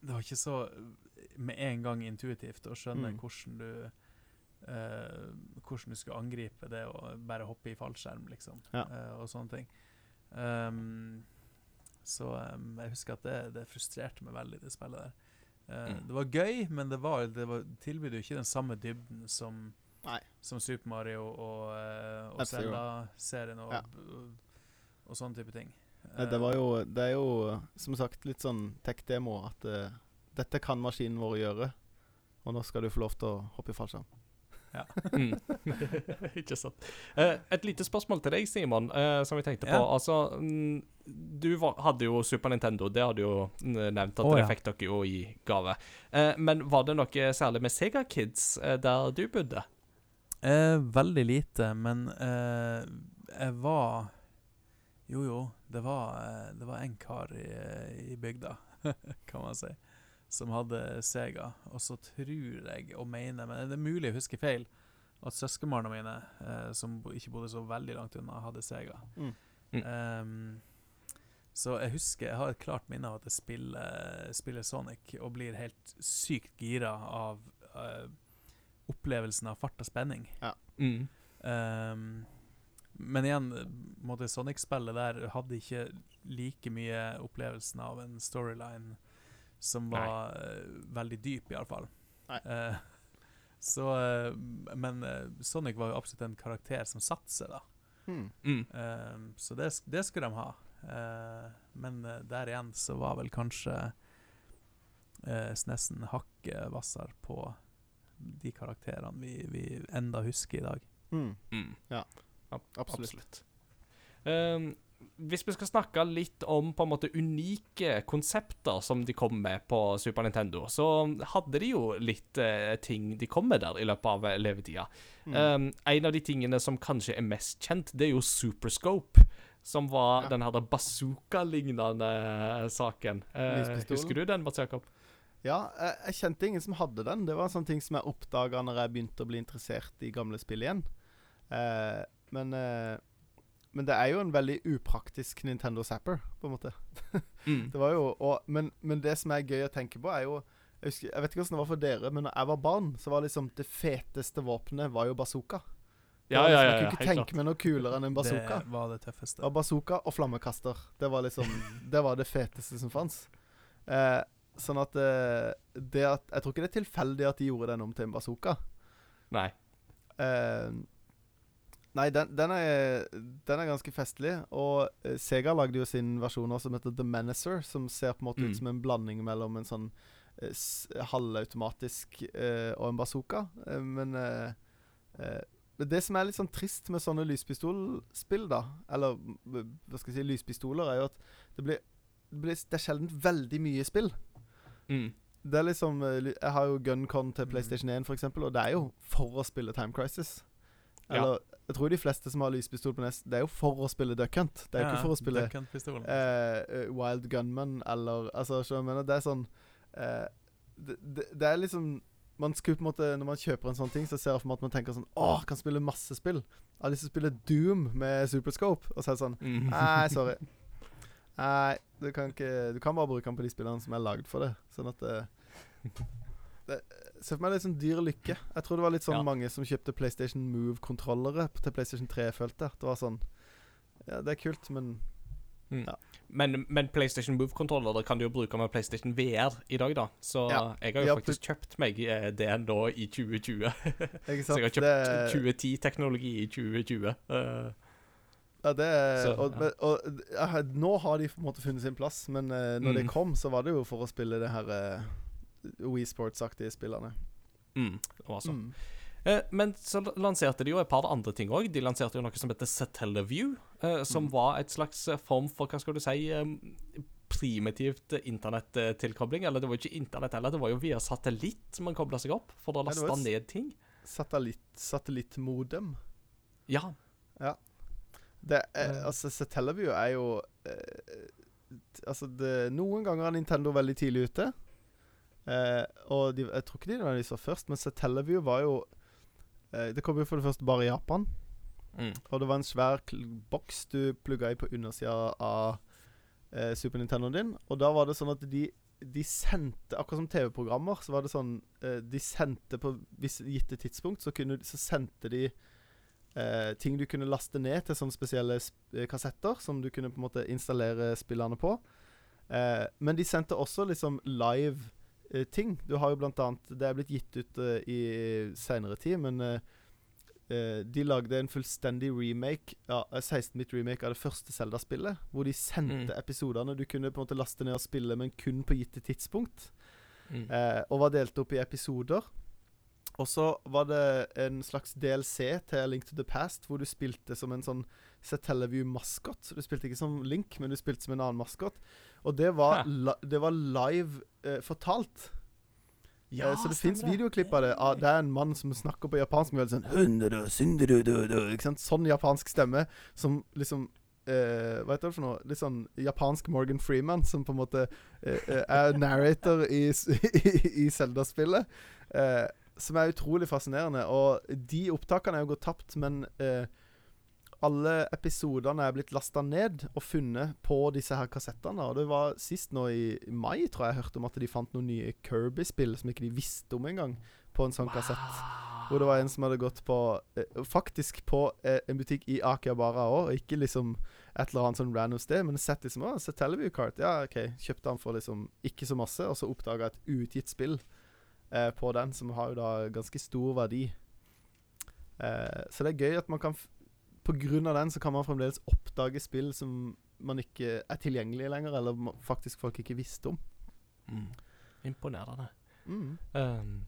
Det var ikke så med en gang intuitivt å skjønne Mm. hvordan du uh, Hvordan du skulle angripe det å bare hoppe i fallskjerm, liksom. Ja. uh, og sånne ting. Um, så um, jeg husker at det, det frustrerte meg veldig, det spillet der. Uh, Mm. Det var gøy, men det, var, det var, tilbød jo ikke den samme dybden som som Super Mario og, eh, og Zelda-serien og, Ja. Og, sånne type ting. Det var jo Det er jo som sagt litt sånn tech-demo at uh, dette kan maskinen vår gjøre, og nå skal du få lov til å hoppe i fallskjerm. Mm. Ikke sant. Uh, et lite spørsmål til deg, Simon, uh, som vi tenkte på. Altså, mm, du var, hadde jo Super Nintendo, det hadde du jo nevnt at oh, det ja. fikk dere jo i gave. Eh, men var det noe særlig med Sega Kids der du bodde? Eh, veldig lite, men eh, jeg var Jo, jo, det var, eh, det var en kar i, i bygda, kan man si, som hadde Sega. Og så tror jeg og mener, men det er mulig jeg husker feil, at søskenbarna mine, eh, som ikke bodde så veldig langt unna, hadde Sega. Mm. Mm. Um, så jeg husker Jeg har et klart minne av at jeg spiller, spiller Sonic og blir helt sykt gira av uh, opplevelsen av fart og spenning. Mm. Ehm, men igjen, Sonic-spillet der hadde ikke like mye opplevelsen av en storyline som var Nei. veldig dyp, iallfall. Uh, så eh, Men uh, Sonic var jo absolutt en karakter som satte seg, da. Hmm. Mm. Ehm, så det, det skulle de ha. Eh, men eh, der igjen så var vel kanskje uh, Snessen hakket hvassere på de karakterene vi, vi enda husker i dag. Hmm. Mm. Ja. Ab- Absolutt. absolutt. Um, hvis vi skal snakke litt om på en måte unike konsepter som de kom med på Super Nintendo, så hadde de jo litt eh, ting de kom med der i løpet av eh, levetida. Mm. Um, en av de tingene som kanskje er mest kjent, det er jo Superscope. Som var Ja. den her bazooka-lignende eh, saken. Uh, husker du den, Mats Jakob? Ja, jeg, kjente ingen som hadde den. Det var en sånn ting som jeg oppdaga når jeg begynte å bli interessert i gamle spill igjen. Eh, men, eh, men det er jo en veldig upraktisk Nintendo Zapper, på en måte. Mm. Det var jo, og, men, men det som er gøy å tenke på, er jo jeg, husker, jeg vet ikke hvordan det var for dere, men når jeg var barn, så var liksom det feteste våpenet var jo bazooka. Ja, var ja, liksom, ja, jeg kunne ikke tenke meg noe kulere enn en bazooka. Det var det tøffeste. Og bazooka og flammekaster. Det var liksom Det var det feteste som fantes. Eh, sånn at eh, det at Jeg tror ikke det er tilfeldig at de gjorde den om til en bazooka. Nei. Eh, nei, den, den, er, den er ganske festlig. Og eh, Sega lagde jo sin versjon også, som heter The Menacer, som ser på en måte Mm. ut som en blanding mellom en sånn eh, halvautomatisk eh, og en bazooka. Eh, men eh, eh, det som er litt sånn trist med sånne lyspistolspill, da, eller mm, hva skal jeg si, lyspistoler, er jo at det blir, det blir Det er sjelden veldig mye spill. Mm. Det er liksom Jeg har jo Guncon til Mhm. PlayStation 1, for eksempel, og det er jo for å spille Time Crisis. Ja. Jeg tror de fleste som har lyspistol på NES, det er jo for å spille Duck Hunt. Det er jo ikke for å spille eh, eh, Wild Gunman eller Altså, jeg mener? Det er sånn eh, det, det, det er liksom man skulle på en måte Når man kjøper en sånn ting, så ser jeg for meg at man tenker sånn Åh, kan spille masse spill. Jeg har lyst til å spille Doom med Superscope. Og så er det sånn Mm. Nei, sorry. Nei, du kan ikke Du kan bare bruke den på de spillene som er lagd for det. Sånn at det Se for meg litt sånn dyr lykke. Jeg tror det var litt sånn Ja. mange som kjøpte PlayStation Move-kontrollere til PlayStation 3, følte. Det var sånn Ja, det er kult, men Mm. Ja. Men, men PlayStation Move-kontroller kan du jo bruke med PlayStation VR i dag, da. Så Ja. jeg har jo Ja, faktisk kjøpt meg eh, det nå i 2020. Ikke Så jeg har kjøpt Det- 2010-teknologi i 2020. Uh, Ja, det Så, og, og, eh, Nå har de på en måte funnet sin plass, men uh, når Mm. det kom, så var det jo for å spille det her uh, Wii Sports-aktige spillene. mm, sånn. Mm. Eh, men så lanserte de jo et par andre ting òg. De lanserte jo noe som heter Satellaview, eh, som Mm. var et slags eh, form for, hva skal du si, primitivt eh, internettilkobling. Eller det var jo ikke internett heller, det var jo via satellitt man kobla seg opp for å Ja, laste ned ting. Satellitt, satellittmodem. Ja. Det er, Eh. altså, Satellaview er jo eh, Altså, det, noen ganger er Nintendo veldig tidlig ute. Eh, og de, jeg tror ikke de nødvendigvis var først, men Satellaview var jo eh, Det kom jo for det første bare i Japan. Mm. Og det var en svær boks du plugga i på undersida av eh, Super Nintendoen din. Og da var det sånn at de, de sendte Akkurat som TV-programmer, så var det sånn eh, De sendte på visse gitte tidspunkt, så, kunne, så sendte de eh, ting du kunne laste ned til sånne spesielle sp eh, kassetter, som du kunne på en måte installere spillene på. Men de sendte også liksom live ting. Du har jo blant annet Det er blitt gitt ut eh, i seinere tid, men eh, eh, de lagde en fullstendig remake ja, 16-bit remake av det første Zelda-spillet. Hvor de sendte Mm. episodene du kunne på en måte laste ned og spille, men kun på gitte tidspunkt. Mm. Eh, og var delt opp i episoder. Og så var det en slags DLC til A Link to the Past, hvor du spilte som en sånn Satellaview-maskot. Du spilte ikke som Link, men du spilte som en annen maskot. Og det var, li det var live eh, fortalt. Ja, Eh, så det fins videoklipp av det. Ah, det er en mann som snakker på japansk med sånn? Sånn japansk stemme som liksom eh, Hva heter det for noe? Litt sånn japansk Morgan Freeman, som på en måte eh, eh, er narrator i, i Zelda-spillet. Eh, som er utrolig fascinerende. Og de opptakene er jo gått tapt, men eh, alle episodene er blitt lasta ned og funnet på disse her kassettene. Og det var sist nå i mai, tror jeg, jeg hørte om at de fant noen nye Kirby-spill som ikke de visste om engang, på en sånn kassett. Hvor det var en som hadde gått på eh, Faktisk på eh, en butikk i Akihabara òg, og ikke liksom et eller annet sånn random sted, men sett liksom Å, se Teleview Cart. Ja, OK. Kjøpte han for liksom ikke så masse, og så oppdaga et utgitt spill eh, på den, som har jo da ganske stor verdi. Eh, så det er gøy at man kan av den så kan man fremdeles oppdage spill som man ikke er tilgjengelige lenger, eller faktisk folk ikke visste om. Mm. Imponerende. Mm. Um,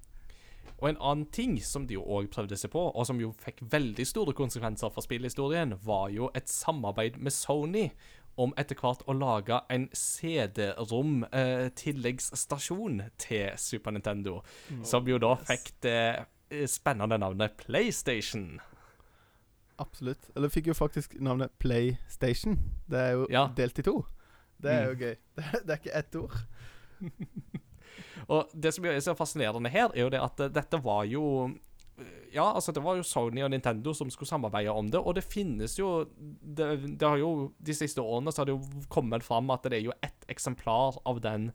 og en annen ting som de jo òg prøvde seg på, og som jo fikk veldig store konsekvenser for spillhistorien, var jo et samarbeid med Sony om etter hvert å lage en CD-rom-tilleggsstasjon til Super Nintendo, som jo da fikk det eh, spennende navnet PlayStation. Absolutt. Eller fikk jo faktisk navnet PlayStation. Det er jo Ja. delt i to. Det er jo Mm. gøy. Det, det er ikke ett ord. Og det som er så fascinerende her, er jo det at eh, dette var jo eh, Ja, altså det var jo Sony og Nintendo som skulle samarbeide om det, og det finnes jo Det, det har jo De siste årene så har det jo kommet fram at det er jo ett eksemplar av den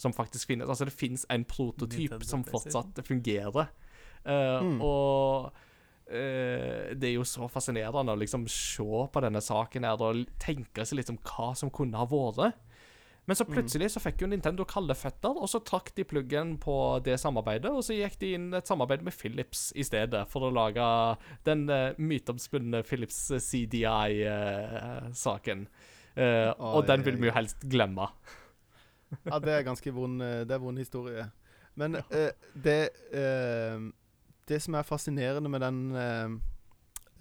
som faktisk finnes. Altså det finnes en prototyp Nintendo som fortsatt fungerer. Uh, Mm. Og eh, det er jo så fascinerende å liksom se på denne saken her og tenke seg litt om hva som kunne ha vært. Men så plutselig så fikk jo Nintendo kalde føtter, og så trakk de pluggen på det samarbeidet, og så gikk de inn et samarbeid med Philips i stedet, for å lage den uh, myteomspunne Philips CDI-saken. Eh, og den vil vi jo helst glemme. Ja, det er ganske vond Det er vond historie. Men det Det som er fascinerende med den eh,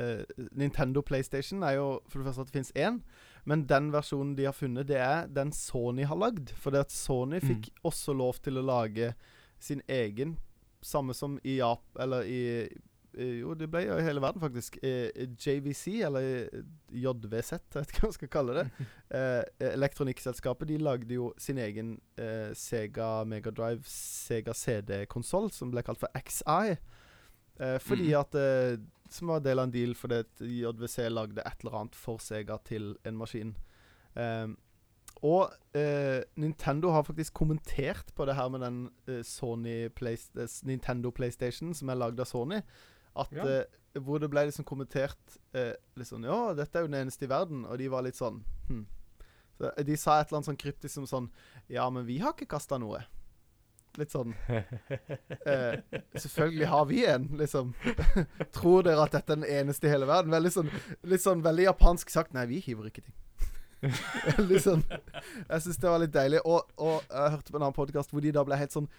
eh, Nintendo PlayStation, er jo for det første at det fins én. Men den versjonen de har funnet, det er den Sony har lagd. For det at Sony fikk også lov til å lage sin egen, samme som i Jap... Eller i jo, det ble jo i hele verden, faktisk. Eh, JVC, eller eh, JVZ, jeg vet ikke hva man skal kalle det. Eh, elektronikkselskapet de lagde jo sin egen eh, Sega Megadrive, Sega CD-konsoll, som ble kalt for XI. Eh, fordi Mhm. at eh, Som var del av en deal fordi at JVC lagde et eller annet for Sega til en maskin. Eh, og eh, Nintendo har faktisk kommentert på det her med den Sony Play- Nintendo PlayStation som er lagd av Sony. At Ja. eh, Hvor det ble liksom kommentert eh, sånn Ja, dette er jo den eneste i verden. Og de var litt sånn hm. Så de sa et eller annet sånn kryptisk som sånn Ja, men vi har ikke kasta noe. Litt sånn eh, Selvfølgelig har vi en, liksom. Tror dere at dette er den eneste i hele verden? Veldig sånn, litt sånn veldig japansk sagt. Nei, vi hiver ikke ting. Litt sånn Jeg syns det var litt deilig. Og, og jeg hørte på en annen podkast hvor de da ble helt sånn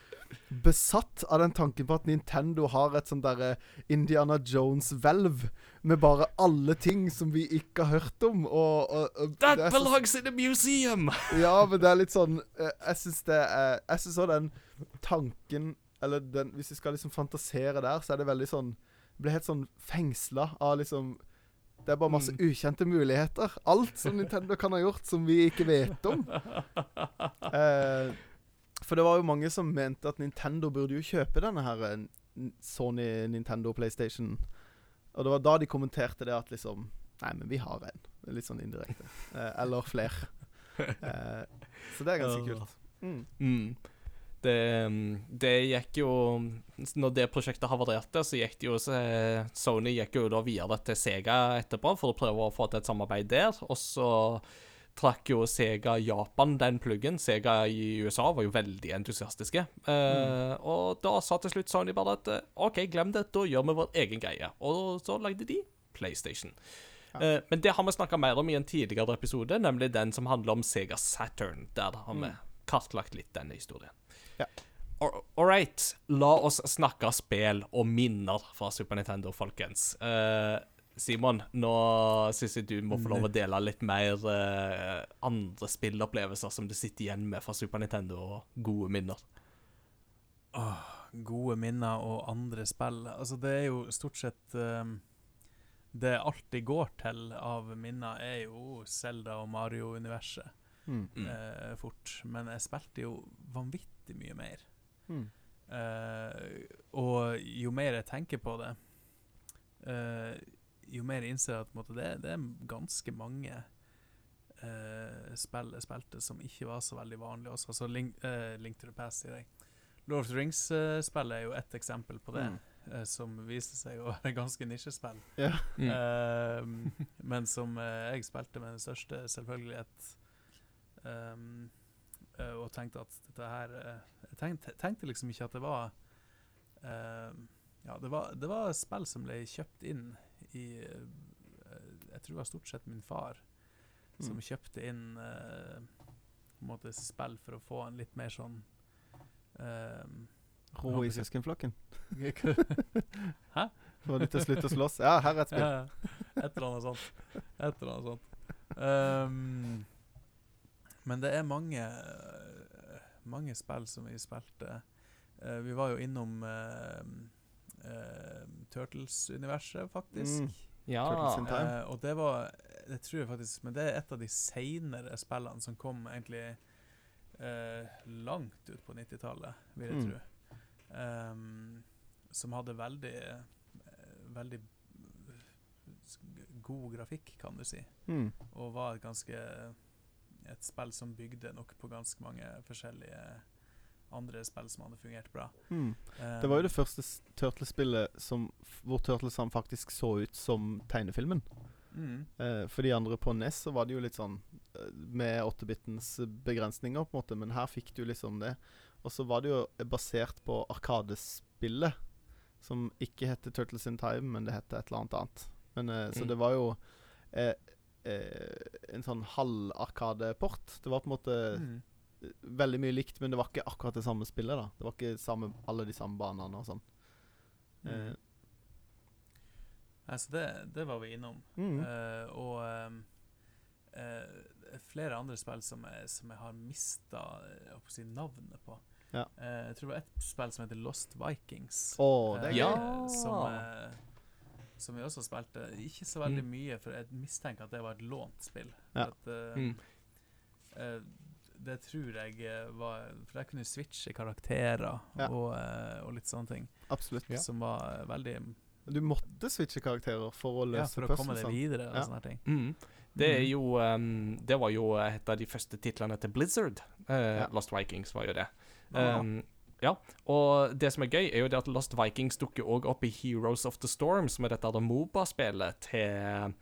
besatt av den tanken på at Nintendo har et sånn derre Indiana Jones-hvelv med bare alle ting som vi ikke har hørt om. Og, og, og That belongs in a museum! ja, men det er litt sånn eh, Jeg syns det er Jeg syns òg den tanken Eller den Hvis vi skal liksom fantasere der, så er det veldig sånn Jeg blir helt sånn fengsla av liksom Det er bare masse ukjente muligheter. Alt som Nintendo kan ha gjort som vi ikke vet om. Eh, for det var jo mange som mente at Nintendo burde jo kjøpe denne her eh, Sony Nintendo PlayStation. Og det var da de kommenterte det at liksom Nei, men vi har en. Litt sånn indirekte. Eh, eller flere. Eh, så det er ganske kult. Mm. Mm. Det, mm, det gikk jo Når det prosjektet havarerte, så gikk det jo Sony gikk jo da videre til Sega etterpå for å prøve å få til et samarbeid der. Og så trakk jo Sega Japan den pluggen. Sega i USA var jo veldig entusiastiske. Eh, Og da sa til slutt Sony bare at eh, OK, glem det, da gjør vi vår egen greie. Og så lagde de PlayStation. Eh, men det har vi snakka mer om i en tidligere episode, nemlig den som handler om Sega Saturn. Der har vi kartlagt litt denne historien. Ja. All right, la oss snakke spill og minner fra Super Nintendo, folkens. Uh, Simon, nå syns jeg du må få lov å dele litt mer uh, andre spillopplevelser som du sitter igjen med fra Super Nintendo, og gode minner. Åh, gode minner og andre spill. Altså, det er jo stort sett ehm, Det alltid går til av minner, er jo Zelda og Mario-universet. Mm. Mm. eh, fort. Men jeg spilte jo vanvittig mye mer. Mm. Uh, og jo mer jeg tenker på det, uh, jo mer jeg innser jeg at på en måte, det, det er ganske mange uh, spill jeg spilte som ikke var så veldig vanlige også. Altså Link, Link to the Past, sier jeg. Lord of the Rings-spillet er jo ett eksempel på det, Mm. som viste seg å være ganske nisjespill. Yeah. Mm. Ehm, men som jeg spilte med den største selvfølgelighet. Um, og tenkte at dette her eh, Jeg tenkte, tenkte liksom ikke at det var ehm, Ja, det var, det var spill som ble kjøpt inn i eh, Jeg tror det var stort sett min far som Mm. kjøpte inn eh, på en måte spill for å få en litt mer sånn Ro i søskenflokken. Hæ? For de til å slutte å slåss. Ja, her er et spill. Ja, et eller annet sånt. Et eller annet sånt. Ehm, men det er mange eh, mange spill som vi spilte. Eh, vi var jo innom uh, Turtles-universet, faktisk. Mm. Ja. Turtles in Time. Eh, og det var Det tror jeg faktisk Men det er et av de seinere spillene som kom egentlig uh, langt ut på 90-tallet, vil jeg Mm. tro. Um, som hadde veldig eh, Veldig god grafikk, kan du si. Mm. Og var et ganske Et spill som bygde nok på ganske mange forskjellige andre spill som hadde fungert bra. Mm. Det var jo det første f- hvor Turtlesene faktisk så ut som tegnefilmen. mm, Eh, for de andre på NES så var det jo litt sånn eh, med 8-bitens begrensninger, på en måte, men her fikk du liksom det. Og så var det jo basert på Arkadespillet, som ikke heter Turtles in Time, men det heter et eller annet annet. Men, mm. så det var jo eh, eh, en sånn halv-arkadeport. Det var på en måte mm. veldig mye likt, men det var ikke akkurat det samme spillet. da Det var ikke samme, alle de samme banene og sånn. Mm. Eh, Altså, det, det var vi innom. mm. Uh, og eh, flere andre spill som jeg, som jeg har mista si, navnet på. Ja. Uh, jeg tror det var et spill som heter Lost Vikings. Oh, det er gøy. Ja. Som, som vi også spilte. Ikke så veldig Mm. mye, for jeg mistenker at det var et lånt spill. Ja. At, uh, Mm. eh, det tror jeg eh, var For jeg kunne switche karakterer Ja. og, uh, og litt sånne ting. Absolutt. Som var veldig Du måtte switche karakterer for å Ja, løse for å komme deg videre og Ja. sånne ting. Mm. Det er Mm. jo um, Det var jo et av de første titlene til Blizzard. Eh, Ja. Lost Vikings var jo det. Um, ja, og det som er gøy, er jo det at Lost Vikings dukker òg opp i Heroes of the Storm, som er dette Moba-spillet til,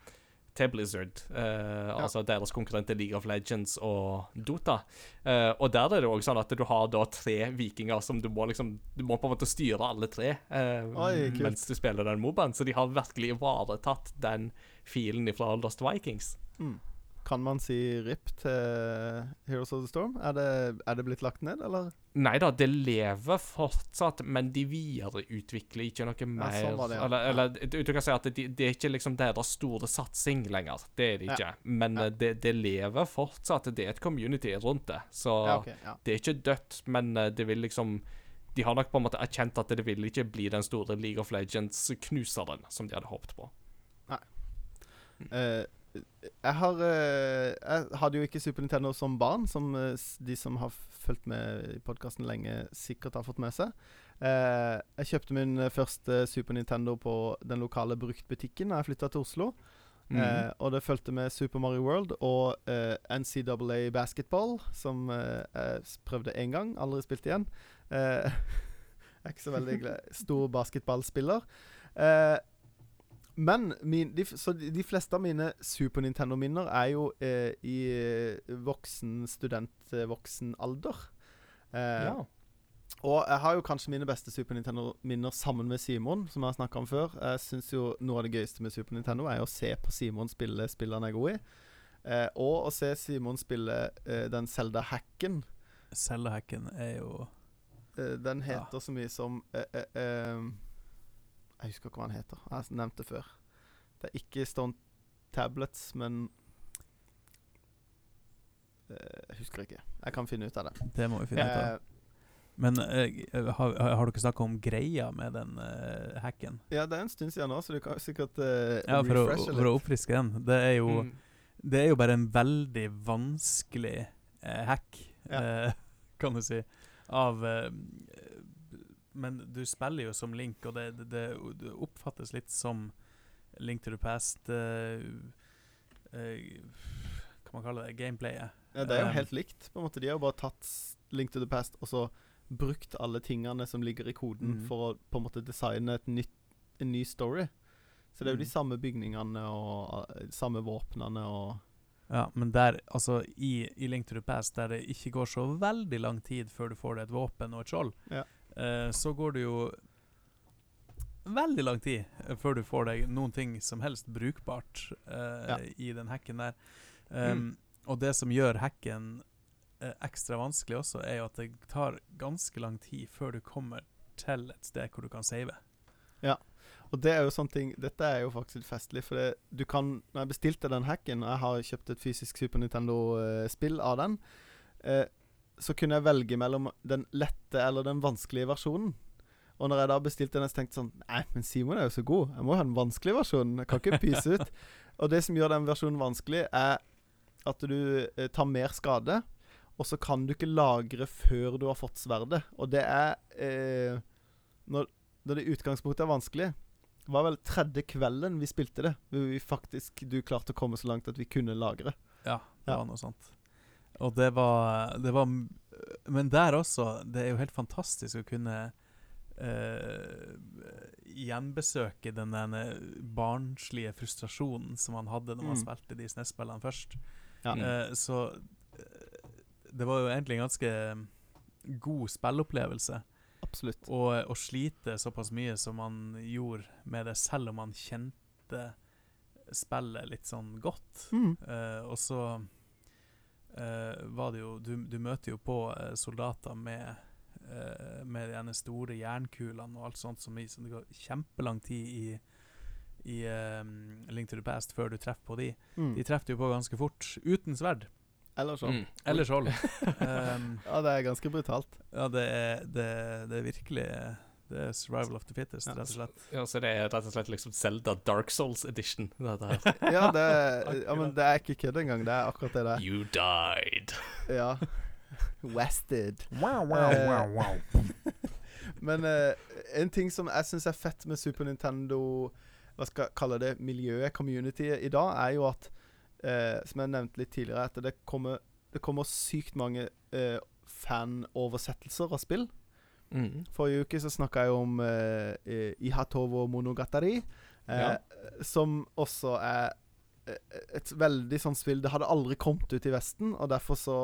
til Blizzard. eh, Altså deres konkurrenter League of Legends og Dota. Eh, og der er det òg sånn at du har da tre vikinger som du må liksom Du må på en måte styre alle tre eh, Oi, mens du spiller den mobaen. Så de har virkelig ivaretatt den filen fra Lost Vikings. Mm. Kan man si RIP til Heroes of the Storm? Er det, er det blitt lagt ned, eller? Nei da, det lever fortsatt, men de videreutvikler ikke noe mer. sånn det, ja. Eller, eller du, du kan si at det, det er ikke liksom deres store satsing lenger. Det er det Ja. ikke. Men Ja. eh, det, det lever fortsatt. Det er et community rundt det. Så Ja, ok. Ja. det er ikke dødt, men eh, det vil liksom De har nok på en måte erkjent at det vil ikke bli den store League of Legends-knuseren som de hadde håpet på. Eh, jeg har eh, Jeg hadde jo ikke Super Nintendo som barn, som eh, de som har fulgt med i podkasten lenge, sikkert har fått med seg. Eh, jeg kjøpte min første Super Nintendo på den lokale bruktbutikken da jeg flytta til Oslo. Mm. Eh, og det fulgte med Super Mario World og NCAA Basketball, som jeg prøvde én gang, aldri spilt igjen. Eh, jeg er ikke så veldig glad, stor basketballspiller. Eh, men min, de, så de, fleste av mine Super Nintendo-minner er jo eh, i eh, voksen student, eh, voksen alder. Eh, ja. og jeg har jo kanskje mine beste Super Nintendo-minner sammen med Simon, som jeg har snakka om før. Jeg syns jo noe av det gøyeste med Super Nintendo er å se på Simon spille spillene jeg er god i. Eh, og å se Simon spille eh, den Zelda-hacken. Cellehacken er jo Eh, den Ja. heter så mye som eh, Jeg husker ikke hva den heter. Jeg har nevnt det før. Det er ikke Stone Tablets, men eh, Jeg husker ikke. Jeg kan finne ut av det. Det må vi finne ut av. Eh, Men uh, har, har dere snakka om greia med den uh, hacken? ja, det er en stund siden nå, så du kan sikkert uh, Ja, for å, litt. for å oppfriske den. Det er jo, Mm. det er jo bare en veldig vanskelig eh, hack, Ja. eh, kan du si, av eh, Men du spiller jo som Link, og det, det, det, oppfattes litt som Link to the Past uh, uh, Hva man kaller det? Gameplayet. Ja, det er jo Um, helt likt. på en måte De har jo bare tatt Link to the Past og så brukt alle tingene som ligger i koden, mm. for å på en måte designe nytt, en ny story. Så det er jo de Mhm. samme bygningene og uh, samme våpnene og Ja, men der, altså i, i Link to the Past, der det ikke går så veldig lang tid før du får deg et våpen og et skjold, Ja. Eh, så går det jo veldig lang tid eh, før du får deg noen ting som helst brukbart eh, Ja. i den hacken der. Um, Og det som gjør hacken ekstra vanskelig også, er jo at det tar ganske lang tid før du kommer til et sted hvor du kan save. Ja, Og det er jo sånne ting Dette er jo faktisk litt festlig, for det, du kan Når jeg bestilte den hacken, og jeg har kjøpt et fysisk Super Nintendo-spill av den, eh, så kunne jeg velge mellom den lette eller den vanskelige versjonen. Og når jeg da bestilte den, så tenkte jeg sånn Nei, men Simon er jo så god. Jeg må jo ha den vanskelige versjonen. Jeg kan ikke pyse ut. Og det som gjør den versjonen vanskelig, er at du eh, tar mer skade. Og så kan du ikke lagre før du har fått sverdet. Og det er eh, når, når det i utgangspunktet er vanskelig var vel tredje kvelden vi spilte det, hvor vi faktisk du klarte å komme så langt at vi kunne lagre. Ja, det Ja. var noe sånt. Og det var, det var Men der også, det er jo helt fantastisk å kunne Uh, gjenbesøke den der barnslige frustrasjonen som man hadde når man Mm. spilte de SNES-spillene først. Ja. Eh, så eh, det var jo egentlig en ganske god spillopplevelse. Absolutt. Og å slite såpass mye som man gjorde med det, selv om man kjente spillet litt sånn godt. Mm. Eh, og så eh, var det jo du, du møter jo på eh, soldater med eh, Med de store jernkulene og alt sånt som, i, som det går kjempelang tid i i eh, Link to the Past før du treffer på de. Mm. De treffer du på ganske fort, uten sverd. Eller sånn. Mm. Eller skjold. um, Ja, det er ganske brutalt. ja, det er, det, det er virkelig Det er survival of the fittest, Ja. rett og slett. Ja, så det er rett og slett liksom Zelda Dark Souls edition. Dette her. Ja, det er, ja, men det er ikke kødd engang. Det er akkurat det det er. You died. Ja. Wested. Wow, wow, wow, wow. Men uh, en ting som jeg syns er fett med Super Nintendo Hva skal jeg kalle det miljøet, communityet, i dag, er jo at uh, Som jeg nevnte litt tidligere, at det kommer, det kommer sykt mange uh, fanoversettelser av spill. Mm. Forrige uke så snakka jeg om eh, Ihatovo Monogatari, uh, Ja. som også er et veldig sånn spill Det hadde aldri kommet ut i Vesten, og derfor så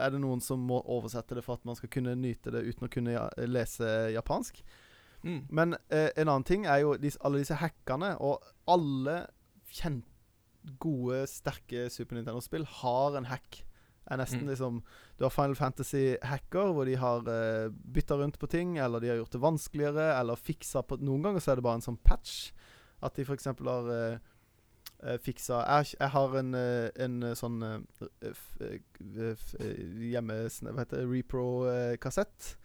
er det noen som må oversette det for at man skal kunne nyte det uten å kunne ja, lese japansk. Mm. Men uh, en annen ting er jo disse, alle disse hackerne, og alle kjent, gode, sterke Super Nintendo-spill har en hack. Er nesten Mm. liksom Du har Final Fantasy Hacker, hvor de har uh, bytta rundt på ting, eller de har gjort det vanskeligere, eller fiksa på Noen ganger så er det bare en sånn patch. At de f.eks. har uh, uh, fiksa jeg, jeg har en, en sånn hjemme... Hva heter det? Repro-kassett.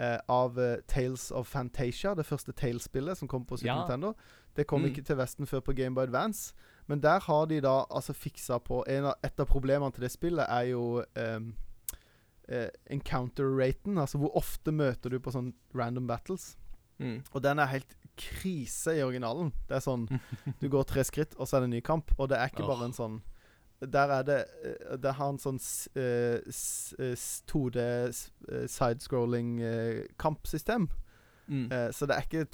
eh, av eh, Tales of Fantasia, det første Tales-spillet som kom på Super Ja. Nintendo. Det kom Mm. ikke til Vesten før på Game Boy Advance. Men der har de da altså fiksa på en av, Et av problemene til det spillet er jo um, uh, encounter-raten. Altså hvor ofte møter du på sånn random battles. Mm. Og den er helt krise i originalen. Det er sånn Du går tre skritt, og så er det en ny kamp. Og det er ikke bare en sånn Der er det eh, Det har en sånn s- eh, s- eh, s- 2D s- eh, sidescrolling eh, kampsystem. Mm. Så det er ikke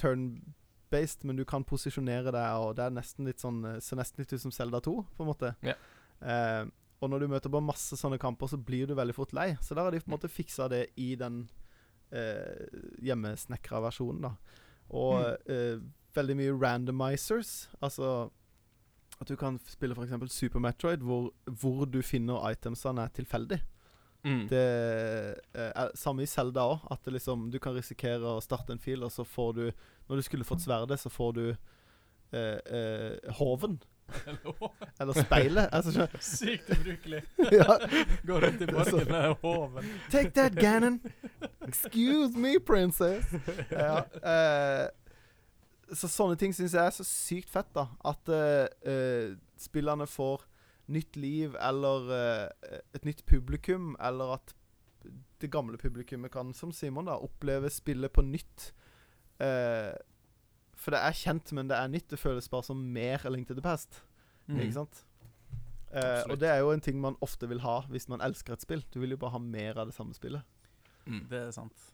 turn-based, men du kan posisjonere deg, og det er nesten litt sånn eh, ser nesten litt ut som Zelda 2, på en måte. Ja. Eh, og når du møter på masse sånne kamper, så blir du veldig fort lei. Så der har de på en måte fiksa det i den eh, hjemmesnekra versjonen, da. Og eh, veldig mye randomizers. Altså at du kan spille f.eks. Super Metroid, hvor, hvor du finner itemsene er tilfeldig. Mm. Det eh, er samme i Zelda òg. At liksom, du kan risikere å starte en fil, og så får du Når du skulle fått sverdet, så får du eh, eh, hoven. Eller speilet. Altså, Sykt ubrukelig. ja. Går rundt i parken med hoven. Take that, Ganon! Excuse me, princess! Ja, eh, så sånne ting syns jeg er så sykt fett, da. At eh, eh, spillerne får nytt liv, eller eh, et nytt publikum, eller at det gamle publikummet kan, som Simon, da, oppleve spillet på nytt. Eh, for det er kjent, men det er nytt. Det føles bare som mer A Link to the Past. Mm. Ikke sant? Uh, og det er jo en ting man ofte vil ha hvis man elsker et spill. Du vil jo bare ha mer av det samme spillet. Mm. Det er sant.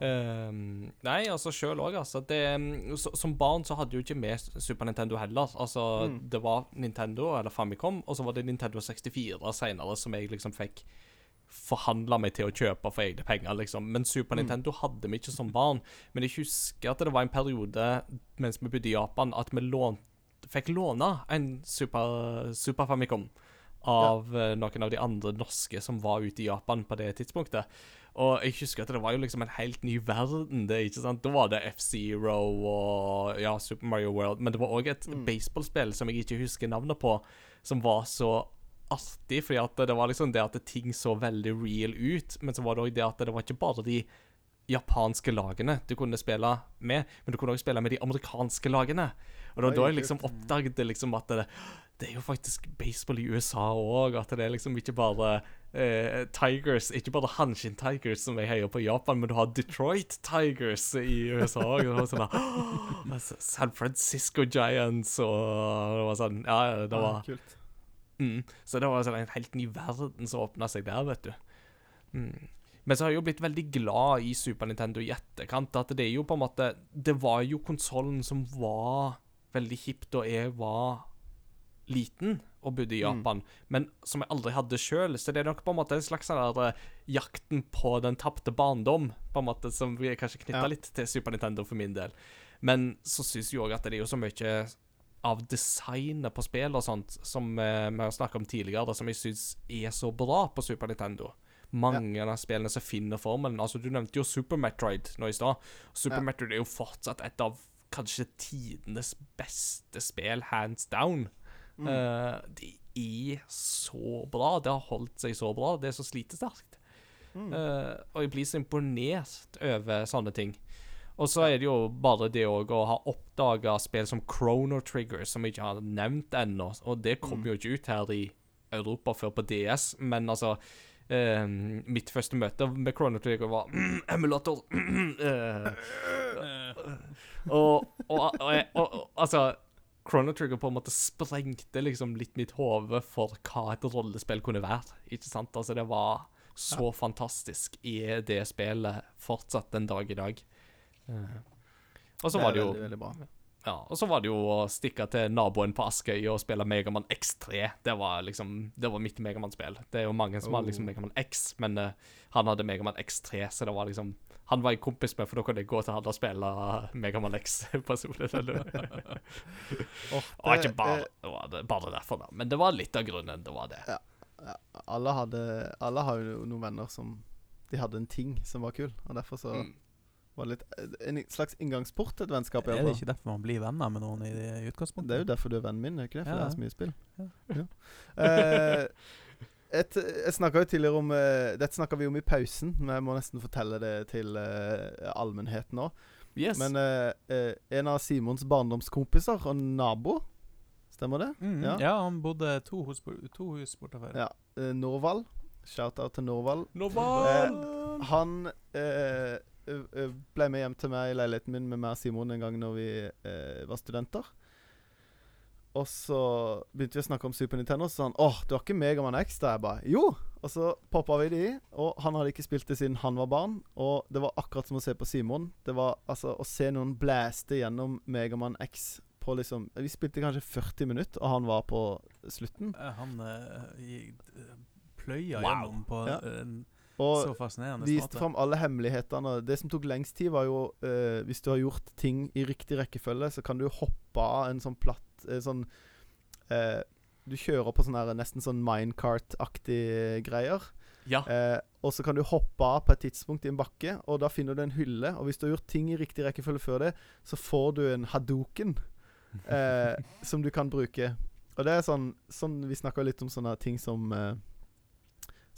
Ehm, nei, altså sjøl òg, altså. Det, mm, så, som barn så hadde jo ikke vi Super Nintendo heller. Altså, Mm. det var Nintendo, eller Famicom, og så var det Nintendo 64 seinere som jeg liksom fikk forhandla meg til å kjøpe for egne penger, liksom. Men Super Mm. Nintendo hadde vi ikke som barn. Men jeg husker at det var en periode mens vi bodde i Japan, at vi lånt, fikk låne en Super, Super Famicom av ja. noen av de andre norske som var ute i Japan på det tidspunktet. Og jeg husker at det var jo liksom en helt ny verden, det, ikke sant? Da var det F-Zero og ja, Super Mario World, men det var òg et Mm. baseballspill som jeg ikke husker navnet på, som var så artig, fordi at det var liksom det at ting så veldig real ut, men så var det òg det at det var ikke bare de japanske lagene du kunne spille med, men du kunne også spille med de amerikanske lagene. Og det var da jeg liksom oppdaget liksom at det, det er jo faktisk baseball i USA òg, at det er liksom ikke bare eh, Tigers, ikke bare Hanshin Tigers som jeg heier på i Japan, men du har Detroit Tigers i USA òg. Og sånn da, San Francisco Giants og det var sånn Ja, det var. Mm. Så det var sånn en helt ny verden som åpna seg der, vet du. Mm. Men så har jeg jo blitt veldig glad i Super Nintendo i etterkant. At det er jo på en måte Det var jo konsollen som var veldig hipp da jeg var liten og bodde i Mm. Japan, men som jeg aldri hadde sjøl. Så det er nok på en måte en slags sånn der, eh, jakten på den tapte barndom, på en måte som vi kanskje knytta Ja. litt til Super Nintendo for min del. Men så syns jeg òg at det er jo så mye av designet på spill og sånt som eh, vi har snakket om tidligere, da, som jeg syns er så bra på Super Nintendo. Mange av spillene som finner formelen. Altså, Du nevnte jo Super Metroid nå i stad. Super Ja. Metroid er jo fortsatt et av kanskje tidenes beste spill, hands down. Mm. Uh, det er så bra. Det har holdt seg så bra. Det er så slitesterkt. Mm. Uh, og jeg blir så imponert over sånne ting. Og så er det jo bare det òg å ha oppdaga spill som Chrono Trigger, som jeg ikke har nevnt ennå. Og det kom Mm. jo ikke ut her i Europa før på DS, men altså eh, Mitt første møte med Chrono Trigger var emulator. Eh, og, og, og, og, altså Chrono Trigger på en måte sprengte liksom litt mitt hode for hva et rollespill kunne være. Ikke sant? Altså, det var så fantastisk i det spillet fortsatt den dag i dag. Og så var det jo veldig, veldig bra. Ja, og så var det jo å stikke til naboen på Askøy og spille Megaman X3. Det var liksom Det var mitt Megamann-spill. Det er jo mange som har liksom Megamann Megaman X, men uh, han hadde Megaman X3, så det var liksom Han var jeg kompis med, for da kunne jeg gå til han og spille Megaman X-personlig. det oh, var det- ikke bare, det var det, bare derfor, da. Men det var litt av grunnen. Det var det. ja, alle, hadde, alle har jo noen venner som De hadde en ting som var kul, og derfor så Mm. Var det litt eh, En slags inngangsport til et vennskap. Er det ikke derfor man blir venner med noen i, det- utgangspunktet? Det er jo derfor du er vennen min, er ikke det? For Ja, det er så mye spill. Ja. Ja. Eh, et, jeg snakka jo tidligere om eh, Dette snakka vi om i pausen, men jeg må nesten fortelle det til eh, allmennheten òg. Yes. Men en av Simons barndomskompiser og nabo, stemmer det? Mm, Ja. ja. han bodde to hus, to hus bortafor. Ja. Norvald. Shout-out til Norvald. Norval! Han eh, ble med hjem til meg i leiligheten min med meg og Simon en gang når vi eh, var studenter. Og så begynte vi å snakke om Super Nintendo, og så sa han åh, du har ikke Megaman X? Da jeg bare jo! Og så poppa vi det i, og han hadde ikke spilt det siden han var barn. Og det var akkurat som å se på Simon. Det var altså å se noen blæste gjennom Megaman X på liksom Vi spilte kanskje 40 minutter, og han var på slutten. Eh, Han eh, eh, pløya Wow. gjennom på Ja. en Og Viste fram alle hemmelighetene. Det som tok lengst tid, var jo eh, Hvis du har gjort ting i riktig rekkefølge, så kan du hoppe av en sånn platt eh, Sånn eh, Du kjører på sånne her, nesten sånn minecart-aktige greier. Ja. Eh, og så kan du hoppe av på et tidspunkt i en bakke, og da finner du en hylle. Og hvis du har gjort ting i riktig rekkefølge før det, så får du en hadoken eh, som du kan bruke. Og det er sånn, sånn Vi snakka litt om sånne ting som eh,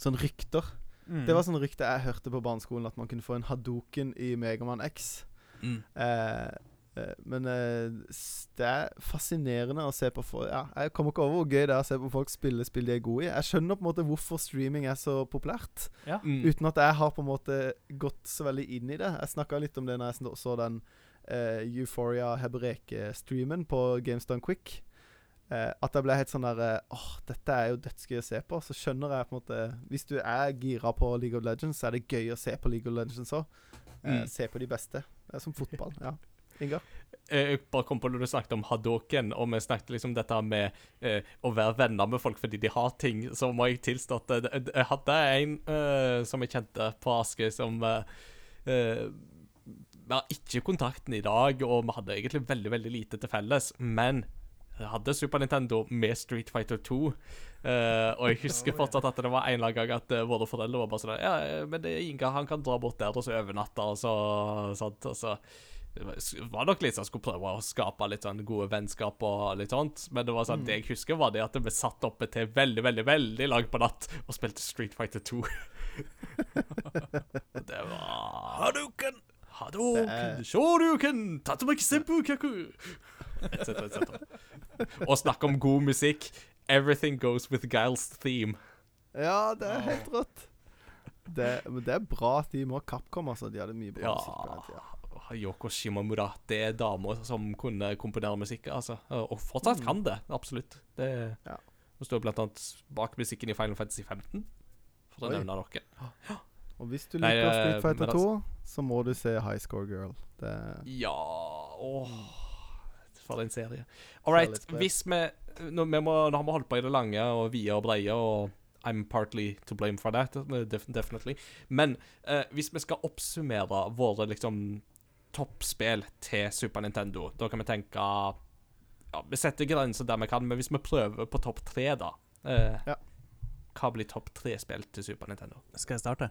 Sånn rykter. Mm. Det var sånn rykte jeg hørte på barneskolen, at man kunne få en hadoken i Megaman X. Mm. Eh, eh, men eh, det er fascinerende å se på for, ja, Jeg kommer ikke over hvor gøy det er å se på folk spille spill de er gode i. Jeg skjønner på en måte hvorfor streaming er så populært, Ja. Mm. uten at jeg har på en måte gått så veldig inn i det. Jeg snakka litt om det når jeg så den eh, Euphoria Hebreke-streamen på GameStone Quick. Eh, at jeg ble helt sånn der Åh, Åh, dette er jo dødsgøy å se på. Så skjønner jeg på en måte Hvis du er gira på League of Legends, så er det gøy å se på League of Legends òg. Eh, Mm. Se på de beste. Det er som fotball. Ja. Ingar? Jeg bare kom på når du snakket om Hadoken, og vi snakket liksom dette med eh, å være venner med folk fordi de har ting, så må jeg tilstå at jeg, jeg hadde en eh, som jeg kjente på Askøy, som eh, eh, Vi har ikke kontakten i dag, og vi hadde egentlig veldig, veldig lite til felles, men jeg hadde Super Nintendo med Street Fighter 2. Uh, og jeg husker fortsatt at det var en eller annen gang at uh, våre foreldre var bare sånn Ja, eh, men det Inga, han kan dra bort der og så overnatte, og så sånt, og så det var- nok litt sånn skulle prøve å skape litt sånn gode vennskap og litt sånt. Men det var sånn, det jeg husker, var det at vi satt oppe til veldig, veldig veldig langt på natt og spilte Street Fighter 2. Det var Hadouken! Hadouken! Det Tatumaki Shoryuken! Et cetera, Etc., etc. Og snakke om god musikk. Everything goes with Giles theme. Ja, det er helt rått. Det, det er bra theme og Capcom, altså. De hadde mye bra Ja. musikk på den tida. Yoko Shimomura. Det er damer som kunne komponere musikk, altså. Og fortsatt kan det, absolutt. Det Ja. Hun står blant annet bak musikken i Final Fantasy 15, for å nevne noe. Og hvis du liker Nei, Street Fighter men 2, så må du se High Score Girl. Det Ja Åh, for en serie. All right, hvis vi nå, vi må, nå har vi holdt på i det lange og vide og breie, og I'm partly to blame for that, definitely. Men eh, hvis vi skal oppsummere våre liksom toppspill til Super Nintendo, da kan vi tenke ja, Vi setter grenser der vi kan, men hvis vi prøver på topp tre, da eh, Ja. Hva blir topp tre-spill til Super Nintendo? Skal jeg starte?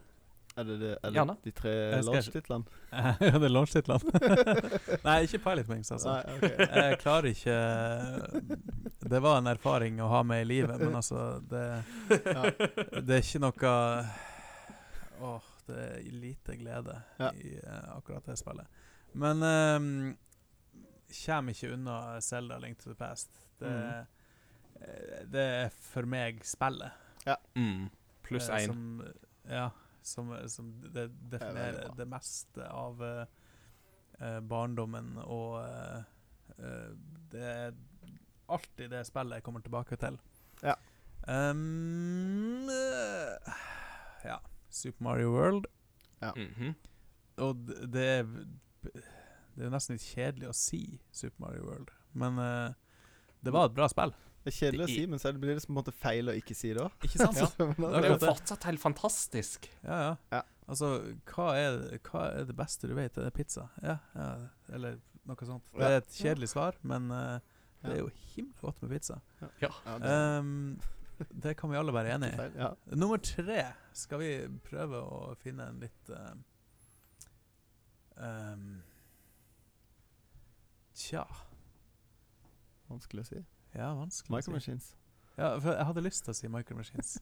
Er det, det, er det de tre launchtitlene? ja, det er launch-titlene. Nei, ikke Pilot Wings, altså. Nei, okay. Jeg klarer ikke Det var en erfaring å ha med i livet, men altså Det, Ja. det er ikke noe Åh, det er lite glede Ja. i uh, akkurat det spillet. Men um, kommer ikke unna Zelda Link to the Past. Det, Mm. eh, det er for meg spillet. Mm. Pluss eh, én. Ja, som, som det definerer det, det meste av eh, barndommen, og eh, det er alltid det spillet jeg kommer tilbake til. Ja. Um, ja. Super Mario World. Mhm. Og d- det er Det er nesten litt kjedelig å si Super Mario World, men det var et bra spill. Det er kjedelig å si, men så blir det på en måte feil å ikke si det òg. Ikke sant? Ja. Det er jo fortsatt helt fantastisk. Ja, ja. Ja. Altså, hva er, hva er det beste du vet? Er det pizza? Ja, ja. Eller noe sånt. Det er et kjedelig svar, men uh, det er jo himla godt med pizza. Ja, det Um, det kan vi alle være enig i. Ja. Nummer tre skal vi prøve å finne en litt uh, um, Tja Vanskelig å si. Ja, vanskelig. Micro. Machines. Ja, for jeg hadde lyst til å si Micro Machines.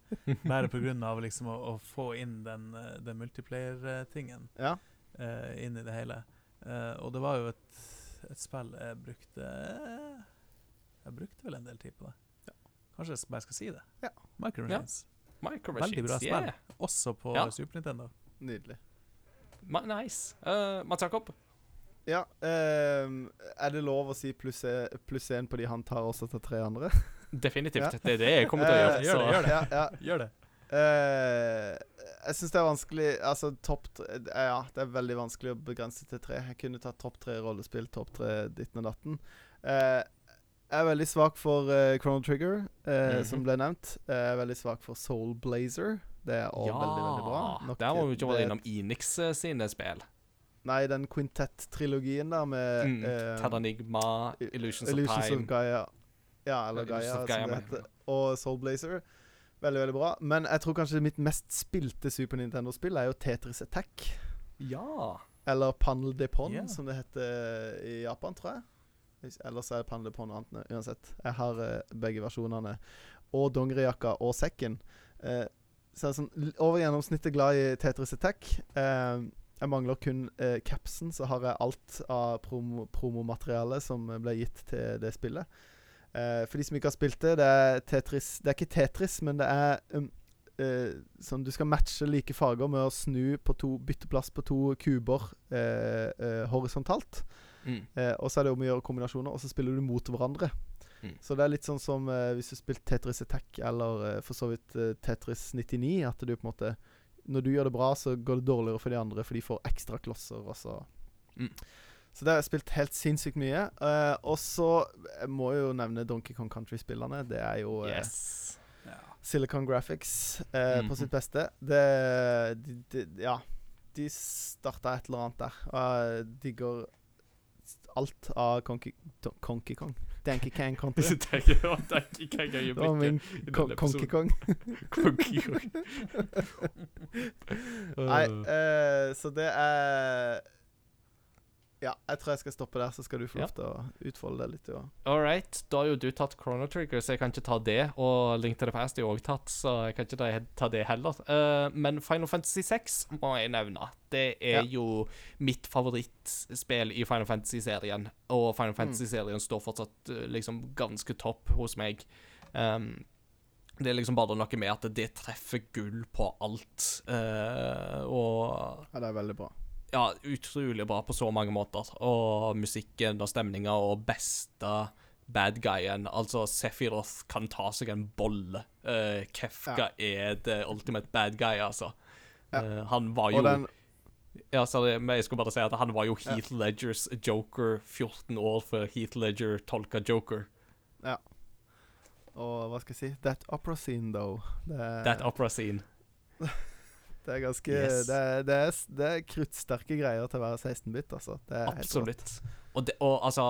Bare av liksom å, å få inn den, eh, den multiplayer-tingen Ja. uh, inn i det hele. Uh, og det var jo et, et spill jeg brukte Jeg brukte vel en del tid på det. Ja. Kanskje jeg bare skal si det. Ja. Micro Ja. Machines. Micro Veldig bra Machines, spill. yeah. Også på Ja. Super Nintendo. Nydelig. Ma nice. Uh, Mats Jakob? Ja, Um, er det lov å si pluss plus én på de han tar, også til tre andre? Definitivt. Ja. Det er det jeg kommer til å gjøre. Eh, gjør det, gjør det. Ja, ja. Gjør det. Uh, jeg syns det er vanskelig Altså, topp eh, Ja, det er veldig vanskelig å begrense til tre. Jeg kunne tatt topp tre rollespill, topp tre ditten og datten. Uh, jeg er veldig svak for uh, Chrono Trigger, uh, mm -hmm. som ble nevnt. Jeg er veldig svak for Soul Blazer. Det er også veldig, veldig bra. Nok Der må vi ikke være innom Enix sine spill. Nei, den Quintet-trilogien der med Mm. eh, Terranigma, Illusions, Illusions of Time. of Gaia. Ja, eller Gaia, som Gaia, det heter. Og Soul Blazer. Veldig, veldig bra. Men jeg tror kanskje mitt mest spilte Super Nintendo-spill er jo Tetris Attack. Ja. Eller Panel de Pon, yeah. som det heter i Japan, tror jeg. Ellers er Panel de Pon og annet uansett. Jeg har eh, begge versjonene. Og dongerijakka og sekken. Eh, så jeg er sånn over gjennomsnittet glad i Tetris Attack. Eh, jeg mangler kun eh, capsen, så har jeg alt av prom promomateriale som ble gitt til det spillet. Eh, for de som ikke har spilt det, det er Tetris Det er ikke Tetris, men det er um, eh, sånn Du skal matche like farger med å snu på to bytte plass på to kuber eh, eh, horisontalt. Mm. Eh, og så er det om å gjøre kombinasjoner, og så spiller du mot hverandre. Mm. Så det er litt sånn som hvis du spilte Tetris Attack eller for så vidt Tetris 99. At du på en måte Når du gjør det bra, så går det dårligere for de andre, for de får ekstra klosser. Og så Mm. Så det har jeg spilt helt sinnssykt mye. Uh, og så jeg må jeg jo nevne Donkey Kong Country-spillerne. Det er jo uh, Yes. Ja. Silicon Graphics uh, mm -hmm. på sitt beste. Det de, de, Ja. De starta et eller annet der. Og jeg digger alt av Conky, Conky Kong. Danky Kang Country. At det er jo min Conky. Kong. Conky Kong. Nei, eh, så det er Ja, jeg tror jeg skal stoppe der, så skal du få lov til å utfolde det litt. Ja. All right. Da har jo du tatt Chrono Trigger, så jeg kan ikke ta det. Og Link to the Past er jo òg tatt, så jeg kan ikke ta, det heller. Uh, men Final Fantasy 6 må jeg nevne. Det er Ja. jo mitt favorittspill i Final Fantasy-serien. Og Final Fantasy-serien står fortsatt eh, liksom ganske topp hos meg. Um, det er liksom bare noe med at det treffer gull på alt. Uh, og ja, det er veldig bra. Ja, utrolig bra på så mange måter. Og musikken og stemninga og beste bad guyen. Altså, Sephiroth kan ta seg en bolle. Uh, Kefka er the ultimate bad guy, altså. Ja. Uh, han var jo den Ja, sorry, men jeg skulle bare si at han var jo Heath Ledgers Joker 14 år før Heath Ledger tolka Joker. Ja. Og hva skal jeg si? That opera scene, though. Det That opera scene. det er ganske Yes. det, er, det, er, det er kruttsterke greier til å være 16-bit, altså. Det helt. Absolutt. Og det, og, altså,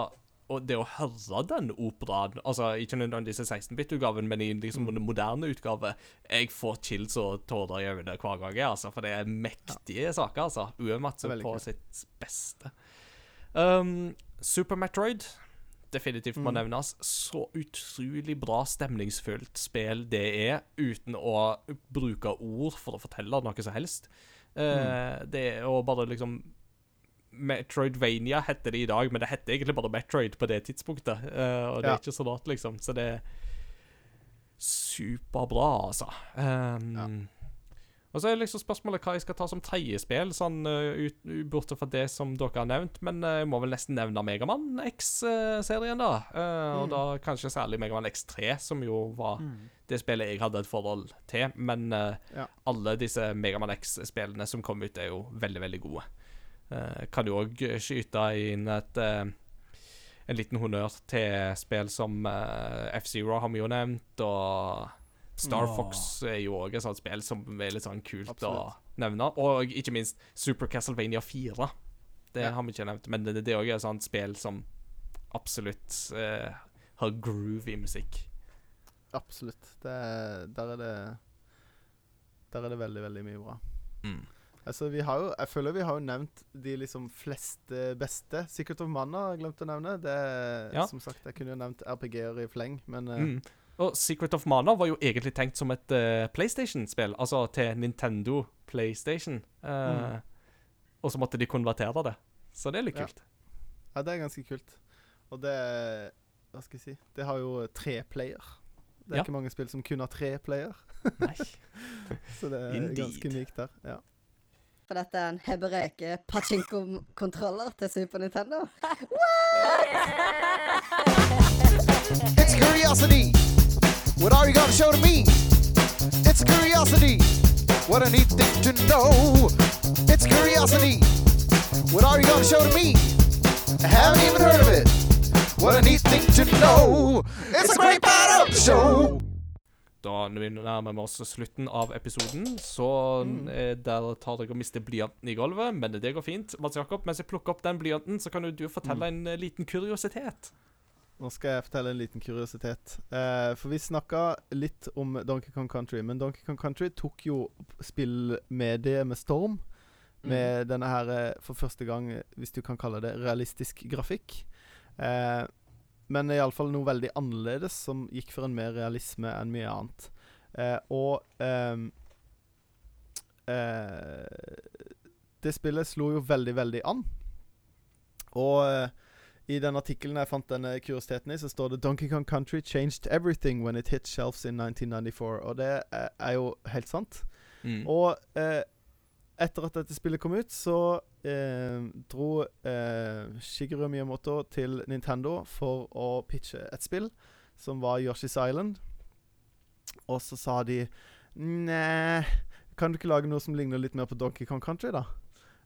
og det å høre den operaen Altså ikke nødvendigvis i 16-bit-utgaven, men i liksom Mm. den moderne utgave Jeg får chills og tårer i øynene hver gang, jeg, altså, for det er mektige saker. altså Uematsu på kult. sitt beste. Um, Super Metroid definitivt må Mm. nevnes. Så utrolig bra stemningsfullt spill det er, uten å bruke ord for å fortelle noe som helst. Eh, Det er å bare liksom Metroidvania heter det i dag, men det heter egentlig bare Metroid på det tidspunktet. eh, og det Ja. er ikke så rart, liksom. Så det er superbra, altså. Um, Og så er liksom spørsmålet hva jeg skal ta som tredjespill, sånn uh, bortsett fra det som dere har nevnt. Men uh, jeg må vel nesten nevne Megaman X-serien, da. Uh, Og Mm. da kanskje særlig Megaman X3, som jo var Mm. det spillet jeg hadde et forhold til. Men Ja. alle disse Megaman X-spillene som kom ut, er jo veldig, veldig gode. Eh, kan jo òg skyte inn et eh, en liten honnør til spill som uh, F-Zero har vi jo nevnt, og Star Åh. Fox er jo òg et sånt spill som er litt sånn kult Absolutt. å nevne. Og ikke minst Super Castlevania 4. Det Ja. har vi ikke nevnt, men det, det er òg et sånt spill som absolutt eh, har groovy musikk. Absolutt. Det, er- der er det Der er det veldig, veldig mye bra. Mm. Altså, vi har jo Jeg føler vi har jo nevnt de liksom fleste beste. Secret of Mana har jeg glemt å nevne. Det Ja. Som sagt, jeg kunne jo nevnt RPG-er i fleng, men eh, Mm. Og Secret of Mana var jo egentlig tenkt som et uh, PlayStation-spill, altså til Nintendo PlayStation. Uh, Mm. Og så måtte de konvertere det. Så det er litt Ja. kult. ja, det er ganske kult. Og det Hva skal jeg si? Det har jo tre player. Det er Ja. ikke mange spill som kun har tre player, Nei. så det er Indeed. ganske unikt der. Ja. For dette er en hebreke pachinko-kontroller til Super Nintendo. What? It's curiosity. What are you gonna show to me? It's curiosity. What a neat thing to know. It's curiosity. What are you gonna show to me? I haven't even heard of it. What a neat thing to know. It's a great part of the show. Da når vi nærmer vi oss slutten av episoden, så mm. der tar dere og mister blyanten i gulvet, men det går fint. Mats Jakob, mens jeg plukker opp den blyanten, så kan jo du fortelle en eh, liten kuriositet. Nå skal jeg fortelle en liten kuriositet. Eh, for vi snakka litt om Donkey Kong Country, men Donkey Kong Country tok jo spillmediet med storm. Med denne her, eh, for første gang, hvis du kan kalle det realistisk grafikk. Eh, men iallfall noe veldig annerledes, som gikk for en mer realisme enn mye annet. Eh, og ehm, eh, Det spillet slo jo veldig, veldig an. Og eh, i den artikkelen jeg fant denne kuriositeten i, så står det 'Donkey Kong Country changed everything when it hit shelves in 1994'. Og det er, er jo helt sant. Mm. Og eh, etter at dette spillet kom ut, så eh, dro eh, Shigeru Miyamoto til Nintendo for å pitche et spill som var Yoshi's Island. Og så sa de Nei, kan du ikke lage noe som ligner litt mer på Donkey Kong Country, da?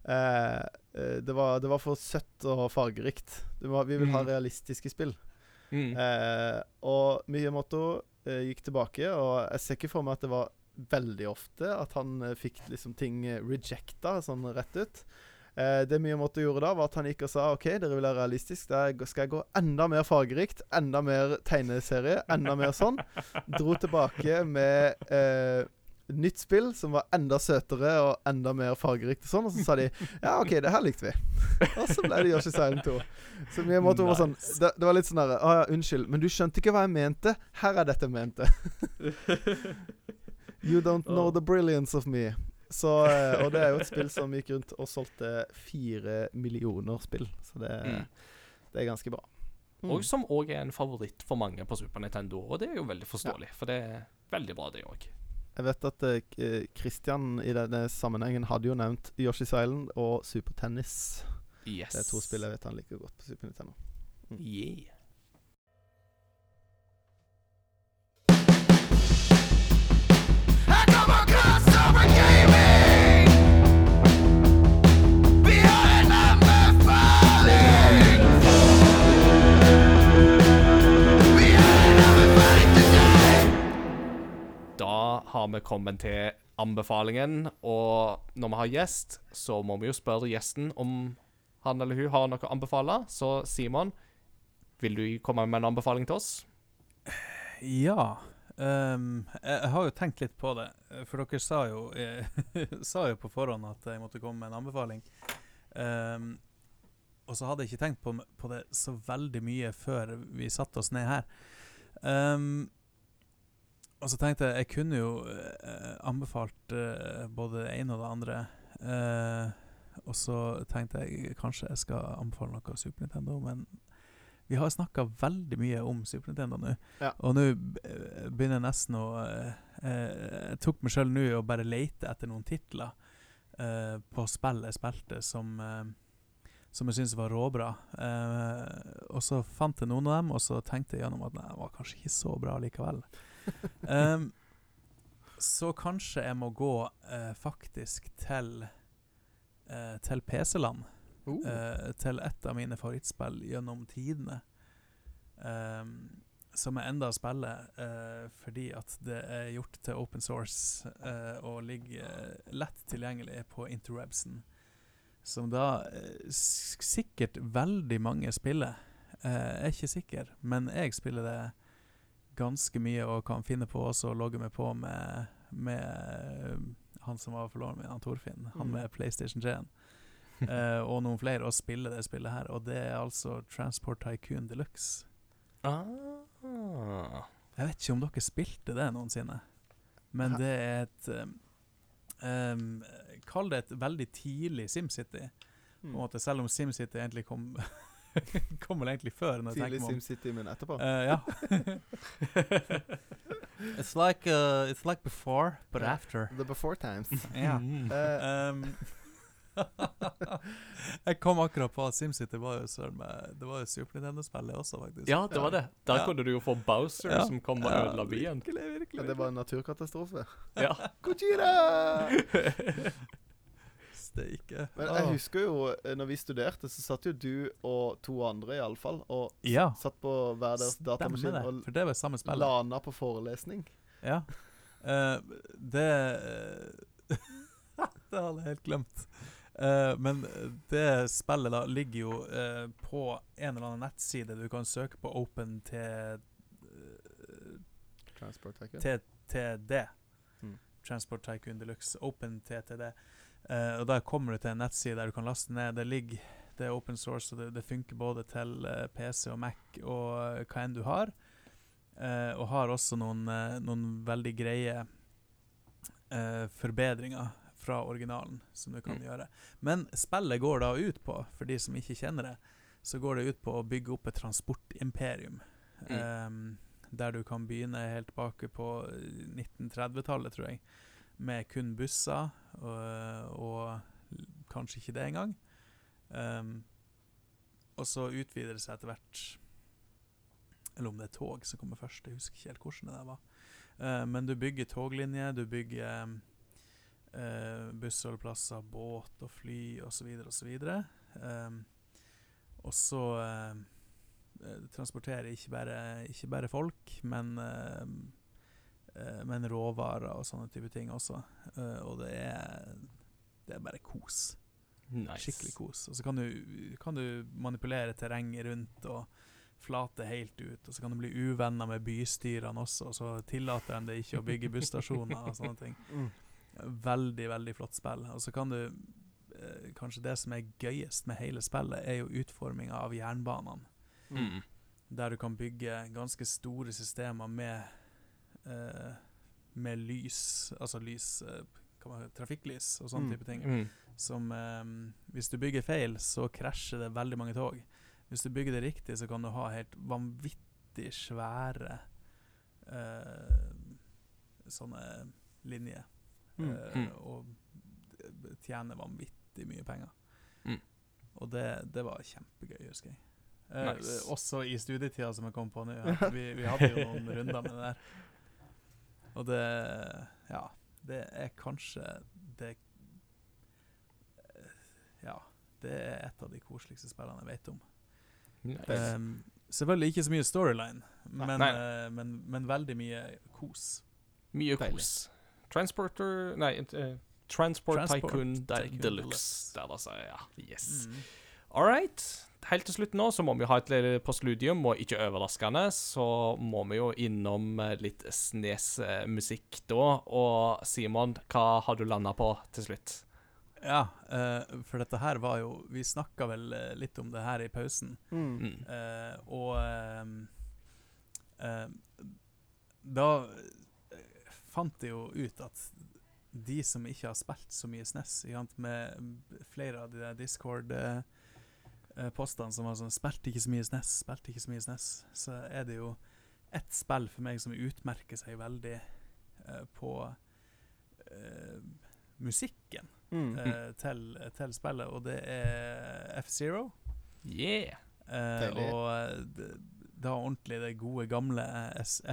Eh, eh, det, var, det var for søtt og fargerikt. Det var, vi vil ha Mhm. realistiske spill. Mm. Eh, og Miyamoto eh, gikk tilbake, og jeg ser ikke for meg at det var veldig ofte at han eh, fikk liksom ting eh, rejecta sånn rett ut. Eh, det Miyamoto gjorde da, var at han gikk og sa OK, dere vil ha realistisk, da skal jeg gå enda mer fargerikt, enda mer tegneserie, enda mer sånn. Dro tilbake med nytt spill som var enda søtere og enda mer fargerikt og sånn, og så sa de ja, OK, det her likte vi. Og så ble det Yoshi Island 2. Så Miyamoto var sånn Nice. det, det var litt sånn derre Å ja, unnskyld, men du skjønte ikke hva jeg mente. Her er dette jeg mente. You don't know the brilliance of me. Så, eh, og det er jo et spill som gikk rundt og solgte fire millioner spill. Så det, Mm. det er ganske bra. Mm. Og som òg er en favoritt for mange på Super Nintendo, og det er jo veldig forståelig, for det er veldig bra, det òg. Jeg vet at eh, eh, Christian i denne sammenhengen hadde jo nevnt Yoshi's Island og Super Tennis. Yes. Det er to spill jeg vet han liker godt på Super Nintendo. Yeah. I come across over gaming. Kommet til anbefalingen, og når vi har gjest, så må vi jo spørre gjesten om han eller hun har noe å anbefale. Så Simon, vil du komme med en anbefaling til oss? Ja. Um, jeg, har jo tenkt litt på det, for dere sa jo, eh, sa jo på forhånd at jeg måtte komme med en anbefaling. Um, og så hadde jeg ikke tenkt på, på det så veldig mye før vi satte oss ned her. Ehm, og så tenkte jeg jeg kunne jo eh, anbefalt eh, både det ene og det andre. Eh, og så tenkte jeg kanskje jeg skal anbefale noe Super Nintendo, men vi har snakka veldig mye om Super Nintendo nå. Ja. Og nå eh, begynner jeg nesten å eh, eh, Jeg tok meg sjøl nå å bare lete etter noen titler eh, på spill jeg spilte som som jeg syntes var råbra. Eh, og så fant jeg noen av dem, og så tenkte jeg gjennom at nei, det var kanskje ikke så bra likevel. Em, så kanskje jeg må gå uh, faktisk til uh, til PC-land. Uh. eh, til et av mine favorittspill gjennom tidene. Um, som jeg enda spiller eh, fordi at det er gjort til open source eh, og ligger eh, lett tilgjengelig på interwebsen. Som da eh, sikkert veldig mange spiller. Eh, jeg er ikke sikker, men jeg spiller det ganske mye og kan finne på også å logge meg på med, med eh, han som var forloveren min, han Torfinn. Han Mm. med PlayStation 3. Uh, og noen flere, og spille det spillet her. Og det er altså Transport Tycoon Deluxe. Ah. Jeg vet ikke om dere spilte det noensinne, men det er et um, um, Kall det et veldig tidlig SimCity. På en Mm. måte, selv om SimCity egentlig kom Kom vel egentlig før. Når Tidlig. SimCity, men etterpå. Uh, ja. it's like uh, it's like before, but yeah. after. The Before Times. Ja. Mm. Uh, Um, jeg kom akkurat på at SimCity var jo søren meg Det var jo Super Nintendo-spillet også, faktisk. Ja, det var det. Der Ja. kunne du jo få Bowser Ja. som kom og ødela byen. Virkelig, virkelig. men det var en naturkatastrofe. Ja. Gojira! ikke. Men jeg husker jo, eh, når vi studerte, så satt jo du og to andre iallfall, og Ja. satt på hver deres Stemmer datamaskin det, og for det var samme spillet. lana på forelesning. Ja. Uh, det Det hadde jeg helt glemt. Uh, men det spillet da ligger jo uh, på en eller annen nettside. Du kan søke på Open til Transport Tycoon. TTD. Mm. Transport Tycoon Deluxe. Open TTD. Eh, og Der kommer du til en nettside der du kan laste ned. Det ligger Det er open source, og det, det funker både til uh, PC og Mac og uh, hva enn du har. Eh, og har også noen, eh, noen veldig greie eh, forbedringer fra originalen som du kan Mm. gjøre. Men spillet går da ut på, for de som ikke kjenner det, så går det ut på å bygge opp et transportimperium. Mm. Um, der du kan begynne helt tilbake på 1930-tallet, tror jeg, med kun busser, og, og kanskje ikke det engang. Um, og så utvider det seg etter hvert Eller om det er tog som kommer først, jeg husker ikke helt hvordan det var. Uh, men du bygger toglinjer, du bygger uh, bussholdeplasser, båt og fly osv. osv. Um, og så eh, eh, transporterer ikke bare, ikke bare folk, men, eh, eh, men råvarer og sånne type ting også. Eh, og det er, det er bare kos. Nice. Skikkelig kos. Og så kan du, kan du manipulere terrenget rundt og flate helt ut. Og så kan du bli uvenner med bystyrene også, og så tillater de det ikke å bygge busstasjoner og sånne ting. Mm. Veldig, veldig flott spill. Og så kan du eh, Kanskje det som er gøyest med hele spillet, er jo utforminga av jernbanene. Mm. Der du kan bygge ganske store systemer med eh, Med lys, altså lys eh, kan man, Trafikklys og sånne Mm. type ting. Mm. Som eh, Hvis du bygger feil, så krasjer det veldig mange tog. Hvis du bygger det riktig, så kan du ha helt vanvittig svære eh, sånne linjer. Mm. eh, Mm. Og tjene vanvittig mye penger. Mm. Og det, det var kjempegøy, husker jeg. Eh, Nice. Også i studietida, som jeg kom på nå. Vi, vi hadde jo noen runder med det der. Og det Ja, det er kanskje det Ja. Det er et av de koseligste spillene jeg vet om. Nice. Um, selvfølgelig ikke så mye storyline, men, eh, men, men veldig mye kos. Mye Deilig. kos. Transporter Nei, uh, Transport, Transport Tycoon, Tycoon Deluxe. Deluxe. Der, altså. Ja. Yes. Mm. All right. Helt til slutt nå så må vi ha et lite postludium, og ikke overraskende så må vi jo innom eh, litt Snes-musikk da. Og Simon, hva har du landa på til slutt? Ja, eh, for dette her var jo Vi snakka vel eh, litt om det her i pausen. Mm. Mm. Eh, og eh, da eh, fant jeg jo ut at de som ikke har spilt så mye SNES, med flere av de der Discord-postene som var sånn 'Spilte ikke så mye SNES, spilte ikke så mye SNES', så er det jo ett spill for meg som utmerker seg veldig eh, på uh, musikken Mm. uh, til, til spillet, og det er F-Zero. Yeah. Eh, og det har da ordentlig det gode, gamle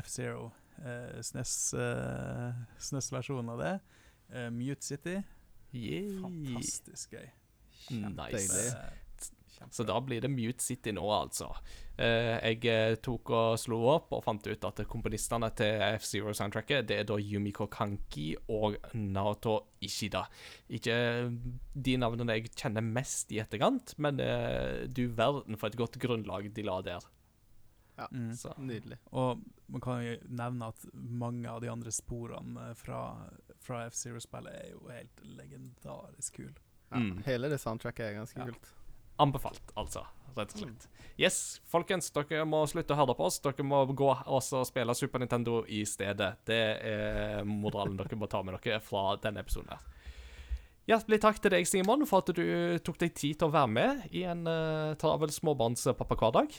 F-Zero. Eh, SNES, eh, SNES-versjonen av det. Eh, Mute City. Yeah. Fantastisk gøy. Nice. Kjempe- Så da blir det Mute City nå, altså. Eh, jeg eh, tok og slo opp og fant ut at komponistene til F-Zero-soundtracket Det er da Yumiko Kanki og Naoto Ishida. Ikke de navnene jeg kjenner mest i etterkant, men eh, du verden for et godt grunnlag de la der. Mm. Så. Nydelig. Og man kan jo nevne at mange av de andre sporene eh, fra, fra F-Zero-spillet er jo helt legendarisk kule. Ja, Mm. Hele det soundtracket er ganske Ja. kult. Anbefalt, altså. Rett og slett. Yes, folkens, dere må slutte å høre på oss. Dere må gå og spille Super Nintendo i stedet. Det er moralen dere må ta med dere fra denne episoden her. Hjertelig takk til deg, Simon, for at du tok deg tid til å være med i en uh, travel småbarnspappa-hverdag.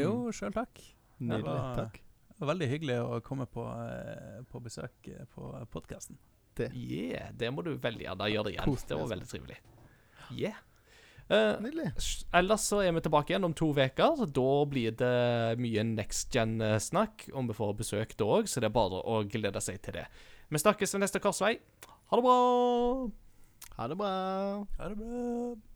Jo, sjøl takk. Nydelig. var- Takk. Det var veldig hyggelig å komme på, eh, på besøk eh, på podkasten. Yeah, det må du veldig gjerne gjøre igjen. Det var altså. veldig trivelig. Yeah. Eh, Nydelig. Ellers så er vi tilbake igjen om to uker. Da blir det mye next gen-snakk, om vi får besøk da òg, så det er bare å glede seg til det. Vi snakkes ved neste korsvei. Ha det bra! Ha det bra. Ha det bra.